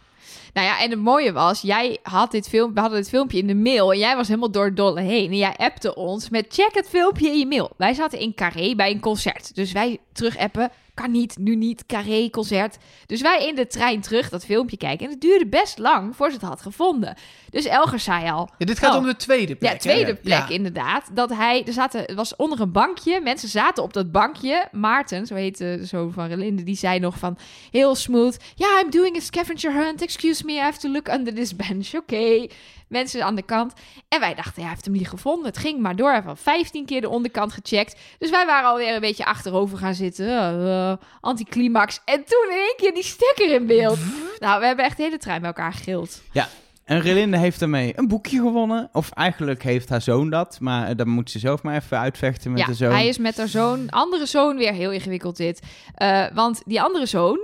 Nou ja, en het mooie was, jij had dit film, we hadden dit filmpje in de mail en jij was helemaal door het dolle heen. En jij appte ons met check het filmpje in je mail. Wij zaten in Carré bij een concert. Dus wij terug appen, kan niet, nu niet, Carré concert. Dus wij in de trein terug dat filmpje kijken. En het duurde best lang voor ze het had gevonden. Dus Elger zei al... Ja, dit gaat oh, om de tweede plek. ja, tweede plek Ja. inderdaad. Dat hij, er zaten, het was onder een bankje. Mensen zaten op dat bankje. Maarten, zo heet de zoon van Relinde, die zei nog van heel smooth. Ja, I'm doing a scavenger hunt. Excuse me, I have to look under this bench. Oké. Mensen aan de kant. En wij dachten, ja, hij heeft hem niet gevonden. Het ging maar door. Hij heeft al 15 keer de onderkant gecheckt. Dus wij waren alweer een beetje achterover gaan zitten. Uh, uh, anticlimax. En toen in één keer die stekker in beeld. Nou, we hebben echt de hele trein bij elkaar gegild. Ja, en Relinde heeft daarmee een boekje gewonnen. Of eigenlijk heeft haar zoon dat. Maar eh, dan moet ze zelf maar even uitvechten met ja, de zoon. hij is met haar zoon, andere zoon weer heel ingewikkeld dit. Eh, want die andere zoon,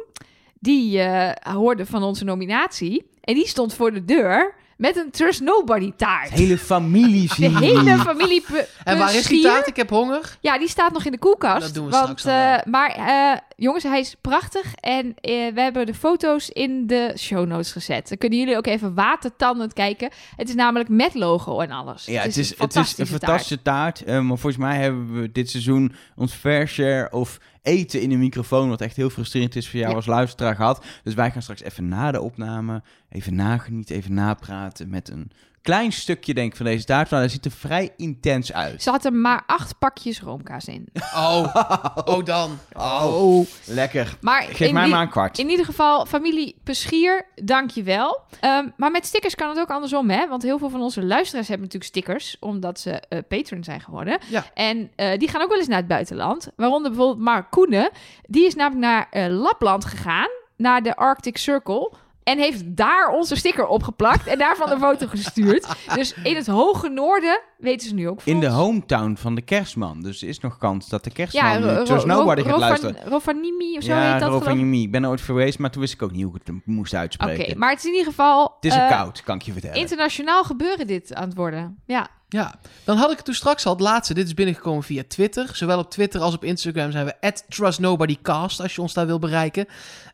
die eh, hoorde van onze nominatie. En die stond voor de deur met een Trust Nobody taart. De hele familie De zien hele familie En waar is die taart? Ik heb honger. Ja, die staat nog in de koelkast. Dat doen we want, straks eh, Maar eh, jongens, hij is prachtig. En eh, we hebben de foto's in de show notes gezet. Dan kunnen jullie ook even watertandend kijken. Het is namelijk met logo en alles. Ja, het is, een het is een fantastische taart. eh, maar volgens mij hebben we dit seizoen ons fair share of eten in de microfoon, wat echt heel frustrerend is voor jou Ja. als luisteraar gehad. Dus wij gaan straks even na de opname, even nagenieten, even napraten met een klein stukje denk ik van deze taart. Maar dat ziet er vrij intens uit. Ze had er maar acht pakjes roomkaas in. Oh, oh dan. Oh, lekker. Maar Geef in mij maar een kwart. In ieder geval, familie Peschier, dank je wel. Ehm, maar met stickers kan het ook andersom, hè? Want heel veel van onze luisteraars hebben natuurlijk stickers, omdat ze eh patron zijn geworden. Ja. En eh, die gaan ook wel eens naar het buitenland. Waaronder bijvoorbeeld Mark Koenen. Die is namelijk naar eh, Lapland gegaan, naar de Arctic Circle. En heeft daar onze sticker opgeplakt en daarvan een foto gestuurd. Dus in het hoge noorden weten ze nu ook van In de hometown van de kerstman. Dus er is nog kans dat de kerstman Ja, Ro- Ro- gaat luisteren. Rovanimi of zo ja, heet dat ik. Ben er ooit geweest, maar toen wist ik ook niet hoe ik het moest Oké, uitspreken. maar het is in ieder geval... Het is een eh, koud, kan ik je vertellen. Internationaal gebeuren dit aan het worden. Ja. Ja, dan had ik het toen straks al het laatste. Dit is binnengekomen via Twitter. Zowel op Twitter als op Instagram zijn we @trustnobodycast als je ons daar wil bereiken.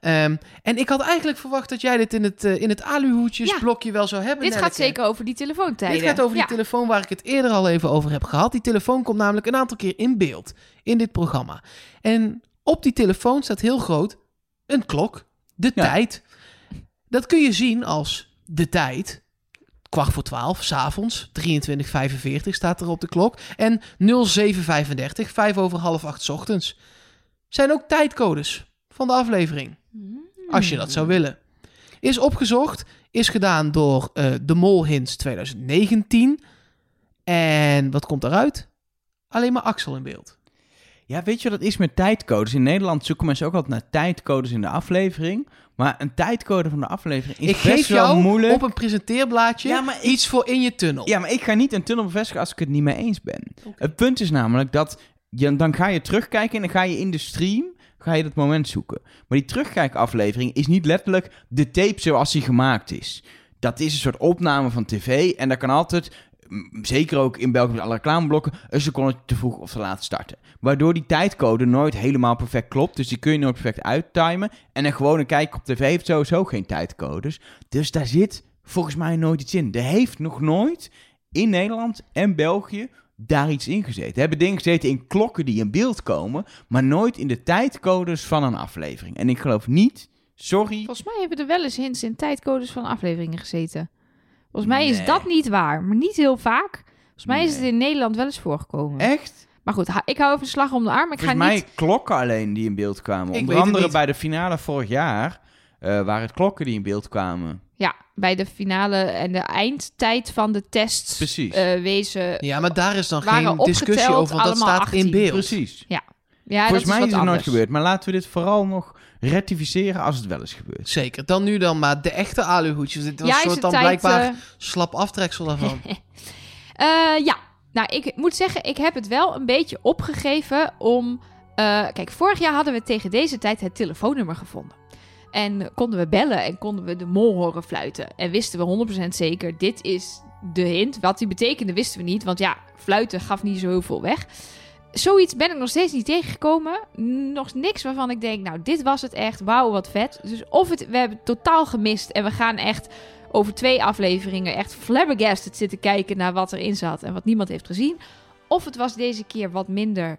Ehm, en ik had eigenlijk verwacht dat jij dit in het, eh, in het aluhoedjesblokje wel zou hebben. Dit gaat zeker over die telefoontijden. Dit gaat over die telefoon waar ik het eerder al even over heb gehad. Die telefoon komt namelijk een aantal keer in beeld in dit programma. En op die telefoon staat heel groot een klok, de Ja. tijd. Dat kun je zien als de tijd. Kwart voor twaalf, s'avonds, 23.45 staat er op de klok. En 0735, vijf over half acht 's ochtends. Zijn ook tijdcodes van de aflevering. Als je dat zou willen. Is opgezocht, is gedaan door eh, de Mol Hints 2019. En wat komt eruit? Alleen maar Axel in beeld. Ja, weet je wat het is met tijdcodes? In Nederland zoeken mensen ook altijd naar tijdcodes in de aflevering. Maar een tijdcode van de aflevering is ik best geef wel jou moeilijk. op een presenteerblaadje Ja, maar ik- iets voor in je tunnel. Ja, maar ik ga niet een tunnel bevestigen als ik het niet mee eens ben. Het punt is namelijk dat je, dan ga je terugkijken en dan ga je in de stream ga je dat moment zoeken. Maar die terugkijkaflevering is niet letterlijk de tape zoals die gemaakt is. Dat is een soort opname van tv en daar kan altijd, zeker ook in België met alle reclameblokken, een seconde te vroeg of te laat starten. Waardoor die tijdcode nooit helemaal perfect klopt, dus die kun je nooit perfect uittimen. En een gewone kijk op tv heeft sowieso geen tijdcodes. Dus daar zit volgens mij nooit iets in. Er heeft nog nooit in Nederland en België daar iets in gezeten. Er hebben dingen gezeten in klokken die in beeld komen, maar nooit in de tijdcodes van een aflevering. En ik geloof niet, sorry, Volgens mij hebben er wel eens hints in tijdcodes van afleveringen gezeten. Volgens mij is dat niet waar, maar niet heel vaak. Volgens mij is het in Nederland wel eens voorgekomen. echt? Maar goed, ik hou even een slag om de arm. Ik ga Volgens mij niet... klokken alleen die in beeld kwamen. Ik Onder weet het andere bij de finale vorig jaar eh, waren het klokken die in beeld kwamen. Ja, bij de finale en de eindtijd van de tests Precies. eh, wezen... Ja, maar daar is dan geen discussie over, want dat staat in 18. beeld. Precies. Ja, Volgens dat is mij wat is het nooit gebeurd, maar laten we dit vooral nog rectificeren als het wel is gebeurd. Zeker. Dan nu dan maar de echte aluhoedjes. Dit was Ja, een is soort dan tijd, blijkbaar eh, slap aftreksel daarvan. Eh, ja, nou, ik moet zeggen, ik heb het wel een beetje opgegeven om... eh, kijk, vorig jaar hadden we tegen deze tijd het telefoonnummer gevonden. En konden we bellen en konden we de mol horen fluiten. En wisten we 100% zeker, dit is de hint. Wat die betekende wisten we niet, want ja, fluiten gaf niet zo heel veel weg. Zoiets ben ik nog steeds niet tegengekomen. Nog niks waarvan ik denk, nou, dit was het echt. Wauw, wat vet. Dus of het, we hebben totaal gemist en we gaan echt over twee afleveringen echt flabbergasted zitten kijken naar wat erin zat en wat niemand heeft gezien. Of het was deze keer wat minder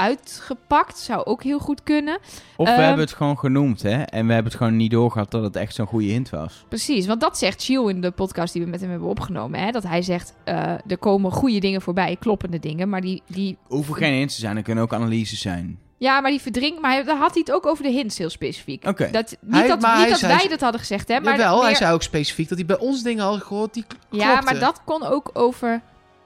uitgepakt. Zou ook heel goed kunnen. Of we Ehm, hebben het gewoon genoemd, hè? En we hebben het gewoon niet doorgehad dat het echt zo'n goede hint was. Precies, want dat zegt Chiel in de podcast die we met hem hebben opgenomen. Hè? Dat hij zegt, eh, er komen goede dingen voorbij, kloppende dingen. Maar die, die, Hoeven geen hints te zijn, er kunnen ook analyses zijn. ja, maar die verdrinkt. Maar hij- daar had hij het ook over de hints heel specifiek. Oké. Dat, niet Hij- dat, niet hij dat wij dat hadden gezegd, hè? Maar Jawel, hij zei ook specifiek dat hij bij ons dingen had gehoord die k- Ja, maar dat kon ook over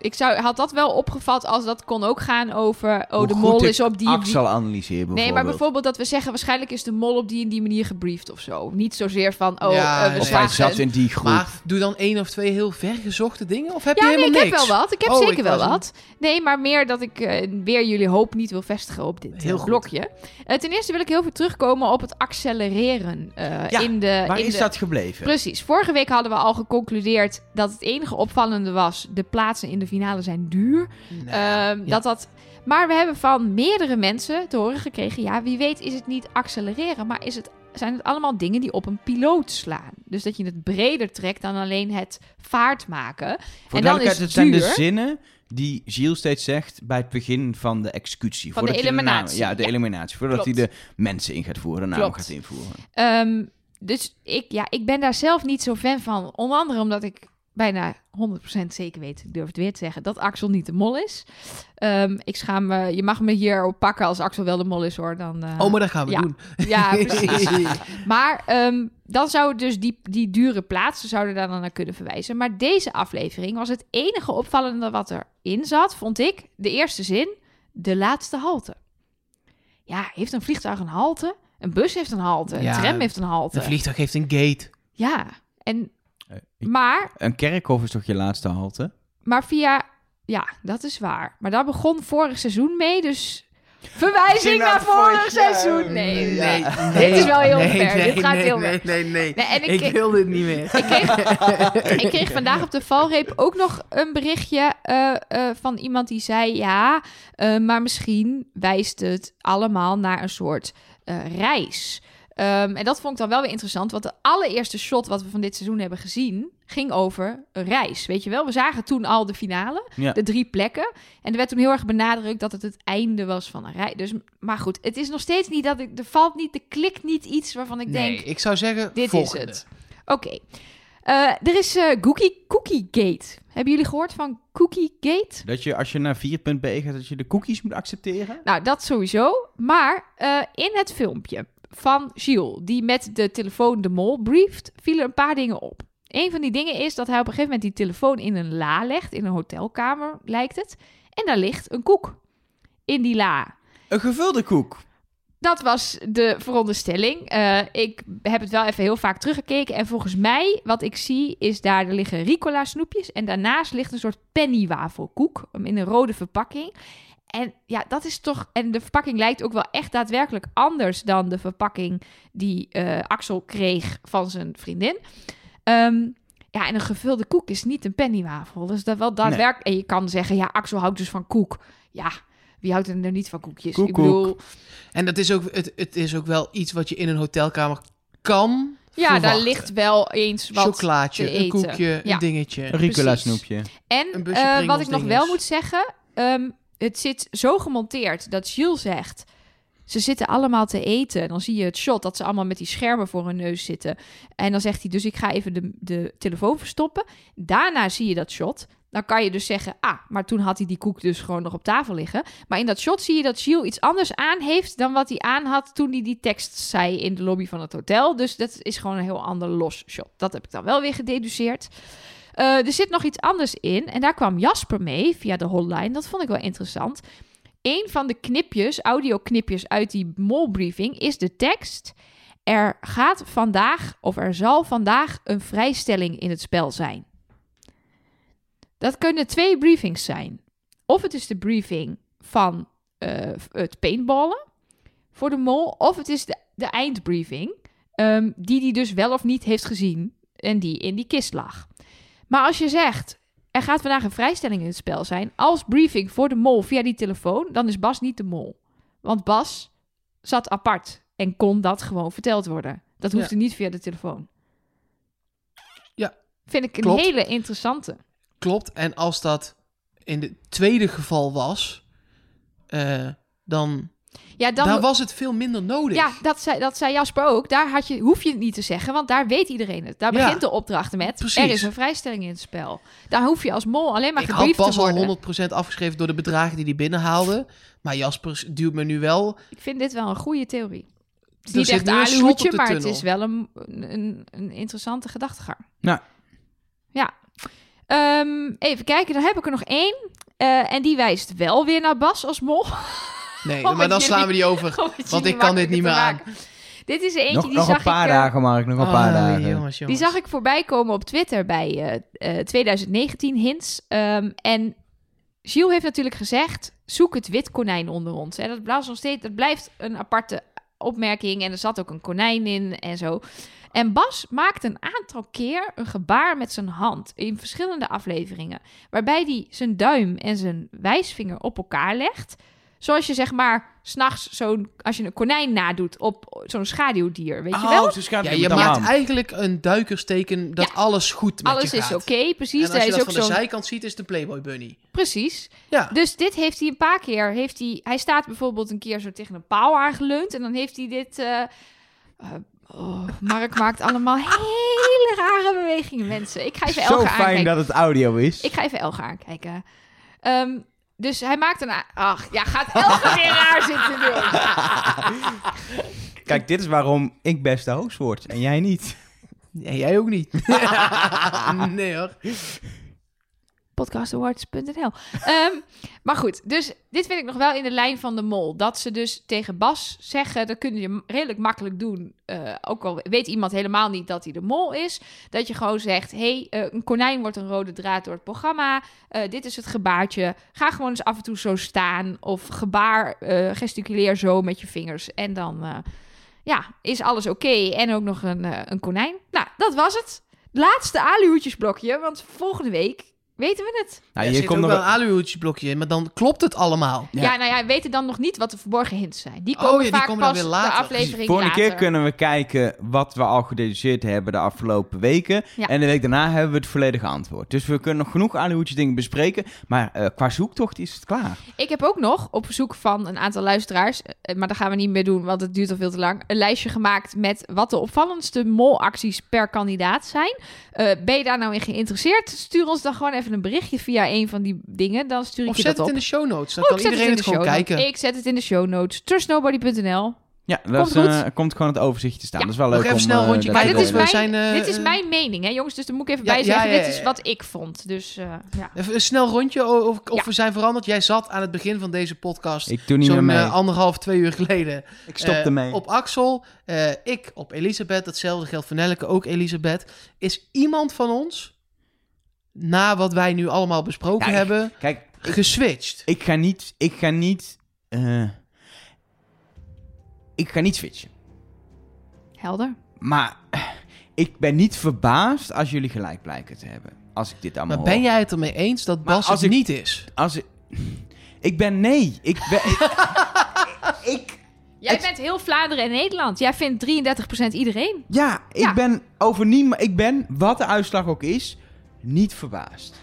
Ik zou, had dat wel opgevat als dat kon ook gaan over... Oh, Hoe de mol is op die... Axel bijvoorbeeld. Nee, maar bijvoorbeeld dat we zeggen... waarschijnlijk is de mol op die en die manier gebriefd of zo. Niet zozeer van... Oh, Ja, we nee. Of hij zat in die groep. Maar doe dan één of twee heel vergezochte dingen? Of heb Ja, je nee, helemaal ik heb wel wat. Ik heb Oh, zeker ik wel een- wat. Nee, maar meer dat ik eh, weer jullie hoop niet wil vestigen op dit Heel eh, blokje. Eh, ten eerste wil ik heel veel terugkomen op het accelereren eh, Ja, in de... Waar in is de... dat gebleven? Precies. Vorige week hadden we al geconcludeerd dat het enige opvallende was... de plaatsen in de finale zijn duur. Nou, Ehm, ja. dat dat... Maar we hebben van meerdere mensen te horen gekregen... ja, wie weet is het niet accelereren... maar is het, zijn het allemaal dingen die op een piloot slaan. Dus dat je het breder trekt dan alleen het vaart maken. Voor en dan is het zijn de zinnen die Gilles steeds zegt bij het begin van de executie. Van de eliminatie, naam- ja, de ja. eliminatie. Voordat Klopt. hij de mensen in gaat voeren, de naam gaat invoeren. Ehm, dus ik, ja, ik ben daar zelf niet zo fan van. Onder andere omdat ik bijna 100% zeker weet, ik durf het weer te zeggen, dat Axel niet de mol is. Ehm, ik schaam me, je mag me hier op pakken als Axel wel de mol is hoor. Dan, eh, Oh, maar dat gaan we ja. doen. Ja, precies. maar ehm, dan zou dus die, die dure plaatsen zouden daar dan naar kunnen verwijzen. Maar deze aflevering was het enige opvallende wat erin zat, vond ik, de eerste zin, de laatste halte. Ja, heeft een vliegtuig een halte? Een bus heeft een halte, een Ja, tram heeft een halte. Een vliegtuig heeft een gate. Ja, en, maar, Een kerkhof is toch je laatste halte? maar via... Ja, dat is waar. Maar daar begon vorig seizoen mee, dus... Verwijzing naar vorig seizoen! Nee, nee. nee, Dit is wel heel nee, ver. Nee, Dit gaat nee, heel nee, ver. nee, nee. Nee, en ik, wil dit niet meer. ik, kreeg, ik kreeg vandaag op de valreep ook nog een berichtje eh, eh, van iemand die zei... Ja, eh, maar misschien wijst het allemaal naar een soort eh, reis. Ehm, en dat vond ik dan wel weer interessant, want de allereerste shot wat we van dit seizoen hebben gezien... ging over een reis, weet je wel? We zagen toen al de finale, Ja. de drie plekken. En er werd toen heel erg benadrukt dat het het einde was van een reis. Dus, maar goed, het is nog steeds niet dat ik... Er valt niet, er klikt niet iets waarvan ik Nee, denk... ik zou zeggen Dit volgende. is het. Oké. Eh, er is eh Cookie, Cookie Gate. Hebben jullie gehoord van Cookie Gate? Dat je als je naar 4.be gaat, dat je de cookies moet accepteren? Nou, dat sowieso. Maar eh, in het filmpje van Gilles, die met de telefoon de mol brieft, vielen een paar dingen op. Een van die dingen is dat hij op een gegeven moment die telefoon in een la legt, in een hotelkamer lijkt het. En daar ligt een koek in die la. Een gevulde koek. Dat was de veronderstelling. Eh, ik heb het wel even heel vaak teruggekeken. En volgens mij, wat ik zie, is daar er liggen Ricola snoepjes. En daarnaast ligt een soort pennywafelkoek in een rode verpakking. En ja, dat is toch... En de verpakking lijkt ook wel echt daadwerkelijk anders dan de verpakking die eh, Axel kreeg van zijn vriendin. Ehm, ja, en een gevulde koek is niet een pennywafel. Dus dat wel daadwerkelijk... En je kan zeggen, ja, Axel houdt dus van koek. Ja, wie houdt er nou niet van koekjes? Koek, ik bedoel... En dat is ook, het, het is ook wel iets wat je in een hotelkamer kan Ja, daar ligt wel eens wat Chocolaatje, te een koekje, Ja. een dingetje. Een Ricola snoepje. En eh, wat ik nog wel moet zeggen, ehm, het zit zo gemonteerd dat Gilles zegt... Ze zitten allemaal te eten. Dan zie je het shot dat ze allemaal met die schermen voor hun neus zitten. En dan zegt hij dus ik ga even de, de telefoon verstoppen. Daarna zie je dat shot. Dan kan je dus zeggen, ah, maar toen had hij die koek dus gewoon nog op tafel liggen. Maar in dat shot zie je dat Gilles iets anders aan heeft dan wat hij aan had toen hij die tekst zei in de lobby van het hotel. Dus dat is gewoon een heel ander los shot. Dat heb ik dan wel weer gededuceerd. Eh, er zit nog iets anders in. En daar kwam Jasper mee via de hotline. Dat vond ik wel interessant. Een van de knipjes, audioknipjes uit die molbriefing, is de tekst. Er gaat vandaag, of er zal vandaag een vrijstelling in het spel zijn. Dat kunnen twee briefings zijn. Of het is de briefing van eh, het paintballen voor de mol, of het is de, eindbriefing, ehm, die die dus wel of niet heeft gezien en die in die kist lag. Maar als je zegt, er gaat vandaag een vrijstelling in het spel zijn, als briefing voor de mol via die telefoon, dan is Bas niet de mol. Want Bas zat apart en kon dat gewoon verteld worden. Dat hoefde niet via de telefoon. Ja, Vind ik een klopt. hele interessante. Klopt. En als dat in het tweede geval was, eh, dan, Ja, dan, dan was het veel minder nodig. ja dat, zei, dat zei Jasper ook. Daar had je, hoef je het niet te zeggen, want daar weet iedereen het. Daar Ja. begint de opdracht met. Precies. Er is een vrijstelling in het spel. Daar hoef je als mol alleen maar ik had gebriefd te pas al worden. 100% afgeschreven door de bedragen die hij binnenhaalde. Maar Jasper duwt me nu wel. Ik vind dit wel een goede theorie. Het is Er niet zit echt nu een aluhoedje, maar het is wel een, een, een interessante gedachtegang. Nou. Ja. Ehm, even kijken, dan heb ik er nog één. Eh, en die wijst wel weer naar Bas als mol. Nee, maar dan slaan we die over. Want ik kan dit niet meer aan. Dit is er eentje Nog, die nog zag een paar ik... eh, dagen, Mark. Nog een paar Oh, dagen. jongens, Die zag ik voorbij komen op Twitter bij eh, eh, 2019 hints. Ehm, en Gilles heeft natuurlijk gezegd: zoek het wit konijn onder ons. En dat, blijft nog steeds, dat blijft een aparte opmerking. En er zat ook een konijn in en zo. En Bas maakt een aantal keer een gebaar met zijn hand in verschillende afleveringen. Waarbij hij zijn duim en zijn wijsvinger op elkaar legt. Zoals je zeg maar s'nachts zo'n, als je een konijn nadoet op zo'n schaduwdier, weet je wel? Oh, ze schat Ja, je maakt eigenlijk een duikersteken dat Ja. alles goed met Alles je is gaat. oké, precies. En als je is dat ook van de zo'n zijkant ziet, is het de Playboy Bunny. Precies. Ja. Dus dit heeft hij een paar keer. Heeft hij, hij staat bijvoorbeeld een keer zo tegen een paal aangeleund. En dan heeft hij dit. eh, eh, oh, Mark maakt allemaal hele rare bewegingen, mensen. Ik ga even Zo fijn aankijken. dat het audio is. Ik ga even Elge aankijken. Ehm, dus hij maakt een. Ach, ja, gaat Elge weer raar zitten doen. Kijk, dit is waarom ik best de host word en jij niet. En jij ook niet. nee hoor. podcastawards.nl. Ehm, maar goed, dus dit vind ik nog wel in de lijn van de mol. Dat ze dus tegen Bas zeggen, dat kun je redelijk makkelijk doen. eh, ook al weet iemand helemaal niet dat hij de mol is. Dat je gewoon zegt, hey, eh, een konijn wordt een rode draad door het programma. Eh, dit is het gebaartje. Ga gewoon eens af en toe zo staan. Of gebaar, gesticuleer zo met je vingers. En dan, ja, is alles oké. En ook nog een, een konijn. Nou, dat was het. Laatste aluhoedjesblokje, want volgende week weten we het. Nou, er hier zit komt ook nog wel een aluhoedjesblokje in, maar dan klopt het allemaal. Ja. nou ja, we weten dan nog niet wat de verborgen hints zijn. Die Oh komen ja, die vaak komen dan pas weer later. de aflevering Volgende later. keer kunnen we kijken wat we al gededuceerd hebben de afgelopen weken. Ja. En de week daarna hebben we het volledige antwoord. Dus we kunnen nog genoeg Aluhoedjes dingen bespreken. Maar eh, qua zoektocht is het klaar. Ik heb ook nog, op verzoek van een aantal luisteraars... eh, maar dat gaan we niet meer doen, want het duurt al veel te lang... een lijstje gemaakt met wat de opvallendste molacties per kandidaat zijn. Eh, ben je daar nou in geïnteresseerd? Stuur ons dan gewoon even een berichtje via een van die dingen. Dan stuur ik Of je zet dat het op. in de show notes. Dan Oh, kan zet iedereen in het, de gewoon kijken. Ik zet het in de show notes. Trustnobody.nl. Ja, dat Komt is, goed. eh, komt gewoon het overzichtje staan. Ja. Dat is wel Nog leuk even om... snel eh, rondje Maar te dit is, mijn, zijn, eh, dit is mijn mening, hè jongens. Dus daar moet ik even Ja, bij ja, zeggen. ja, dit is wat ik vond. Dus eh, ja. Even een snel rondje of, of Ja. we zijn veranderd. Jij zat aan het begin van deze podcast Ik doe niet meer zo'n mee. anderhalf, twee uur geleden ik stop eh, ermee. op Axel. eh, ik op Elisabeth. Datzelfde geldt voor Nelleke, ook Elisabeth. Is iemand van ons, na wat wij nu allemaal besproken Ja, ik- hebben, Kijk, geswitcht? ik ga niet... Ik ga niet... eh, ik ga niet switchen. Helder. Maar ik ben niet verbaasd als jullie gelijk blijken te hebben. Als ik dit allemaal Maar hoor. ben jij het ermee eens dat Maar Bas als het ik- niet is? Als ik... Ik ben nee. Ik ben... ik, ik- Jij Het- bent heel Vlaanderen en Nederland. Jij vindt 33% iedereen. ja, ik Ja. ben over niemand... Ik ben, wat de uitslag ook is, niet verbaasd.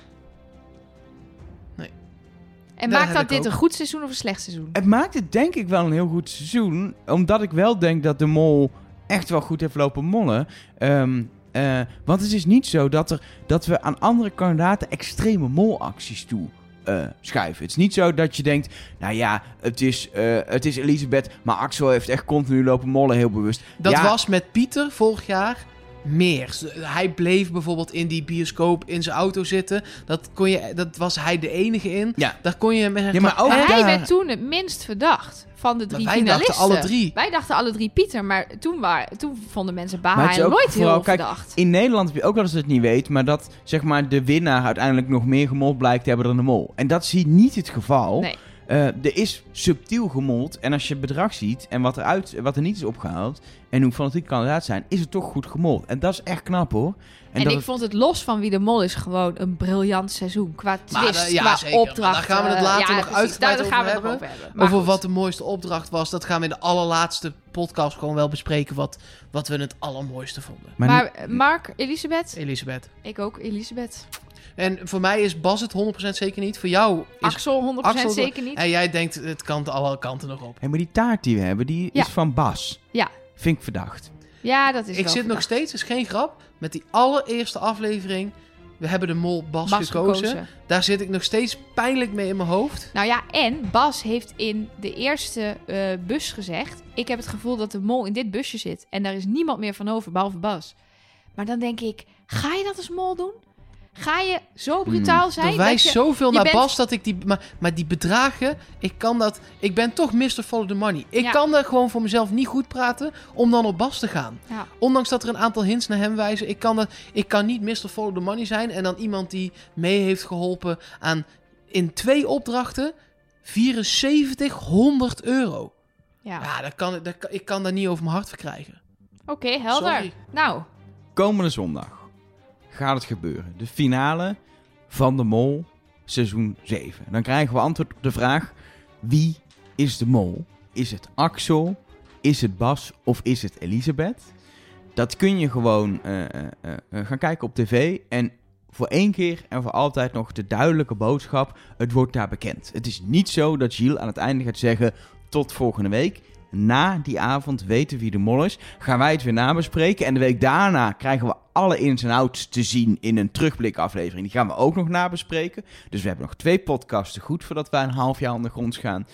En Dat maakt dat dit ook. een goed seizoen of een slecht seizoen? Het maakt het denk ik wel een heel goed seizoen. Omdat ik wel denk dat de mol echt wel goed heeft lopen mollen. Ehm, eh, want het is niet zo dat, er, dat we aan andere kandidaten extreme molacties toe eh, schuiven. Het is niet zo dat je denkt, nou ja, het is, eh, het is Elisabeth, maar Axel heeft echt continu lopen mollen, heel bewust. Dat Ja, was met Pieter vorig jaar meer. Hij bleef bijvoorbeeld in die bioscoop in zijn auto zitten. Dat, kon je, dat was hij de enige in. Ja. Daar kon je met Ja, maar ook hij daar- werd toen het minst verdacht van de drie wij finalisten. dachten alle drie. Wij dachten alle drie Pieter, maar toen, waar, toen vonden mensen Baha en ook nooit vooral- heel kijk, verdacht. In Nederland heb je ook wel eens dat het niet weet, maar dat zeg maar de winnaar uiteindelijk nog meer gemold blijkt te hebben dan de mol. En dat is hier niet het geval. Nee. Eh, er is subtiel gemold. En als je het bedrag ziet en wat, eruit, wat er niet is opgehaald. en hoe fanatiek kandidaat zijn, is het toch goed gemold. En dat is echt knap hoor. En, ik het- vond het los van wie de mol is gewoon een briljant seizoen. Qua Maar, twist, ja, qua zeker. Maar opdracht. daar gaan we het later ja, nog uitgebreid daar over gaan we het hebben. nog over hebben. Maar Over goed. wat de mooiste opdracht was. Dat gaan we in de allerlaatste podcast gewoon wel bespreken. Wat, wat we het allermooiste vonden. maar Maar Mark, Elisabeth? Elisabeth. Ik ook, Elisabeth. En voor mij is Bas het 100% zeker niet. Voor jou is Axel 100% Axel- zeker niet. En jij denkt, het kan alle kanten nog op. Hé, maar die taart die we hebben, die Ja. is van Bas. Ja. Vind ik verdacht. Ja, dat is Ik wel zit nog steeds, is geen grap, met die allereerste aflevering. We hebben de mol Bas, Bas gekozen. gekozen. Daar zit ik nog steeds pijnlijk mee in mijn hoofd. Nou ja, en Bas heeft in de eerste eh, bus gezegd... ik heb het gevoel dat de mol in dit busje zit. En daar is niemand meer van over, behalve Bas. Maar dan denk ik, ga je dat als mol doen? Ga je zo brutaal zijn? Er wijst dat je- zoveel je naar bent- Bas dat ik die... Maar, maar die bedragen, ik kan dat... Ik ben toch Mr. Follow the Money. Ik Ja. kan dat gewoon voor mezelf niet goed praten om dan op Bas te gaan. Ja. Ondanks dat er een aantal hints naar hem wijzen. Ik kan, dat, ik kan niet Mr. Follow the Money zijn en dan iemand die mee heeft geholpen aan in twee opdrachten 7400 euro. Ja. Ja, dat kan, dat, ik kan daar niet over mijn hart verkrijgen. Oké, helder. Sorry. Nou, Komende zondag gaat het gebeuren. De finale van de Mol, seizoen 7. Dan krijgen we antwoord op de vraag: wie is de Mol? Is het Axel? Is het Bas? Of is het Elisabeth? Dat kun je gewoon eh, eh, eh, gaan kijken op tv. En voor één keer en voor altijd nog de duidelijke boodschap: het wordt daar bekend. Het is niet zo dat Gilles aan het einde gaat zeggen: tot volgende week. Na die avond weten wie de mol is. Gaan wij het weer nabespreken. En de week daarna krijgen we alle ins en outs te zien in een terugblikaflevering. Die gaan we ook nog nabespreken. Dus we hebben nog twee podcasten goed voordat wij een half jaar aan de grond gaan.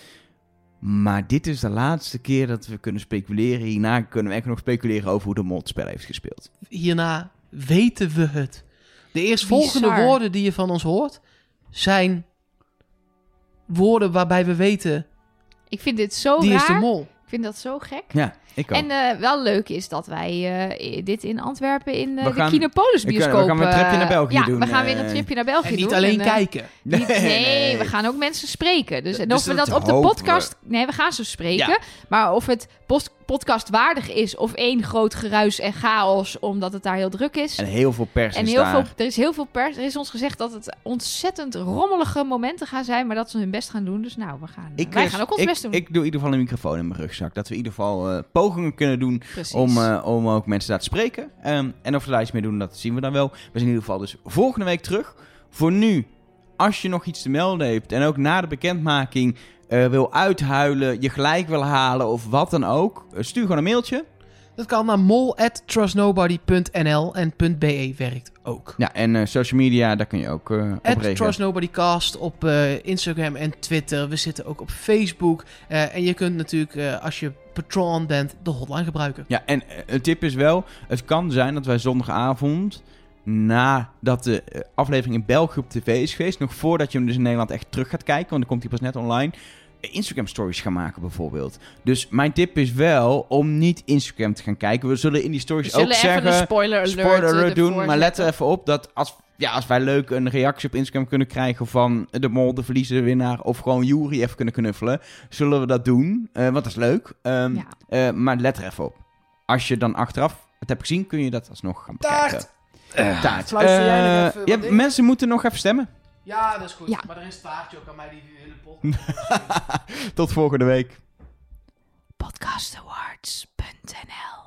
Maar dit is de laatste keer dat we kunnen speculeren. Hierna kunnen we echt nog speculeren over hoe de mol het spel heeft gespeeld. Hierna weten we het. De eerstvolgende Bizar. woorden die je van ons hoort zijn woorden waarbij we weten ik vind dit zo die raar. is de mol. Ik vind dat zo gek. Ja, ik ook. En eh, wel leuk is dat wij eh, dit in Antwerpen in eh, de gaan- Kinopolis bioscoop... gaan- we gaan een tripje naar België ja, doen, we gaan weer een tripje naar België En niet doen. alleen En, eh, kijken. Niet- nee, nee. we gaan ook mensen spreken. Dus en Dus of we dat dat op de we. podcast... Nee, we gaan ze spreken. Ja. Maar of het post- podcastwaardig is of één groot geruis en chaos... omdat het daar heel druk is. En heel veel pers En heel daar. veel, er is heel veel pers. Er is ons gezegd dat het ontzettend rommelige momenten gaan zijn... maar dat ze hun best gaan doen. Dus nou, we gaan, Ik, wij gaan ook ons ik, best doen. Ik doe in ieder geval een microfoon in mijn rugzak. Dat we in ieder geval eh, pogingen kunnen doen Precies. om, eh, om ook mensen daar te spreken. Ehm, en of we daar iets mee doen, dat zien we dan wel. We zijn in ieder geval dus volgende week terug. Voor nu, als je nog iets te melden hebt en ook na de bekendmaking eh, wil uithuilen, je gelijk wil halen of wat dan ook, eh, stuur gewoon een mailtje. Dat kan naar mol@trustnobody.nl en .be werkt ook. Ja, en eh, social media, daar kun je ook eh op reageren. Trust Nobody Cast op Instagram en Twitter. We zitten ook op Facebook. En je kunt natuurlijk, als je patron bent, de hotline gebruiken. Ja, en een tip is wel, het kan zijn dat wij zondagavond, nadat de aflevering in België op tv is geweest, nog voordat je hem dus in Nederland echt terug gaat kijken, want dan komt hij pas net online, Instagram stories gaan maken bijvoorbeeld. Dus mijn tip is wel om niet Instagram te gaan kijken. We zullen in die stories We zullen ook even zeggen, een spoiler alert, spoiler alert eh, doen, ervoor maar let er even op dat als, ja, als wij leuk een reactie op Instagram kunnen krijgen van de mol, de verliezende winnaar, of gewoon Jury even kunnen knuffelen, zullen we dat doen, eh, want dat is leuk. Ehm, Ja. eh, maar let er even op. Als je dan achteraf het hebt gezien, kun je dat alsnog gaan Taart! bekijken. Taart. Jij even wat ja, in? mensen moeten nog even stemmen. Ja, dat is goed. Ja. Maar er is taartje ook aan mij die hele pot. Tot volgende week. Podcastawards.nl